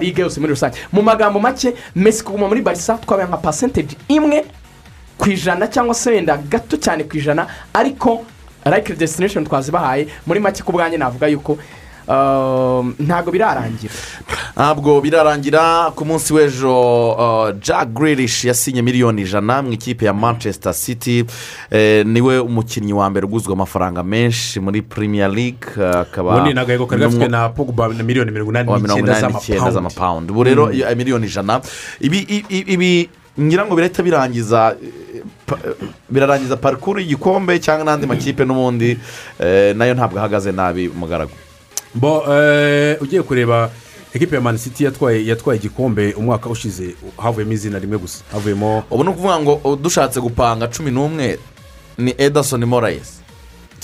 Speaker 9: liga yose muri rusange. Mu magambo make mesi kuguma muri barisa twabaye nka percentage imwe ku ijana cyangwa se wenda gato cyane ku ijana ariko like destination twazibahaye. Muri make ku bwanjye navuga yuko ntabwo birarangira.
Speaker 7: Ntabwo birarangira ku munsi w'ejo uh, jack grilish yasinye miliyoni ijana mu ikipe ya manchester city. Eh, ni we umukinnyi wa mbere uguzwe amafaranga menshi muri premier league uh, akaba
Speaker 8: ubundi ni agahego kari gafitwe
Speaker 7: n'umwe-
Speaker 8: na pogba na miliyoni mirongo inani n'icyenda
Speaker 7: inani n'icyenda
Speaker 8: z'amapawundi
Speaker 7: ubu rero
Speaker 8: Mm.
Speaker 7: iyo- miliyoni ijana. Ibi ngira ngo birahita birangiza eh, eh, birarangiza parikuru y'igikombe cyangwa n'andi makipe n'ubundi eh, na yo ntabwo ahagaze nabi umugaragu
Speaker 8: bo eh, ugiye kureba ekipe ya mani city yatwaye yatwaye igikombe umwaka ushize havuyemo izina rimwe gusa havuyemo
Speaker 7: ubu ni ukuvuga ngo dushatse gupanga cumi n'umwe ni edison morayesi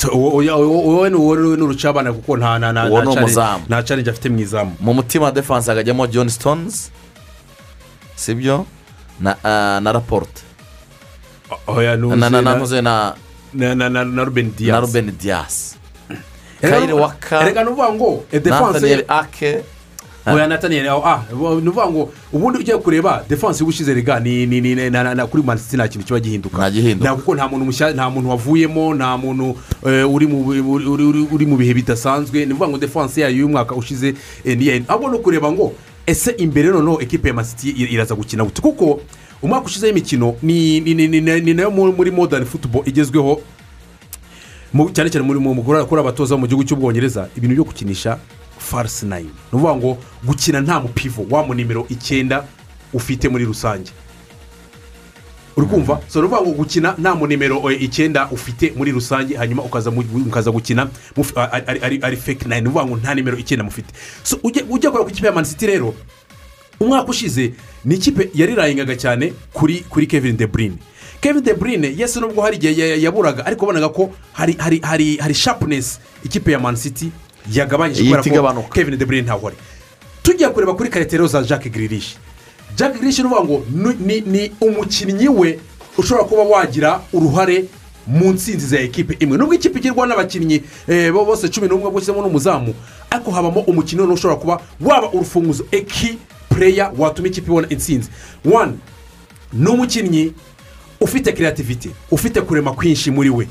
Speaker 8: wowe ni urucabana kuko nta nta nta challenge afite mu izamu.
Speaker 7: Mu mutima defanse hagajyamo john stones sibyo? Na ah, na raporute na na na na
Speaker 8: na na
Speaker 7: kayire
Speaker 8: nu-
Speaker 7: waka.
Speaker 8: Erega ni ukuvuga ngo defanse
Speaker 7: ake.
Speaker 8: Oya nataniyeli ah. Ni ukuvuga ngo ubundi ugiye kureba defanse y'ubushize rega ni ni ni na- na- na- kuri mani city nta kintu kiba gihinduka.
Speaker 7: Nta gihinduka
Speaker 8: kuko nta muntu mushya nta muntu wavuyemo nta muntu eh, uri mu uri- uri- mu bihe bidasanzwe. Ni ukuvuga ngo defanse yayo y'umwaka ushize eh, niyo ahubwo no kureba ngo ese imbere noneho ekipe ya masiti iraza gukina gute? Kuko umwaka ushize y'imikino ni ni- ni- ni- ni na yo mu- muri modani futubo igezweho. Cyane cyane muri mu kuri kuri abatoza mu gihugu cy'ubwongereza ibintu byo gukinisha farisi nayini ni ukuvuga ngo gukina nta mupivo wa mu nimero icyenda ufite muri rusange. Uri kumva? So ni ukuvuga ngo gukina nta mu nimero eh, icyenda ufite muri rusange hanyuma ukaza gukina ari- fake nayini ni ukuvuga ngo nta nimero icyenda mufite. So ujya kureba ku ikipe ya manisiti rero. Umwaka ushize ni ikipe yarirayingaga cyane kuri kuri kevin de bruyne. Kevin de bruyne yesi nubwo hari igihe ya- yaburaga ariko wabonaga ko hari hari hari hari shapunesi ikipe ya mani city yagabanyije kubera ko kevin de bruyne ntawe ari. Tugiye kureba kuri karitero za jacques grilish jacques grilish ni ngo ni- umukinnyi we ushobora kuba wagira uruhare mu nsinzi za ekipe imwe. Nubwo ikipe igirwa n'abakinnyi eh, bo bose cumi n'umwe gushyiramo n'umuzamu ariko habamo umukinnyi noneho ushobora kuba waba urufunguzo eki pureya watuma ikipe ibona intsinzi. Wani ni umukinnyi ufite kreativite ufite kurema kwinshi muri we.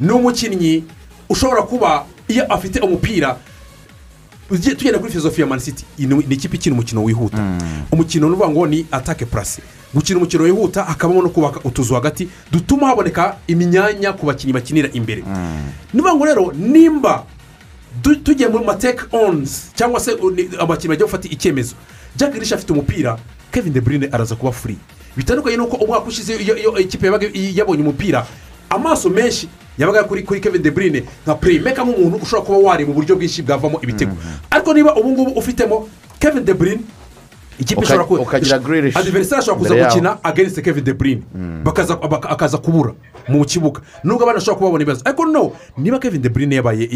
Speaker 8: Ni umukinnyi ushobora kuba iyo afite umupira tugenda kuri filozofi ya mani siti iyi ni ni ikipe ikina umukino wihuta. Umukino ni ukuvuga ngo ni atake purasi gukina umukino wihuta hakabamo no kubaka utuzu hagati dutuma haboneka imyanya ku bakinnyi bakinira imbere. Ni ukuvuga ngo rero nimba tu- tugiye muri mateke onzi cyangwa se ni- abakinnyi bagiye gufata icyemezo. Jack rishi afite umupira kevin de bruyne araza kuba furi bitandukanye n'uko umwaka ushize iyo ikipe yabaga yabonye umupira. Amaso menshi yabaga kuri kuri kevin de bruyne nka pureyimeka nk'umuntu ushobora kuba wareba uburyo bwinshi bwavamo ibitego. Ariko niba ubu ngubu ufitemo kevin de bruyne ikipe ishobora kuza gukina ageniste kevin de bakaza baka- akaza kubura mu kibuga. Nubwo abana bashobora kuba babona ibibazo. Ariko no niba kevin de bruyne yabaye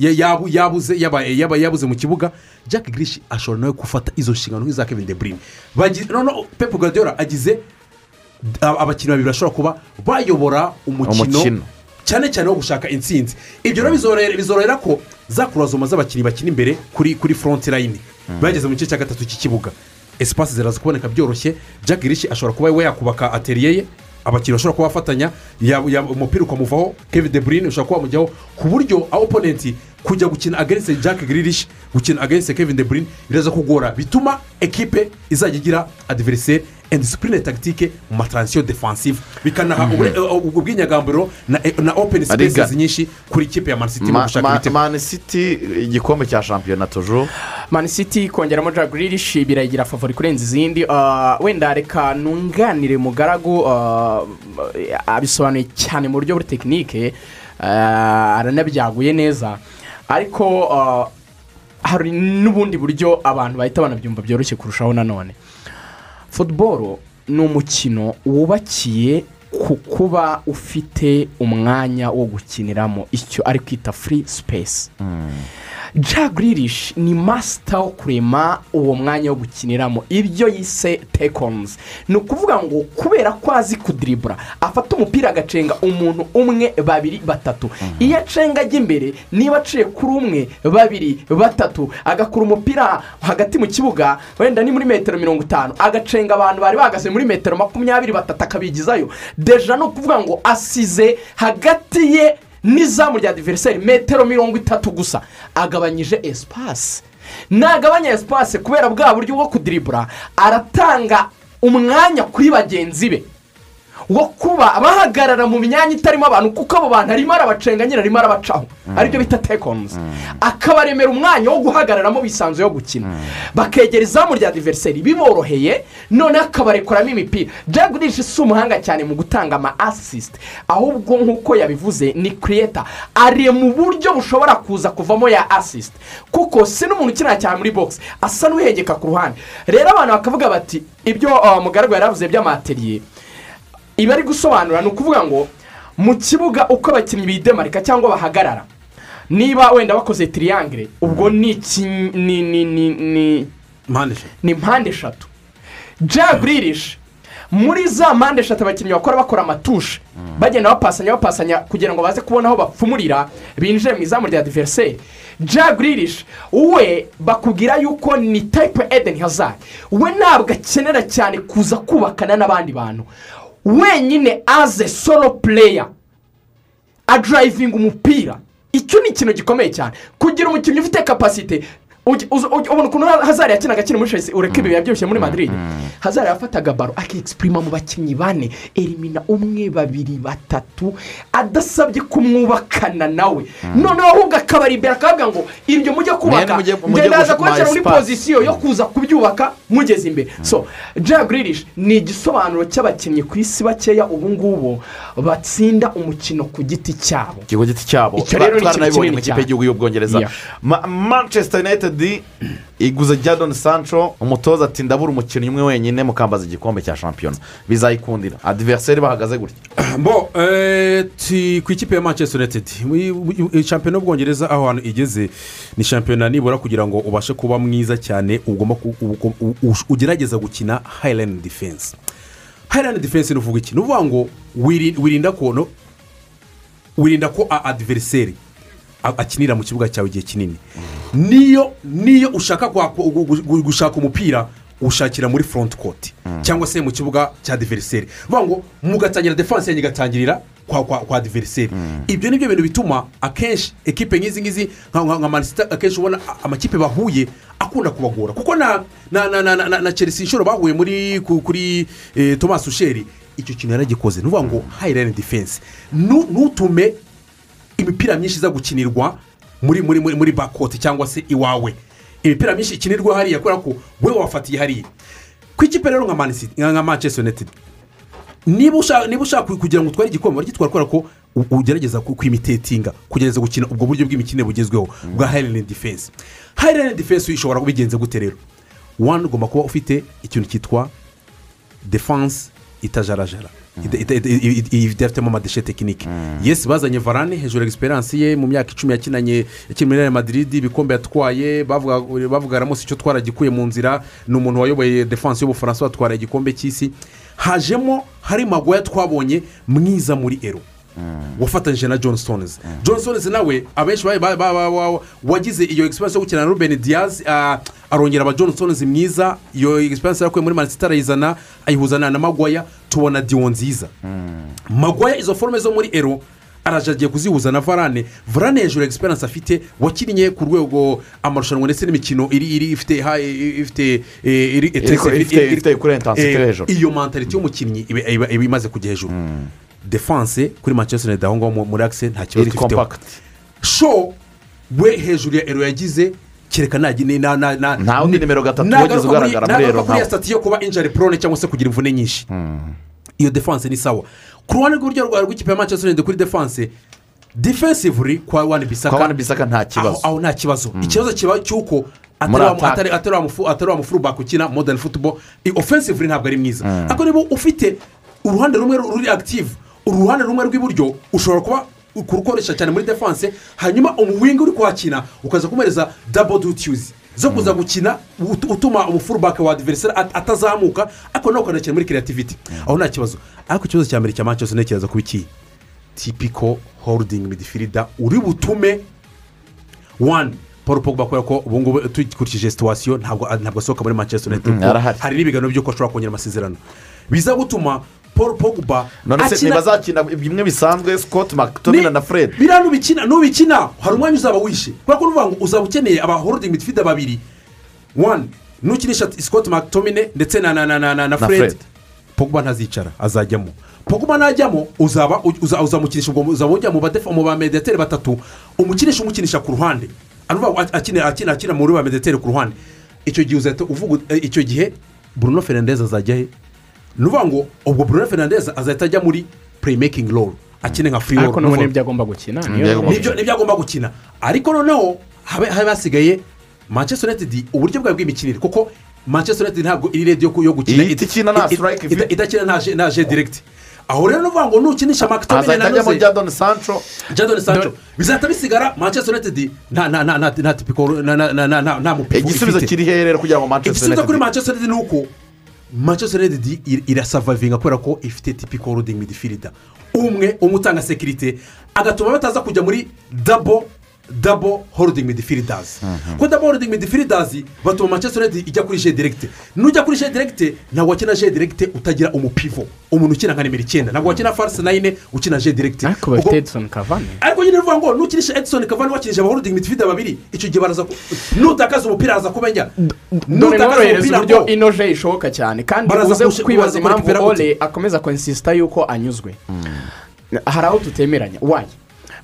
Speaker 8: yabu- yabuze mu kibuga jack grish ashobora nawe gufata izo nshingano nk'iza kevin de Bagi- noneho pep guardiola agize abakinnyi babiri bashobora kuba bayobora umukino cyane cyane wo gushaka intsinzi. Ibyo rero bizorohera ko za kurazoma z'abakinnyi bakina imbere kuri kuri foronti layini bageze mu gice cya gatatu cy'ikibuga. Esipasi ziraza kuboneka byoroshye. Jack rishi ashobora kuba we yakubaka ateriye ye. Abakinnyi bashobora kuba bafatanya. Ya- ya- umupira ukamuvaho. Kevin de bruyne ushobora kuba wamujyaho ku buryo aho oponenti kujya gukina agenste jack grilish gukina agenste kevin de bruyne biraza kugora. Bituma ekipe izajya igira adiveriseri indisipurine tagitike mu matransiyo defansive bikanaha ubure- ubwo bw'inyagamburo na na openi sipesizi nyinshi kuri ikipe ya manisiti mu gushaka ibitego.
Speaker 7: Mani siti igikombe cya shampiyona tujuru
Speaker 9: mani siti kongeramo jack grilish birayigira favori kurenza izindi Ah, wenda reka nunganire mugaragu ah, abisobanuye cyane mu buryo buri tekinike ah, aranabyaguye neza. Ariko hari n'ubundi buryo abantu bahita banabyumva byoroshye kurushaho nanone futuboro ni umukino wubakiye ku kuba ufite umwanya wo gukiniramo. Icyo ari kwita furi sipesi jack grilish ni masita wo kurema uwo mwanya wo gukiniramo. Ibyo yise tekonzi ni ukuvuga ngo kubera ko azi kudiribura afata umupira agacenga umuntu umwe babiri batatu. Iyo acenga ajya imbere niba aciye kuri umwe babiri batatu agakura umupira hagati mu kibuga wenda ni muri metero mirongo itanu agacenga abantu bari bahagaze muri metero makumyabiri batatu akabigizayo. Deja ni ukuvuga ngo asize hagati ye n'izamu rya diveriseri metero mirongo itatu gusa. Agabanyije esipasi nagabanya esipasi kubera bwa buryo bwo kudiribura aratanga umwanya kuri bagenzi be. Wo kuba bahagarara mu myanya itarimo abantu kuko abo bantu arimo arabacenga nyine arimo arabacaho. Aribyo bita tekonzi akabaremera umwanya wo guhagararamo bisanzuye wo gukina. Bakegera izamu rya diveriseri biboroheye noneho akabarekuramo imipira. Jagurishi si umuhanga cyane mu gutanga ama asisite ahubwo nk'uko yabivuze ni kiriyeta ari mu buryo bushobora kuza kuvamo ya asisite kuko si n'umuntu ukinira cyane muri bogisi asa n'uhengeka ku ruhande. Rero abantu bakavuga bati ibyo uh, mugaragu yari avuze by'amateriye ibi ari gusobanura ni ukuvuga ngo mu kibuga uko abakinnyi bidemarika cyangwa bahagarara niba wenda bakoze tiriyangire ubwo ni ni ni ni ni
Speaker 8: mpande eshatu.
Speaker 9: ni mpande eshatu. Jaguririshe muri za mpande eshatu abakinnyi bakora bakora amatushe bagenda bapasanya bapasanya kugira ngo baze kubona aho bapfumurira binjire mu izamu rya diveriseri jaguririshe we bakubwira yuko ni tayipe edeni hazari we ntabwo akenera cyane kuza kubakana n'abandi bantu. Wenyine aze solo pureya adurayivinga umupira. Icyo ni ikintu gikomeye cyane. Kugira umukinnyi ufite kapasite ubona ukuntu hazari yakinaga akiri muri chelsea ureka ibi yabyibushye muri madrid. hazari yafataga baro akexprima mu bakinnyi bane elimina umwe babiri batatu adasabye kumwubakana nawe. Noneho ahubwo akabari imbere akavuga ngo ibyo mujye kubaka
Speaker 7: gush-
Speaker 9: kubashyira muri pozisiyo yo kuza kubyubaka mugeze imbere. So jagurish ni igisobanuro cy'abakinnyi ku isi bakeya ubu ngubu batsinda umukino ku giti cyabo.
Speaker 7: Ikigo giti cyabo.
Speaker 9: Icyo rero ni ikintu kinini cyane.
Speaker 7: manchester united united iguze jadon sancho umutoza ati ndabura umukinnyi umwe wenyine mukambaza igikombe cya shampiyona. Bizayikundira. Adiveriseri bahagaze gutya.
Speaker 8: Mbo ti- ku ikipe ya manchester united shampiyona y'ubwongereza aho hantu igeze ni shampiyona nibura kugira ngo ubashe kuba mwiza cyane ugomba ugerageza gukina hayirani defense. Hayirani defense ni uvuga iki? Ni ukuvuga ngo wiri- wirinda ko wirinda ko adiveriseri akinira mu kibuga cyawe igihe kinini. Niyo niyo ushaka gushaka umupira ushakira muri front court cyangwa se mu kibuga cya diveriseri bivuga ngo mugatangira defanse yanyu igatangirira kwa kwa kwa diveriseri ibyo ni byo bintu bituma akenshi ekipe nk'izi ngizi nka manisita akenshi ubona amakipe bahuye akunda kubagora. Kuko na na na na na, chelsea inshuro bahuye muri ku- kuri eh, thomas usheri icyo kintu yaragikoze. Ni ukuvuga ngo hayirani defense. Ntutume imipira myinshi iza gukinirwa muri muri muri muri bakoti cyangwa se iwawe. Imipira myinshi ikinirwa hariya kubera ko we wafatiye hariya. Ku ikipe rero nka manchester united niba ushaka kugira ngo utware igikombe uragitwara kubera ko ugerageza kwimitetinga kugerageza gukina ubwo buryo bw'imikinire bugezweho bwa hayirani defense. Hayirani defense ishobora kuba igenze gute rero? Wani ugomba kuba ufite ikintu cyitwa defanse itajarajara. Ida- ida- ida- ida- ida- idafitemo amadeshe tekinike yesi bazanye varane hejuru egisperiyanse ye mu myaka icumi yakinanye yakina muri real madrid ibikombe yatwaye bavuga ramos icyo twaragikuye mu nzira ni umuntu wayoboye defanse y'ubufaransa watwara igikombe cy'isi. Hajemo hari magoya twabonye mwiza muri ero. Wafatanyije na john stones. John stones nawe abenshi ba- ba- ba- ba- ba- wagize iyo egisperiyanse yo gukina na ruben diaz ah, arongera aba john stones mwiza. Iyo egisperiyanse yakuye muri manisita arayizana ayihuzana na magwaya tubona diwo nziza. Magwaya izo forume zo muri ero araje agiye kuzihuza na varane. Varane hejuru egisperiyanse afite wakinnye ku rwego amarushanwa ndetse n'imikino iri iri ifite ha- ifite eh, iri
Speaker 7: Iriko- ifite- ifite kuri intensity
Speaker 8: Eh,
Speaker 7: hejuru.
Speaker 8: iyo mantariti y'umukinnyi iba iba- iba imaze kujya hejuru. Defanse kuri manchester united aho ngaho mu- muri akise nta kibazo
Speaker 7: compact.
Speaker 8: sho we hejuru ya ero yagize kereka nta na na na
Speaker 7: Nta wundi nimero gatatu
Speaker 8: muri-
Speaker 7: ugaragara muri Ero
Speaker 8: ya
Speaker 7: nkawe.
Speaker 8: sitati yo kuba injari porone cyangwa se kugira imvune nyinshi. Iyo defanse ni sawa. Ku ruhande rw'uburyo rwa rw'ikipe ya manchester united kuri defanse defensively kwa wani bisaka
Speaker 7: Kwa Wan Bissaka nta kibazo.
Speaker 8: aho, nta kibazo. Ikibazo kiba cy'uko atari wa- mufurubaka ukina modern football i- offensively ntabwo ari mwiza. Ariko niba ufite uruhande rumwe ruri active uruhande rumwe rw'iburyo ushobora kuba kurukoresha cyane muri defanse hanyuma umuwinga uri kuhakina ukaza kumuhereza double duties zo kuza gukina ut- utuma umufurubaka wa adiveriseri atazamuka ariko nawe ukanakina muri creativity. Aho nta kibazo. Ariko ikibazo cya mbere cya manchester ntekereza kuba iki? Tipiko holding midfielder uri butume. Wani paul pogba kubera ko ubu ngubu dukurikije situwasiyo ntabwo asohoka muri manchester united.
Speaker 7: Arahari.
Speaker 8: hari n'ibiganiro by'uko ashobora kongera amasezerano. Biza gutuma paul pogba.
Speaker 7: None se
Speaker 8: akina-
Speaker 7: ntibazakina bimwe bisanzwe scott mctominay na fred.
Speaker 8: Biriya nubikina nubikina hari umwanya uzaba wishe. Kubera ko nuvuga ngo uzaba ukeneye aba holding midfielder babiri. Wani nukinisha scott mctominay ndetse na na na na na na
Speaker 7: Fred.
Speaker 8: pogba ntazicara azajyamo. Pogba najyamo uzaba uza- uzamukinisha ubwo uzaba ujya mu badefa mu bamediateri batatu. Umukinisha umukinisha ku ruhande. Akina akina akina muri ba mediateri ku ruhande. Icyo gihe uzahita uvuga eh, icyo gihe bruno fernandez azajya he? Ni ukuvuga ngo ubwo bruno fernandez azahita ajya muri playmaking role. Akine nka free
Speaker 9: ariko nubwo ni byo agomba gukina?
Speaker 8: Nibyo ni byo agomba gukina. Ariko noneho habe habe hasigaye manchester united uburyo bwawe bw'imikinire. Kuko manchester united ntabwo iri redi yo gukina. Idakina nta je- nta je diregiti aho rero ni ukuvuga ngo nukinisha makitomine
Speaker 7: azahita
Speaker 8: na
Speaker 7: ajyamo
Speaker 8: noze
Speaker 7: jadon sancho.
Speaker 8: Jadon sancho. Bizahita bisigara manchester united nta nta nta nta nta tipiko nta nta nta nta nta nta mupira
Speaker 7: igisubizo kiri hehe rero kugira ngo manchester
Speaker 8: igisubizo kuri
Speaker 7: united
Speaker 8: manchester united ni uko manchester united ir- irasavavinga kubera ko ifite tipiko holding midfielder umwe umwe utanga sekirite agatuma bataza kujya muri dabo dabo holding midfielders kuko dabo holding midfielders batuma manchester united ijya kuri je direkite nujya kuri je direkite ntabwo wakina je direkite utagira umupivo umuntu ukina nka nimero icyenda ntabwo wakina farisi nayine ukina je direkite
Speaker 9: ariko bafite edison kavani
Speaker 8: ariko nyine uvuga ngo nukinisha edison kavani wakinije aba holding midfielder babiri icyo gihe baraza nutakaza umupira araza kumenya. Nutakaza umupira ngo.
Speaker 9: inoje ishoboka cyane kandi uze kwibaza impamvu ole akomeza kwensisita yuko anyuzwe. Hari aho tutemeranya wayi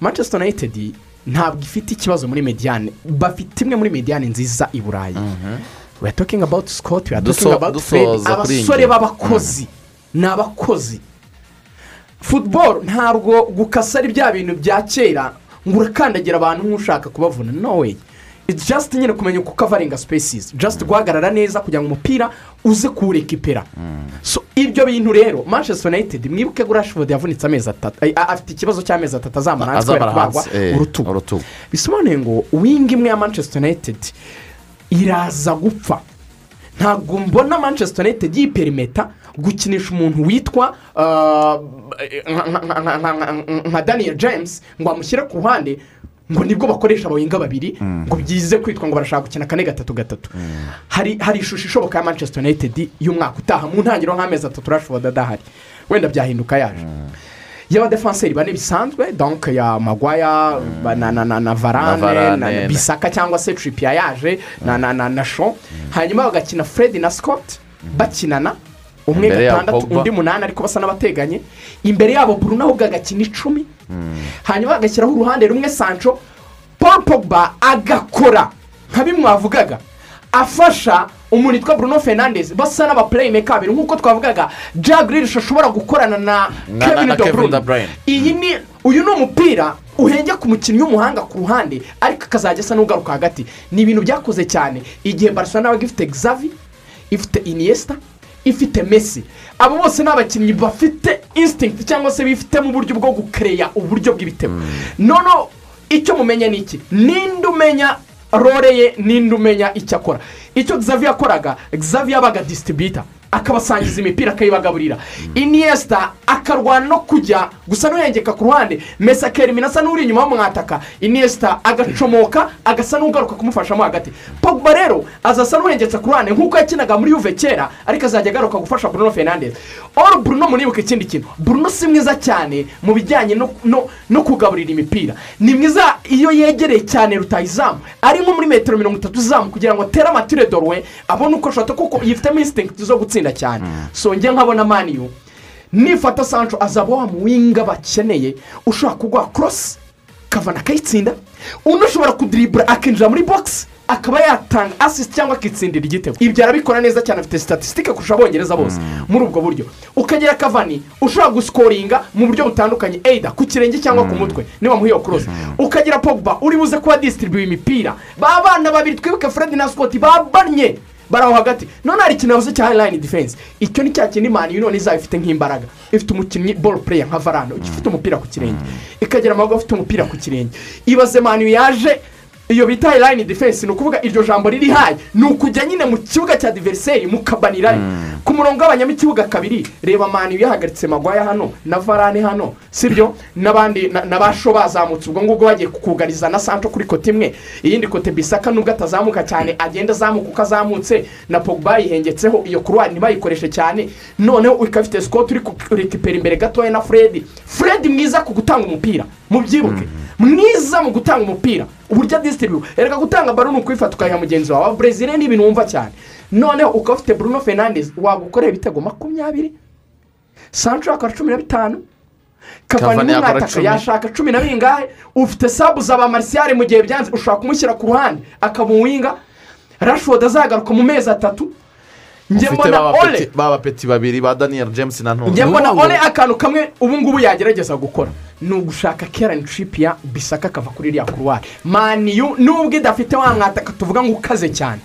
Speaker 9: manchester united ntabwo ifite ikibazo muri mediyane bafite imwe muri mediyane nziza i burayi. We are talking about scott we are talking about fred. abasore b'abakozi. Ni abakozi. Futuboro ntabwo gukasa ari bya bintu bya kera ngo urakandagira abantu nk'ushaka kubavuna. No way. Just nyine kumenya uko ukavaringa sipesizi just guhagarara neza kugira ngo umupira uze kuwurekipera so ibyo bintu rero manchester united mwibuke ko rashford yavunitse amezi atatu a- afite ikibazo cy'amezi atatu azamara hanze kubera kubagwa
Speaker 7: eh,
Speaker 9: urutugu. bisobanuye ngo wingi imwe ya manchester united iraza gupfa. Ntabwo mbona manchester united yiperimeta gukinisha umuntu witwa nka- nka daniel james ngo amushyire ku ruhande. Ngo ni bwo bakoresha abawenga babiri ngo byize kwitwa ngo barashaka gukina kane gatatu gatatu. Hari hari ishusho ishoboka ya manchester united y'umwaka utaha mu ntangiriro nk'amezi atatu rashford adahari. Wenda byahinduka yaje. Y'abadefanseri bane bisanzwe donk ya magwaya na na na na varane na bisaka cyangwa se tripiya yaje na na na na sho hanyuma bagakina fred na scott bakinana umwe gatandatu undi munani ariko basa n'abateganye. Imbere yabo bruno ahubwo agakina icumi. Hanyuma bagashyiraho uruhande rumwe sancho paul pogba agakora. Nka bimwe wavugaga afasha umuntu witwa bruno fernandez basa n'abapureyimeka babiri. Nk'uko twavugaga jagirish ashobora gukorana na kevin Bruyne. iyi ni uyu ni umupira uhenge ku mukinnyi w'umuhanga ku ruhande ariko akazajya asa n'ugaruka hagati. Ni ibintu byakoze cyane. Igihe barcelona yabaga ifite xavi ifite iniesta ifite messi. Abo bose ni abakinnyi bafite instinct cyangwa se bifitemo uburyo bwo gukereya uburyo bw'ibitego. Noneho icyo mumenya ni iki? Ninde umenya role ye? Ninde umenya icyo akora? Icyo xavi yakoraga xavi yabaga disitibita akabasangiza imipira akayibagaburira. Iniesta akarwana no kujya gusa n'uyengeka ku ruhande. Mesa kerimina asa n'uri inyuma y'umwataka iniesta agacomoka agasa n'ugaruka kumufashamo hagati. Pogba rero azasa n'uhengetse ku ruhande nk'uko yakinaga muri yuve kera ariko azajya agaruka gufasha bruno fernandez oro bruno munibuke ikindi kintu. Bruno si mwiza cyane mu bijyanye no, no, no kugaburira imipira. Ni mwiza iyo yegereye cyane rutayizamu ari nko muri metero mirongo itatu izamu kugira ngo atere amatire dorwe abone uko ashobora kuko yifitemo instinct zo gutsinda. Cyane. So njye nkabona maniyu nifata sancho azaba wa muwinga bakeneye. Ushobora kugwa korosi kavana akayitsinda. Undi ushobora kudiribura akinjira muri bogisi akaba yatanga asisiti cyangwa akitsindira igitego. Ibyo arabikora neza cyane afite sitatisitike kurusha abongereza bose. Muri ubwo buryo. Ukagira kavani ushobora gusikoringa mu buryo butandukanye. Eyida ku kirenge cyangwa ku mutwe. Niba muhiye korosi ukagira pogba uri buze kuba disitiribuye imipira. Ba bana babiri twibuke fred na scott babanye. Bari aho hagati. None hari ikintu yavuze cya hayirayini defense. Icyo ni cya kindi mani none izaba ifite nk'imbaraga. Ifite umukinnyi bolo pureya nka varane ufite umupira ku kirenge. Ikagira amaboko afite umupira ku kirenge. Ibaze mani yaje iyo bita hayirayini defense ni ukuvuga iryo jambo riri hayi ni ukujya nyine mu kibuga cya diveriseri mukabanirayo ku murongo w'abanyamo ikibuga kabiri reba mani yahagaritse magwaya hano na varane hano sibyo? N'abandi na- na ba sho bazamutse. Ubwo ngubwo bagiye kukugariza na santo kuri kote imwe. Iyindi kote bisaka nubwo atazamuka cyane agenda azamuka uko azamutse. Na pogba yihengetseho iyo kuruwari ntibayikoreshe cyane. Noneho ikaba ifite sikoti uri kurikipera imbere gatoya na furedi furedi mwiza ku gutanga umupira. Mubyibuke. Mwiza mu gutanga umupira. Uburyo adisitiriwe erega gutanga baro ni ukuyifata ukayiha mugenzi wawe. Brezil ni ibintu wumva cyane. Noneho ukaba ufite bruno fernandez wagukorera ibitego makumyabiri? Sancho yakora cumi na bitanu? Kavani n'umwataka yashaka cumi na bingahe? Ufite sabu za ba marisiyare mu gihe byanze ushobora kumushyira ku ruhande akaba uwinga? Azagaruka mu mezi atatu? Njye mbona ole
Speaker 7: bapeti- ba bapeti babiri ba daniel james na ntongo
Speaker 9: njye mbona ole akantu kamwe ubu ngubu yagerageza gukora ni ugushaka kerani cipiya bisaka akava kuri iriya kuruwari maniyu nubwo idafite wa mwataka tuvuga ngo ukaze cyane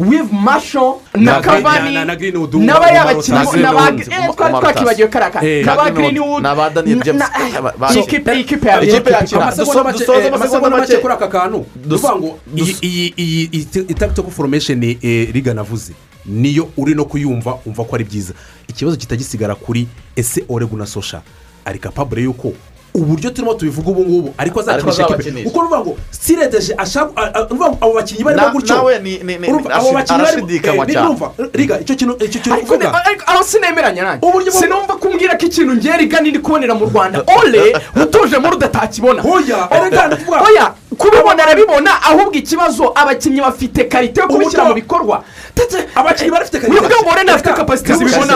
Speaker 9: wivu masho na kavani
Speaker 12: na- na Greenwood,
Speaker 9: n'abariya
Speaker 12: Umar
Speaker 9: bakinnyi
Speaker 12: Rotas.
Speaker 9: na ba
Speaker 7: Greenwood,
Speaker 9: eh,
Speaker 7: Umar
Speaker 9: twari twakibagiwe kariya kantu
Speaker 7: Eh,
Speaker 9: na ba
Speaker 7: Greenwood,
Speaker 9: greenwood
Speaker 7: na ba Daniel James.
Speaker 9: ya
Speaker 12: ikipe make
Speaker 7: dusoze
Speaker 12: eh, amasegonda make kuri aka kantu
Speaker 7: Dus-
Speaker 12: uvuga ngo iyi itagitoko foromesheni riga navuze niyo uri no kuyumva umva ko ari byiza. Ikibazo kitagisigara kuri ese oregu na sosha ari kapabure y'uko uburyo turimo tubivuga ubu ngubu ariko azakinisha ekipe kuko nuvuga ngo siredeje abo bakinnyi barimo gutyo. abo bakinnyi barimo eh, numva, riga icyo kintu icyo kintu uvuga.
Speaker 9: aho sinemeranya nanjye. Sinumva kumbwira ko ikintu ngera igana iri kubonera mu rwanda. Ole utuje muri udatakibona
Speaker 12: ndavuga-
Speaker 9: oya. Kubibona arabibona ahubwo ikibazo abakinnyi bafite karite yo kubishyira mu bikorwa.
Speaker 12: Abakinnyi barafite karite
Speaker 9: uvuga ngo ole afite kapasite zibibona?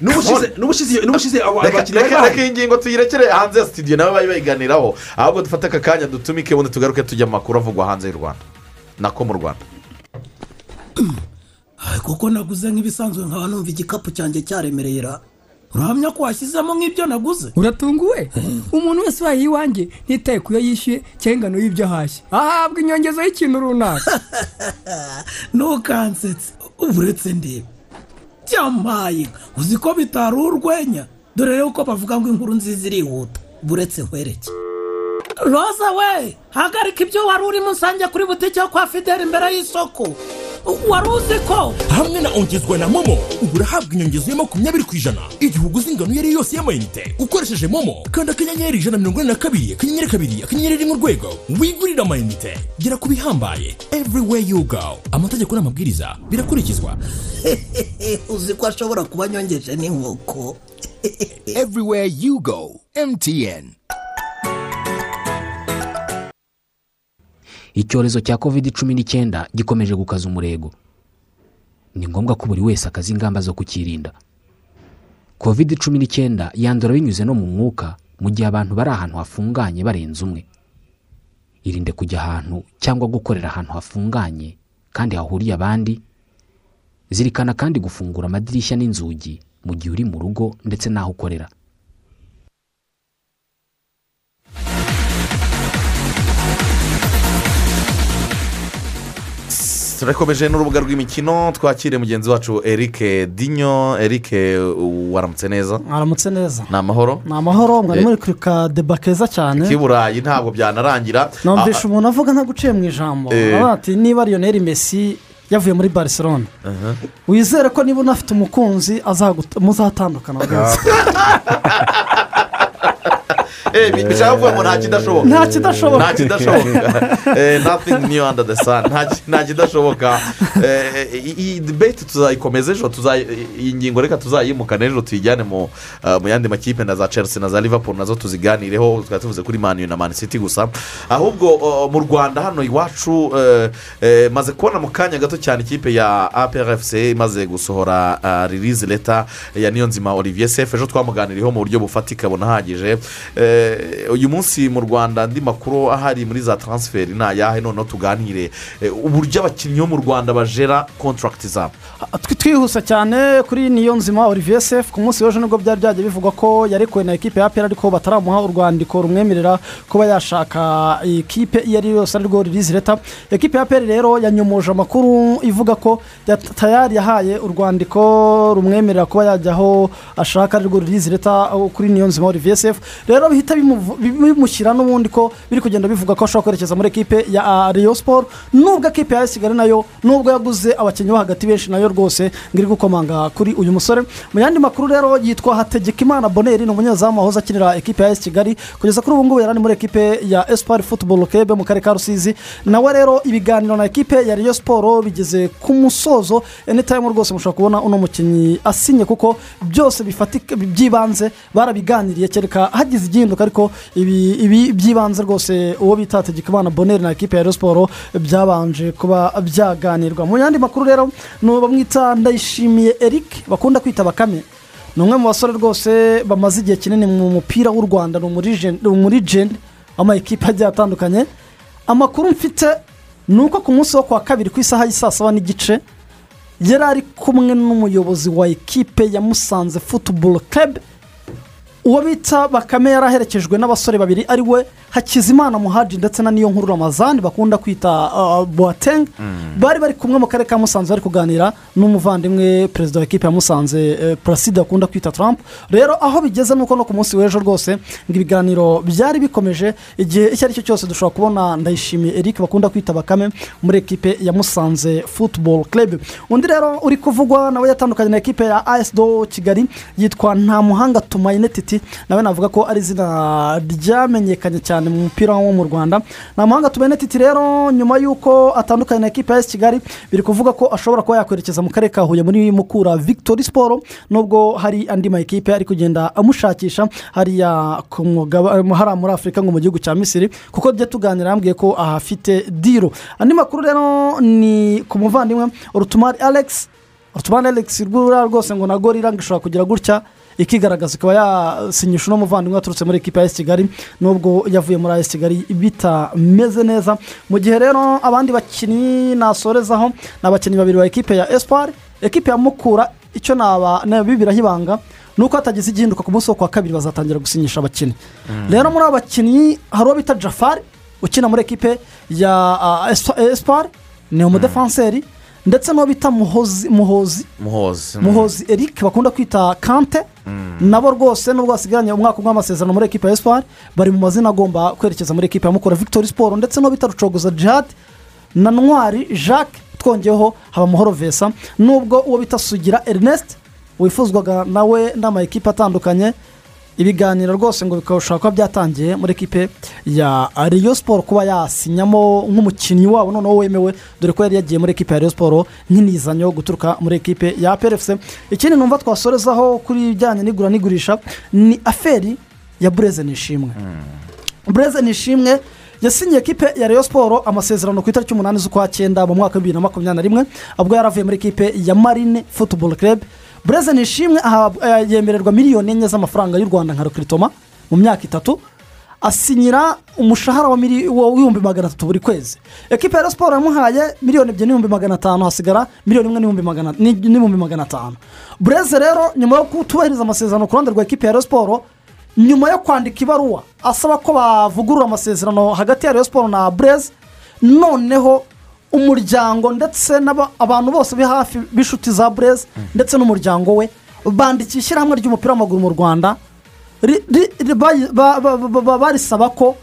Speaker 12: N'ubushize n'ubushize n'ubushize abo
Speaker 7: reka
Speaker 12: bakinnyi
Speaker 7: reka-
Speaker 12: bari.
Speaker 7: Reka iyi ngingo tuyirekere hanze ya sitidiyo nawe bayi bayiganiraho. Ahubwo dufate aka kanya dutumike ubundi tugaruke tujya mu makuru avugwa hanze y'u rwanda. Nako mu rwanda.
Speaker 14: Kuko naguze nk'ibisanzwe nkaba numva igikapu cyanjye cyaremereye ra. Urahamya ko washyizemo nk'ibyo naguze?
Speaker 15: Uratunguwe? Umuntu wese wayiye iwanjye ntitaye ku yo yishyuye cyangwa ingano y'ibyo ahashye. Ahabwa inyongeza y'ikintu runaka.
Speaker 14: Ntukansetse. Uretse ndebe byamaye uzi ko bitari urwenya? Dore rero ko bavuga ngo inkuru nziza irihuta. Buretse nkwereke. Roza we! Hagarika ibyo wari urimo usange kuri butike yo kwa fideli imbere y'isoko. Wari uzi ko?
Speaker 16: Hamwe na ongezwa na momo ubu urahabwa inyongezo ya makumyabiri ku ijana. Igihe uguze ingano iyo ari yo yose y'amayinite ukoresheje momo. Kandi akanyenyeri ijana na mirongo ine na kabiri akanyenyeri kabiri akanyenyeri rimwe urwego wigurire amayinite. Gera ku bihambaye everywhere you go. Amategeko n'amabwiriza birakurikizwa.
Speaker 14: Uzi ko ashobora kuba anyongeje n'inkoko.
Speaker 17: Everywhere you go mtn
Speaker 11: icyorezo cya covid cumi n'icyenda gikomeje gukaza umurego. Ni ngombwa ko buri wese akaza ingamba zo kukirinda. Covid cumi n'icyenda yandura binyuze no mu mwuka mu gihe abantu bari ahantu hafunganye barenze umwe. Irinde kujya ahantu cyangwa gukorera ahantu hafunganye kandi hahuriye abandi. Zirikana kandi gufungura amadirishya n'inzugi mu gihe uri mu rugo ndetse n'aho ukorera.
Speaker 7: Turakomeje n'urubuga rw'imikino twakire mugenzi wacu eric dinyo eric waramutse neza
Speaker 18: mwaramutse neza
Speaker 7: ni amahoro
Speaker 18: ni amahoro mwari muri kuri ka deba keza cyane
Speaker 7: k'i burayi ntabwo byanarangira
Speaker 18: numvishe umuntu avuga ntaguciye mu ijambo ati niba lionel messi yavuye muri barcelona.
Speaker 7: Aha.
Speaker 18: wizere ko niba unafite umukunzi muzatandukana
Speaker 7: bishaka kuvuga ngo nta kidashoboka
Speaker 18: Nta kidashoboka.
Speaker 7: nta kidashoboka nothing new under the sun. Nta ki- nta kidashoboka iyi- debate tuzayikomeza ejo iyi ngingo reka tuzayimukane ejo tuyijyane mu yandi makipe na za chelsea na za liverpool na zo tuziganireho twari tuvuze kuri mani na mani city gusa ahubwo mu rwanda hano iwacu maze kubona mu kanya gato cyane ikipe ya aprfc imaze gusohora release leta ya niyonzima olivier sefu ejo twamuganiriyeho mu buryo bufatika bunahagije uyu munsi mu rwanda andi makuru ahari muri za taransiferi ni ayahe noneho tuganire. Eh, uburyo abakinnyi bo mu rwanda bajera kontaragiti zabo?
Speaker 18: Twi- twihuse cyane kuri niyo nzima olivier sefu. Ku munsi w'ejo ni bwo byari byagiye bivugwa ko yarekuwe na ekipe ya apera ariko bataramuha urwandiko rumwemerera kuba yashaka ikipe iyo ari yo yose arirwo ririzi leta ekipe ya apera rero yanyomoje amakuru ivuga ko ya- tayari yahaye urwandiko rumwemerera kuba yajya aho ashaka arirwo ririzi leta aho kuri niyo nzima olivier sefu. Rero bihita bimushyira n'ubundi ko biri kugenda bivuga ko ashobora kwerekeza muri ekipe ya Rayon siporo nubwo ekipe ya kigali na yo nubwo yaguze abakinnyi bo hagati benshi na yo rwose ngo iri gukomanga kuri uyu musore. Mu yandi makuru rero yitwa hategekimana boneri ni umunyezamu wahoze akinira ekipe ya kigali kugeza kuri ubu ngubu yari ari muri ekipe ya esipari futuboro kebe mu karere ka rusizi. Nawe rero ibiganiro na ekipe ya Rayon siporo bigeze ku musozo enitayimu rwose mushobora kubona uno mukinnyi asinye kuko byose bifatika by'ibanze barabiganiriye. Kereka hagize igihinduka ariko ibi by'ibanze rwose uwo bita hategekimana boneri na ekipe ya siporo byabanje kuba byaganirwa. Mu yandi makuru rero ni bamwita ndayishimiye eric bakunda kwita bakame. Ni umwe mu basore rwose bamaze igihe kinini mu mupira w'u rwanda ni umurije- ni umurigeni w'amakipe agiye atandukanye. Amakuru mfite ni uko ku munsi wo kuwa kabiri ku isaha y'i saa saba n'igice yari ari kumwe n'umuyobozi wa ekipe ya musanze futuboro kebe uwo bita bakame yari aherekejwe n'abasore babiri ari we hakizimana muhaji ndetse na niyo nkuru ramazani bakunda kwita uh, boateng. Bari bari kumwe mu karere ka musanze bari kuganira n'umuvandimwe perezida wa ekipe ya musanze eh, placide bakunda kwita trump. Rero aho bigeze nuko no ku munsi w'ejo rwose ngo ibiganiro byari bikomeje igihe icyo ari cyo cyose dushobora kubona ndayishimiye eric bakunda kwita bakame muri ekipe ya musanze football club. Undi rero uri kuvugwa nawe yatandukanye na ekipe ya as do kigali yitwa nta muhanga tumayinetiti nawe navuga ko ari izina ryamenyekanye cyane mu mupira wo mu rwanda. Nta muhanga tumayinetiti rero nyuma y'uko atandukanye na ekipe ya kigali biri kuvuga ko ashobora kuba yakwerekeza mu karere ka huye muri mukura victory siporo nubwo hari andi ma ekipe ari kugenda amushakisha hariya ku hariya muri afurika ngo mu gihugu cya misiri kuko tujya tuganira yambwiye ko ahafite diro andi makuru rero ni ku muvandimwe urutumari alex urutumari alex rwose ngo na gorira ngo ishobora kugira gutya ikigaragaza ikaba yasinyisha uno muvandimwe waturutse muri ekipa ya kigali nubwo yavuye muri esi kigali bitameze neza. Mu gihe rero abandi bakinnyi nasorezaho ni abakinnyi babiri ba ekipe ya esipari ekipe ya mukura icyo naba bibiraho ibanga nuko hatagize igihinduka ku munsi wo kuwa kabiri bazatangira gusinyisha abakinnyi. Rero muri abo bakinnyi hari uwo bita jafari ukina muri ekipe ya ah, esipari ni umudefanseri ndetse n'uwo bita muhozi muhozi
Speaker 7: muhozi
Speaker 18: muhozi eric bakunda kwita kante. Nabo rwose nubwo basigaranye umwaka umwe w'amasezerano muri ekipa ya esipari bari mu mazina agomba kwerekeza muri ekipa ya mukura victoire siporo ndetse n'uwo bita rucogoza jihad na ntwari jacques twongeyeho haba amahoro vesa. Nubwo uwo bita sugira ernest wifuzwaga nawe n'ama ekipa atandukanye ibiganiro rwose ngo bikabasha kuba byatangiye muri ekipe ya riyo siporo kuba yasinyamo nk'umukinnyi wabo noneho wemewe dore ko yari yagiye muri ekipe ya riyo siporo nk'inizanyo guturuka muri ekipe ya PRFC ikindi numva twasorezaho kuri ibijyanye n'igura n'igurisha ni aferi ya bureze nishimwe. Bureze nishimwe yasinyiye ekipe ya riyo siporo amasezerano ku itariki umunani z'ukwa cyenda mu mwaka wa bibiri na makumyabiri na rimwe ubwo yari avuye muri ekipe ya marine futuboro kerebe bureze nishimwe eh, yemererwa miliyoni enye z'amafaranga y'u rwanda nka rukiritoma mu myaka itatu asinyira umushahara wa w'ibihumbi magana atatu buri kwezi. Ekipa ya siporo yamuhaye miliyoni ebyiri n'ibihumbi magana atanu hasigara miliyoni imwe n'ibihumbi magana atanu. Bureze rero nyuma yo kutubahiriza amasezerano ku ruhande rwa ekipa ya siporo nyuma yo kwandika ibaruwa asaba ko bavugurura amasezerano hagati ya siporo na bureze noneho umuryango ndetse n'aba- abantu bose be hafi b'inshuti za bureze ndetse n'umuryango we bandikiye ishyirahamwe ry'umupira w'amaguru mu rwanda barisaba ko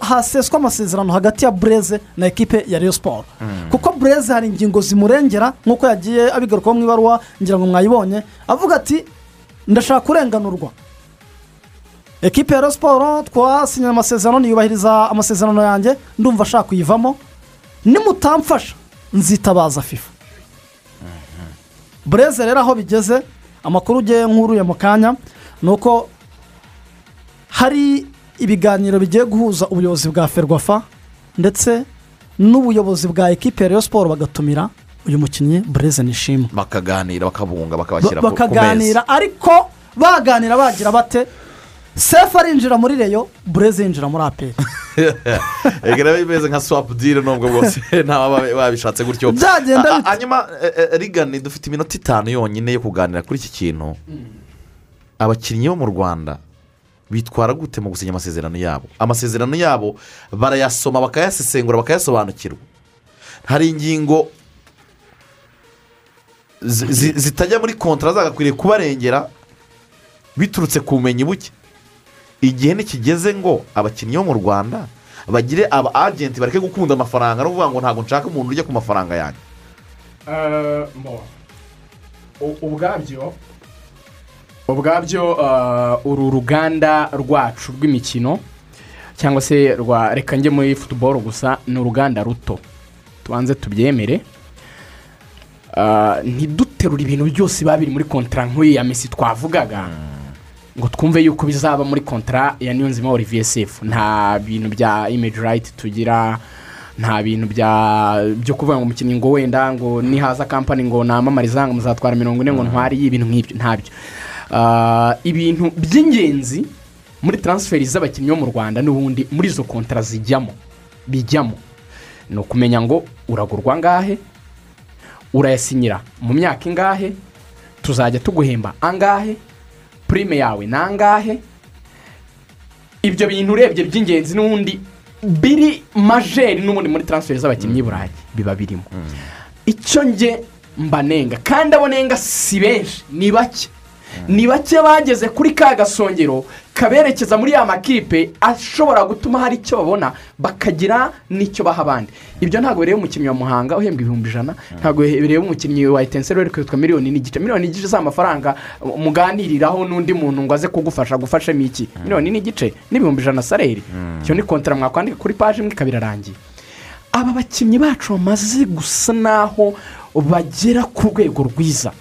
Speaker 18: haseswa amasezerano hagati ya bureze na ekipe ya Rayon siporo kuko bureze hari ingingo zimurengera nk'uko yagiye abigarukaho mu ibaruwa ngira ngo mwayibonye avuga ati ndashaka kurenganurwa. Ekipe ya Rayon siporo twasinye amasezerano niyubahiriza amasezerano yanjye ndumva ashaka kuyivamo. Nimutamfasha nzitabaza fifa. Bureze rero aho bigeze amakuru ugiye nk'uruye mu kanya ni uko hari ibiganiro bigiye guhuza ubuyobozi bwa ferwafa ndetse n'ubuyobozi bwa ekipe ya siporo bagatumira uyu mukinnyi bureze nishimwe.
Speaker 7: Bakaganira bakabunga bakabashyira ku- ku meza.
Speaker 18: bakaganira ariko baganira bagira bate? Sefu arinjira muri reyo bureze yinjira muri aperi
Speaker 7: reka bimeze nka swapu diri nubwo bwose ntaba babishatse gutyo.
Speaker 18: Byagenda
Speaker 7: hanyuma eh, eh, rigani dufite iminota itanu yonyine yo kuganira kuri iki kintu. Abakinnyi bo mu rwanda bitwara gute mu gusinya amasezerano yabo? Amasezerano yabo barayasoma bakayasesengura bakayasobanukirwa. Hari ingingo zi- zi- zitajya muri kontara zagakwiriye kubarengera biturutse ku bumenyi buke. Igihe nikigeze ngo abakinnyi bo mu rwanda bagire aba agenti bareke gukunda amafaranga no kuvuga ngo ntabwo nshaka umuntu ujya ku mafaranga yanjye.
Speaker 9: Ubwabyo ubwabyo uh, uru ruganda rwacu rw'imikino cyangwa se rwa reka njye muri futuboro gusa ni uruganda ruto. Tubanze tubyemere. Uh, ntiduterure ibintu byose biba biri muri kontara nk'iyi ya mesi twavugaga. Ngo twumve yuko bizaba muri kontara ya niyonzima olivier sefu. Nta bintu bya imeji rayiti tugira nta bintu bya byo kuvuga ngo umukinnyi ngo wenda ngo nihaza kampani ngo namamariza ngo muzatwara mirongo ine ngo ntwari ibintu nk'ibyo ntabyo Ah, ibintu by'ingenzi muri taransiferi z'abakinnyi bo mu rwanda n'ubundi muri izo kontara zijyamo bijyamo ni ukumenya ngo uragurwa angahe urayasinyira mu myaka ingahe tuzajya tuguhemba angahe purime yawe ni angahe ibyo bintu urebye by'ingenzi n'ubundi biri majeri n'ubundi muri taransiferi z'abakinnyi b'i burayi biba birimo. Icyo nge mbanenga kandi abo nenga si benshi ni bake. Ni bake bageze kuri ka gasongero kaberekeza muri ya makipe ashobora gutuma hari icyo babona bakagira n'icyo baha abandi. Ibyo ntabwo bireba umukinnyi wa muhanga uhembwa ibihumbi ijana ntabwo bireba umukinnyi wa etenseri uri kwitwa miliyoni n'igice miliyoni n'igice z'amafaranga muganiriraho n'undi muntu ngo aze kugufasha gufashemo iki? Miliyoni n'igice n'ibihumbi ijana saleri icyo ni kontara mwakwandika kuri paji imwe ikaba irarangiye. Aba bakinnyi bacu bamaze gusa naho bagera ku rwego rwiza.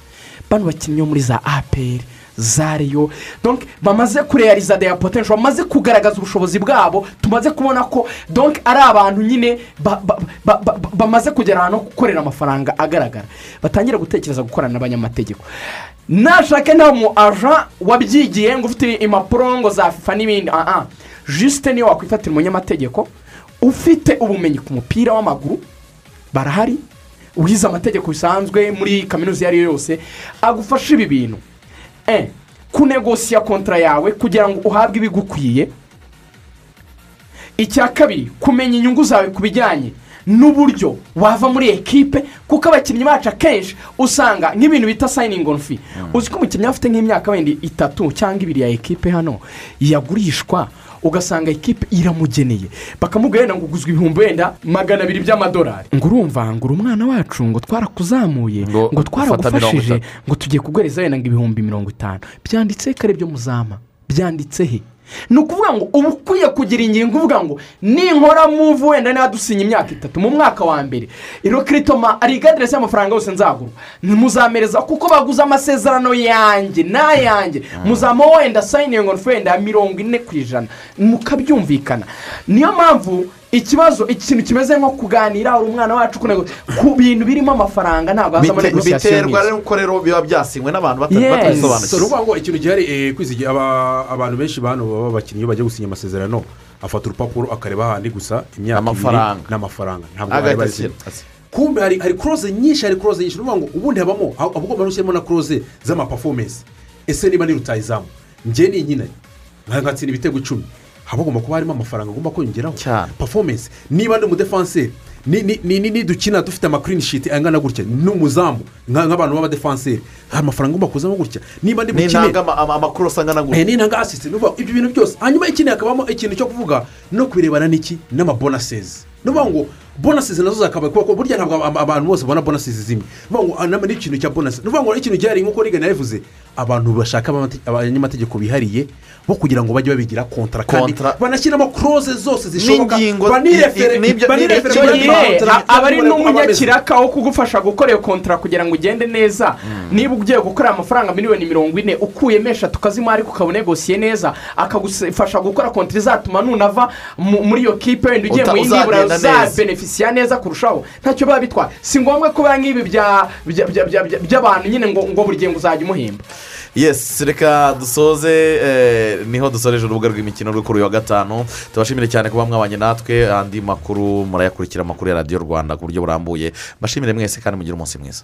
Speaker 9: Bano bakinnyi bo muri za aperi za riyo donke bamaze kureyariza deya potensho bamaze kugaragaza ubushobozi bwabo tumaze kubona ko donke ari abantu nyine ba- ba- ba- ba- ba- bamaze kugera ahantu ho gukorera amafaranga agaragara. Batangira gutekereza gukorana n'abanyamategeko. Nashake nta mu aja wabyigiye ngo ufite impapuro ngo za fifa n'ibindi. Aha jisite niyo wakwifatira umunyamategeko ufite ubumenyi ku mupira w'amaguru barahari wize amategeko bisanzwe muri kaminuza iyo ari yo yose agufasha ibi bintu. Kunegosiya kontara yawe kugira ngo uhabwe ibigukwiye. Icya kabiri kumenya inyungu zawe ku bijyanye n'uburyo wava muri ekipe kuko abakinnyi bacu akenshi usanga nk'ibintu bita sayiningi onu fi uzi ko umukinnyi afite nk'imyaka wenda itatu cyangwa ibiri ya ekipe hano yagurishwa ugasanga ekipe iramugeneye. Bakamubwira ngo uguzwe ibihumbi wenda magana abiri by'amadolari. Ngo urumva ngo uri umwana wacu ngo twarakuzamuye ngo twaragufashije ngo tugiye kuguhereza wenda ngo ibihumbi mirongo itanu. Byanditse kare byo muzama. Byanditse he? Ni ukuvuga ngo uba ukwiye kugira ingingo uvuga ngo ninkora muvu wenda niba dusinya imyaka itatu mu mwaka wa mbere. Iro kiritoma ari aderesi y'amafaranga yose nzagura. Ntimuzamereza kuko baguze amasezerano yanjye n'ayanjye. Muzama wenda sayiningi wenda mirongo ine ku ijana. Mukabyumvikana. Niyo mpamvu ikibazo ikintu kimeze nko kuganira uri umwana wacu kunego ku bintu birimo amafaranga ntabwo hazamo negosiyasiyo
Speaker 7: biterwa nuko rero biba byasinywe n'abantu
Speaker 8: so ni
Speaker 7: batabisobanukiwe
Speaker 8: ukuvuga ngo ikintu gihari eh, kwizigira aba- abantu benshi bano baba bakinnyi iyo bagiye gusinya amasezerano afata urupapuro akareba ahandi gusa imyaka
Speaker 7: Amafaranga.
Speaker 8: ibiri n'amafaranga. ntabwo bari
Speaker 7: ashyira.
Speaker 8: bazi kumbe hari hari kuroze nyinshi hari kuroze nyinshi. Ni ukuvuga ngo ubundi habamo aba ugomba gushyiramo na kuroze z'amapafomensi ese niba ni rutayizamu njye ni inkina nkatsinda ibitego icumi. Haba hagomba kuba harimo amafaranga agomba kwiyongeraho. Pafomensi niba ndi umudefanseri ni- ni- ni- ni- nidukina dufite amakirini shiti angana gutya? N'umuzamu nka- nk'abantu b'abadefanseri hari amafaranga agomba kuzamo gutya? Niba ndi bukine
Speaker 7: n'intanga ama- ama- amakuru asa angana
Speaker 8: Eh,
Speaker 7: gutya
Speaker 8: asisite ni ukuvuga ibyo bintu byose. Hanyuma ikindi hakabamo ikintu cyo kuvuga no kubirebana n'iki? N'amabonasezi ni ukuvuga ngo bonasizi na zo zakaba kuko burya ntabwo aba- abantu bose babona bonasizi zimwe. Ni ukuvuga ngo n'ikintu cya bonasi ni ukuvuga ngo ikintu gihari nk'uko rigana yabivuze abantu bashaka abanyamategeko bihariye bo kugira ngo bajye babigira kontara kandi banashyiramo kuroze zose zishoboka. Banirefere
Speaker 9: icyo gihe aba ari n'umunyakiraka wo kugufasha gukora iyo kontara kugira ngo ugende neza niba ugiye gukorera amafaranga miliyoni mirongo ine ukuyemo eshatu ukaba unegosiye neza akagufasha gukora kontara izatuma nunava mu- muri iyo kipe wenda ugiye mu yindi bura
Speaker 7: uzagenda neza.
Speaker 9: Uzabenefisiya neza. kurushaho. Ntacyo biba bitwaye. Si ngombwa ko biba nk'ibi bya- bya- bya- bya- bya- by'abantu nyine ngo ngo buri gihe ngo uzajya umuhemba.
Speaker 7: Yesi reka dusoze eh, ni ho dusoreje urubuga rw'imikino rwo kuri uyu wa gatanu. Tubashimire cyane kuba mwabanye natwe. Andi makuru murayakurikira amakuru ya radiyo rwanda ku buryo burambuye. Mbashimire mwese kandi mugire umunsi mwiza.